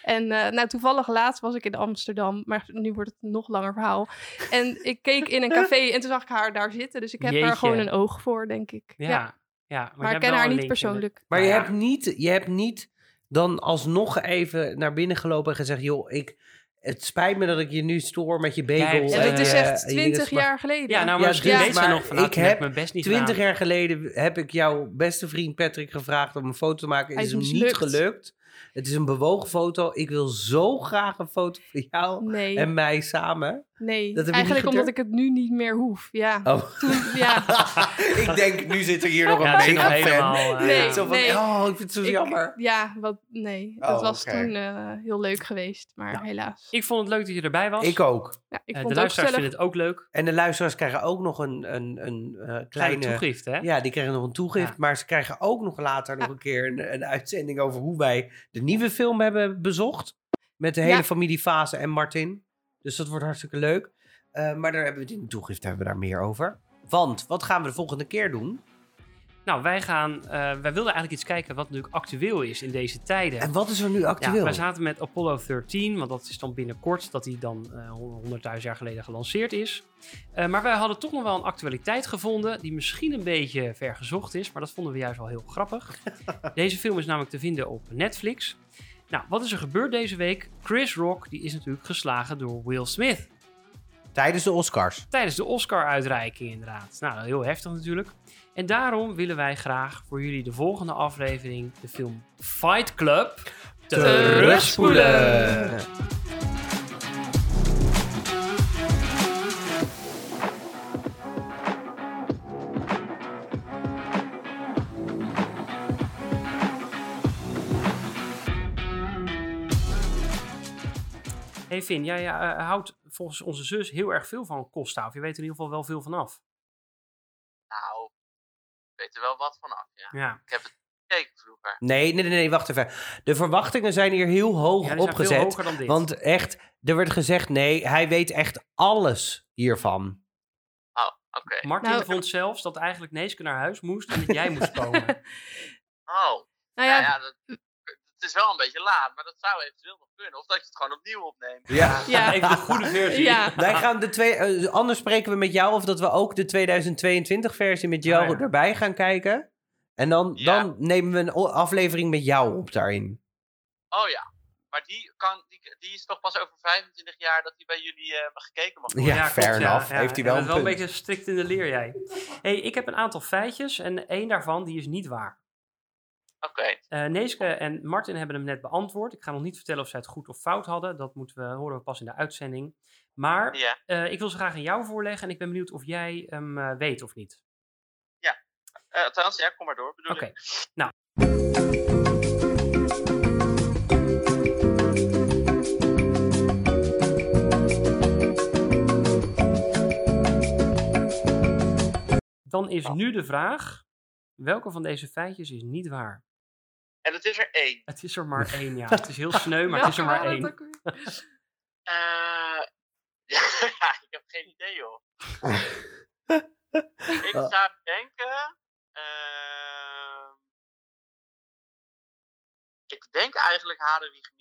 En eh, nou, toevallig laatst was ik in Amsterdam, maar nu wordt het een nog langer verhaal. En ik keek in een café en toen zag ik haar daar zitten. Dus ik heb Jeetje. er gewoon een oog voor, denk ik. Ja, Ja, ja. maar, ik ken haar niet persoonlijk. Maar Nou je, ja. hebt niet, je hebt niet dan alsnog even naar binnen gelopen en gezegd... joh, ik, het spijt me dat ik je nu stoor met je bagel. Ja, En, dat is eh, echt dingen, twintig maar jaar geleden. Ja, nou, Ja, misschien dus, weet ze maar nog van, ik heb mijn best niet 20 gedaan. jaar geleden heb ik jouw beste vriend Patrick gevraagd om een foto te maken. Het Hij is is hem niet gelukt. Het is een bewogen foto. Ik wil zo graag een foto van jou Nee, en mij samen. Nee. dat eigenlijk omdat ik het nu niet meer hoef. Ja, Oh. toen, ja. ik denk, nu zit er hier nog een Ja, mega fan. helemaal... eh, Nee, ja. Zo van, nee. oh, ik vind het zo Ik- jammer. Ja, wat, nee. Oh, het was toen eh, heel leuk geweest, maar helaas. Ik vond het leuk dat je erbij was. Ik ook. Ja, ik Eh, vond de het ook luisteraars vinden het ook leuk. En de luisteraars krijgen ook nog een, een, een eh, Kleine kleine... toegift, hè? Ja, die krijgen nog een toegift. Ja. Maar ze krijgen ook nog later nog een keer een, een uitzending over hoe wij de nieuwe film hebben bezocht. Met de hele Ja. familie Fase en Martin. Dus dat wordt hartstikke leuk. Eh, maar daar hebben we het in de toegift hebben we daar meer over. Want, wat gaan we de volgende keer doen? Nou, wij gaan, eh, wij wilden eigenlijk iets kijken wat natuurlijk actueel is in deze tijden. En wat is er nu Ja, actueel? wij zaten met Apollo 13, want dat is dan binnenkort dat die dan eh 100.000 jaar geleden gelanceerd is. Maar wij hadden toch nog wel een actualiteit gevonden die misschien een beetje ver gezocht is, maar dat vonden we juist wel heel grappig. deze film is namelijk te vinden op Netflix. Nou, wat is er gebeurd deze week? Chris Rock die is natuurlijk geslagen door Will Smith Tijdens de Oscars. tijdens de Oscar-uitreiking inderdaad. Nou, heel heftig natuurlijk. En daarom willen wij graag voor jullie de volgende aflevering de film Fight Club terugspoelen. Hey Finn, jij eh, houdt volgens onze zus heel erg veel van Costa. Of je weet er in ieder geval wel veel vanaf. Nou, ik weet er wel wat van af, ja. Ja. Ik heb het gekeken vroeger. Nee, nee, nee, nee, wacht even. De verwachtingen zijn hier heel hoog Ja, die zijn opgezet. veel hoger dan dit. Want echt, er werd gezegd, nee, hij weet echt alles hiervan. Oh, oké. Martin Nou- vond zelfs dat eigenlijk Neeske naar huis moest en dat jij moest komen. Oh, Nou ja, ja, ja dat, is wel een beetje laat, maar dat zou eventueel nog kunnen. Of dat je het gewoon opnieuw opneemt. Ja. Ja. Even de goede versie. Ja. Wij gaan de twee, eh, anders spreken we met jou of dat we ook de 2022 versie met jou Ah, ja. erbij gaan kijken. En dan, Ja. dan nemen we een aflevering met jou op daarin. Oh ja, maar die, kan, die, die is toch pas over 25 jaar dat die bij jullie eh, gekeken mag worden. Ja, fair enough. Heeft hij wel een wel een beetje strikt in de leer, jij. hey, ik heb een aantal feitjes en één daarvan die is niet waar. Oké, Eh Neeske en Martin hebben hem net beantwoord. Ik ga nog niet vertellen of zij het goed of fout hadden. Dat moeten we, horen we pas in de uitzending. Maar ja. eh, ik wil ze graag aan jou voorleggen en ik ben benieuwd of jij hem eh, weet of niet. Eh, althans, ja, kom maar door. Oké. Nou. Dan is nu de vraag: welke van deze feitjes is niet waar? En het is er één. Het is er maar één, ja. Het is heel sneu, maar het is er maar één. Eh, ja, ik heb geen idee, joh. ik zou denken. ehm, ik denk eigenlijk Hadewig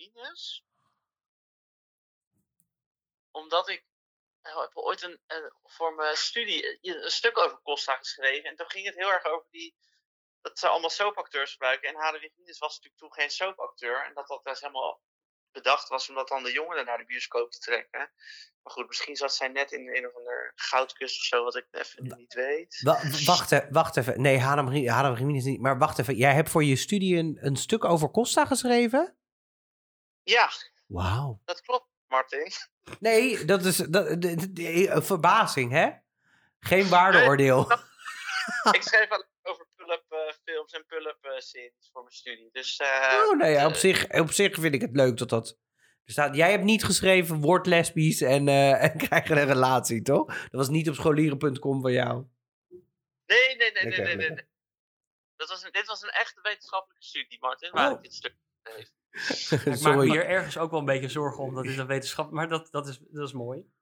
Omdat ik. Ik heb ooit een, een- voor mijn studie een, een stuk over Costa geschreven. En toen ging het heel erg over die. Dat ze allemaal soapacteurs gebruiken. En Hadewig was natuurlijk toen geen soapacteur. En dat dat dus helemaal bedacht was om dat dan de jongeren naar de bioscoop te trekken. Maar goed, misschien zat zij net in een of ander goudkust of zo, wat ik even niet weet. Wa- wacht, e- wacht even. Nee, Hadam Jiménez niet. Maar wacht even. Jij hebt voor je studie een, een stuk over Costa geschreven? Ja, Wauw. dat klopt, Martin. Nee, dat is dat, de- de- de- een verbazing, hè? Geen waardeoordeel. ik schreef over pull-up eh, films en pull-up eh, scenes voor mijn studie. Dus eh, Oh, nou ja, op zich, op zich vind ik het leuk dat dat... Staat, jij hebt niet geschreven, word lesbisch en, eh, en krijg een relatie, toch? Dat was niet op scholieren.com van jou. Nee, nee, nee, nee, nee, nee. Dat was een, dit was een echte wetenschappelijke studie, Martin, waar Oh. ik dit stuk schreef. Ik maak me hier ergens ook wel een beetje zorgen om. Dat is een wetenschap, maar dat, dat, is, dat is mooi.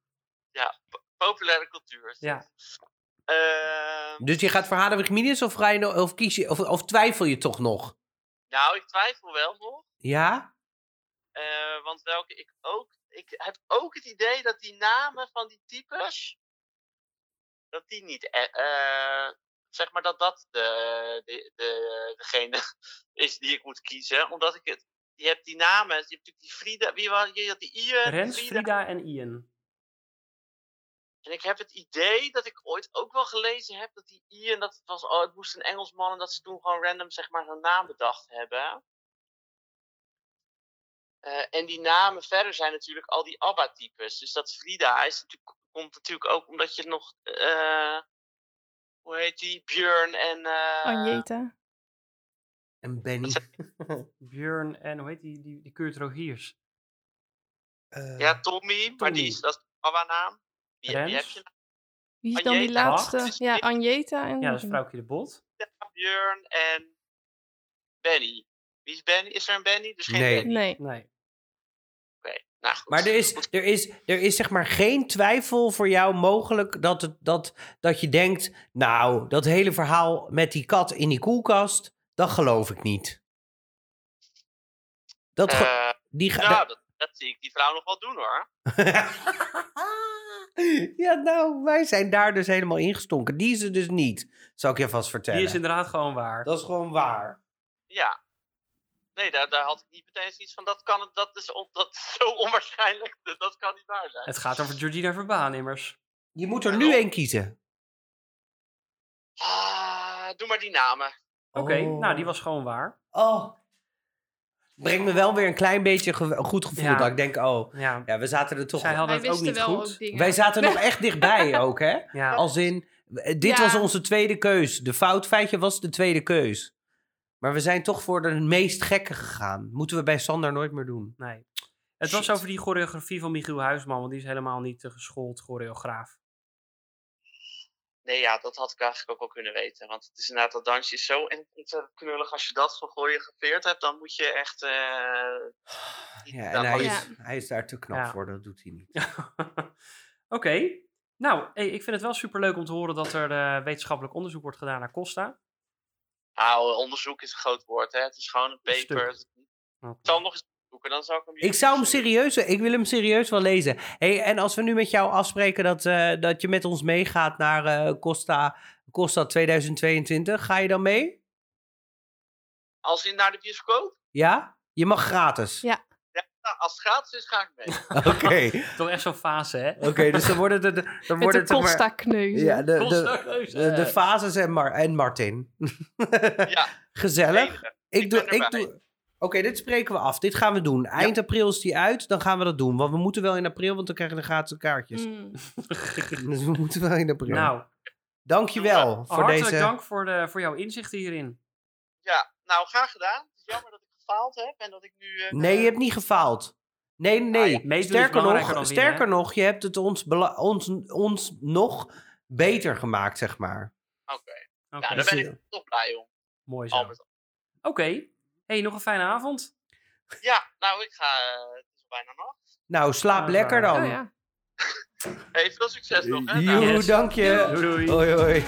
Populaire cultuur. Ja. Ehm, Dus je gaat voor Hadewig Minis of, ga je nog- of, kies je, of, of twijfel je toch nog? nou, ik twijfel wel nog. Ja? Eh, want welke ik ook. Ik heb ook het idee dat die namen van die types. Dat die niet. e- eh, zeg maar dat dat de, de, de, degene is die ik moet kiezen. Omdat ik het. Je hebt die namen. Je hebt natuurlijk die Frida. Wie was je? had die Ian. Rens, Frida en Ian. En ik heb het idee dat ik ooit ook wel gelezen heb dat die Ian. Dat het was. Oh, het moest een Engelsman. En dat ze toen gewoon random zeg maar zo'n naam bedacht hebben. Eh, en die namen verder zijn natuurlijk al die ABBA-types. Dus dat Frida is natuurlijk, komt natuurlijk ook omdat je nog... eh, hoe heet die? Björn en... eh, Anjeta. En Benny. Björn en hoe heet die, die, die Kurt Rogiers? Eh, Ja, Tommy. Maar Tommy. die is, dat is een ABBA-naam. Heb je Wie is dan die laatste? Wacht. Ja, Anjeta en... Ja, dat is Vrouwtje de Bot. nog, Björn en Benny. Wie is Benny? Is er een Benny? Dus geen Nee. Benny. Nee. Nee. Oké. Nou, goed. Maar er is, er, is, er is zeg maar geen twijfel voor jou mogelijk dat, het, dat, dat je denkt... nou, dat hele verhaal met die kat in die koelkast, dat geloof ik niet. Dat ge- Eh, die ga- nou, dat, dat zie ik die vrouw nog wel doen hoor. ja, nou, wij zijn daar dus helemaal ingestonken. Die is er dus niet, zou ik je vast vertellen. Die is inderdaad gewoon waar. Dat is gewoon waar. Ja. Nee, daar, daar had ik niet meteen zoiets van, dat, kan, het- dat, is, on- dat is zo onwaarschijnlijk, dat, dat kan niet waar zijn. Het gaat over Georgina Verbaan immers. Je moet er nu één kiezen. Ah, doe maar die namen. Oké, Oh. nou die was gewoon waar. Oh. Brengt me wel weer een klein beetje ge- een goed gevoel. Ja. Dat ik denk, oh, Ja, ja, we zaten er toch... zij hadden het ook niet wel goed. ook. Wij zaten nog echt dichtbij ook, hè? Ja, Als in, eh, dit Ja. was onze tweede keus. De foutfeitje was de tweede keus. Maar we zijn toch voor de meest gekke gegaan. Moeten we bij Sander nooit meer doen. nee. Het was over die choreografie van Michiel Huisman, want die is helemaal niet de geschoold choreograaf. Nee, ja, dat had ik eigenlijk ook al kunnen weten. Want het is inderdaad, dat dansje is zo ontzettend knullig. Als je dat gechoreografeerd hebt, dan moet je echt... eh, niet Ja, en hij van- Ja. is, hij is daar te knap Ja. voor. Dat doet hij niet. Oké. Nou, hey, ik vind het wel superleuk om te horen dat er eh, wetenschappelijk onderzoek wordt gedaan naar Costa. Nou, onderzoek is een groot woord, hè. Het is gewoon een Een paper. stuk. Ik zal nog eens zoeken, dan zou ik hem... Ik zou hem serieus... Ik wil hem serieus wel lezen. Hey, en als we nu met jou afspreken dat, eh, dat je met ons meegaat naar eh, Costa, Costa 2022, ga je dan mee? Als in naar de bioscoop? Ja? Je mag gratis. Ja. Nou, als het gratis is, ga ik mee. Oké. Toch echt zo'n fase, hè? Oké, dus dan worden de, de- dan Met worden de zeg maar- Costa kneuzen. Ja, de, Costa de, de, de fases en, Mar en Martin. Ja, Gezellig. Ik Ik doe. Ik doe Oké, dit spreken we af. Dit gaan we doen. Eind april is die uit. Dan gaan we dat doen. Want we moeten wel in april, want dan krijgen we de gratis kaartjes. Mm. Dus we moeten wel in april. Nou, Dankjewel voor hartelijk deze. dank voor, de, voor jouw inzichten hierin. Ja, nou, graag gedaan. Het is jammer dat ik gefaald heb en dat ik nu... eh, Nee, je hebt niet gefaald. Nee, nee. Ah, ja, is sterker nog, winnen, sterker nog, je hebt het ons, ons, ons nog beter gemaakt, zeg maar. Oké, Oké, nou, daar dus, ben eh, ik toch blij om. mooi zo. Oké. Hey, nog een fijne avond. Ja, nou, ik ga... eh, het is bijna nacht. Nou, slaap Ah, lekker waar. dan. Oh ja. Hey, veel succes nog, hè? Joe, Yes. dank je. Doei doei. Hoi, hoi.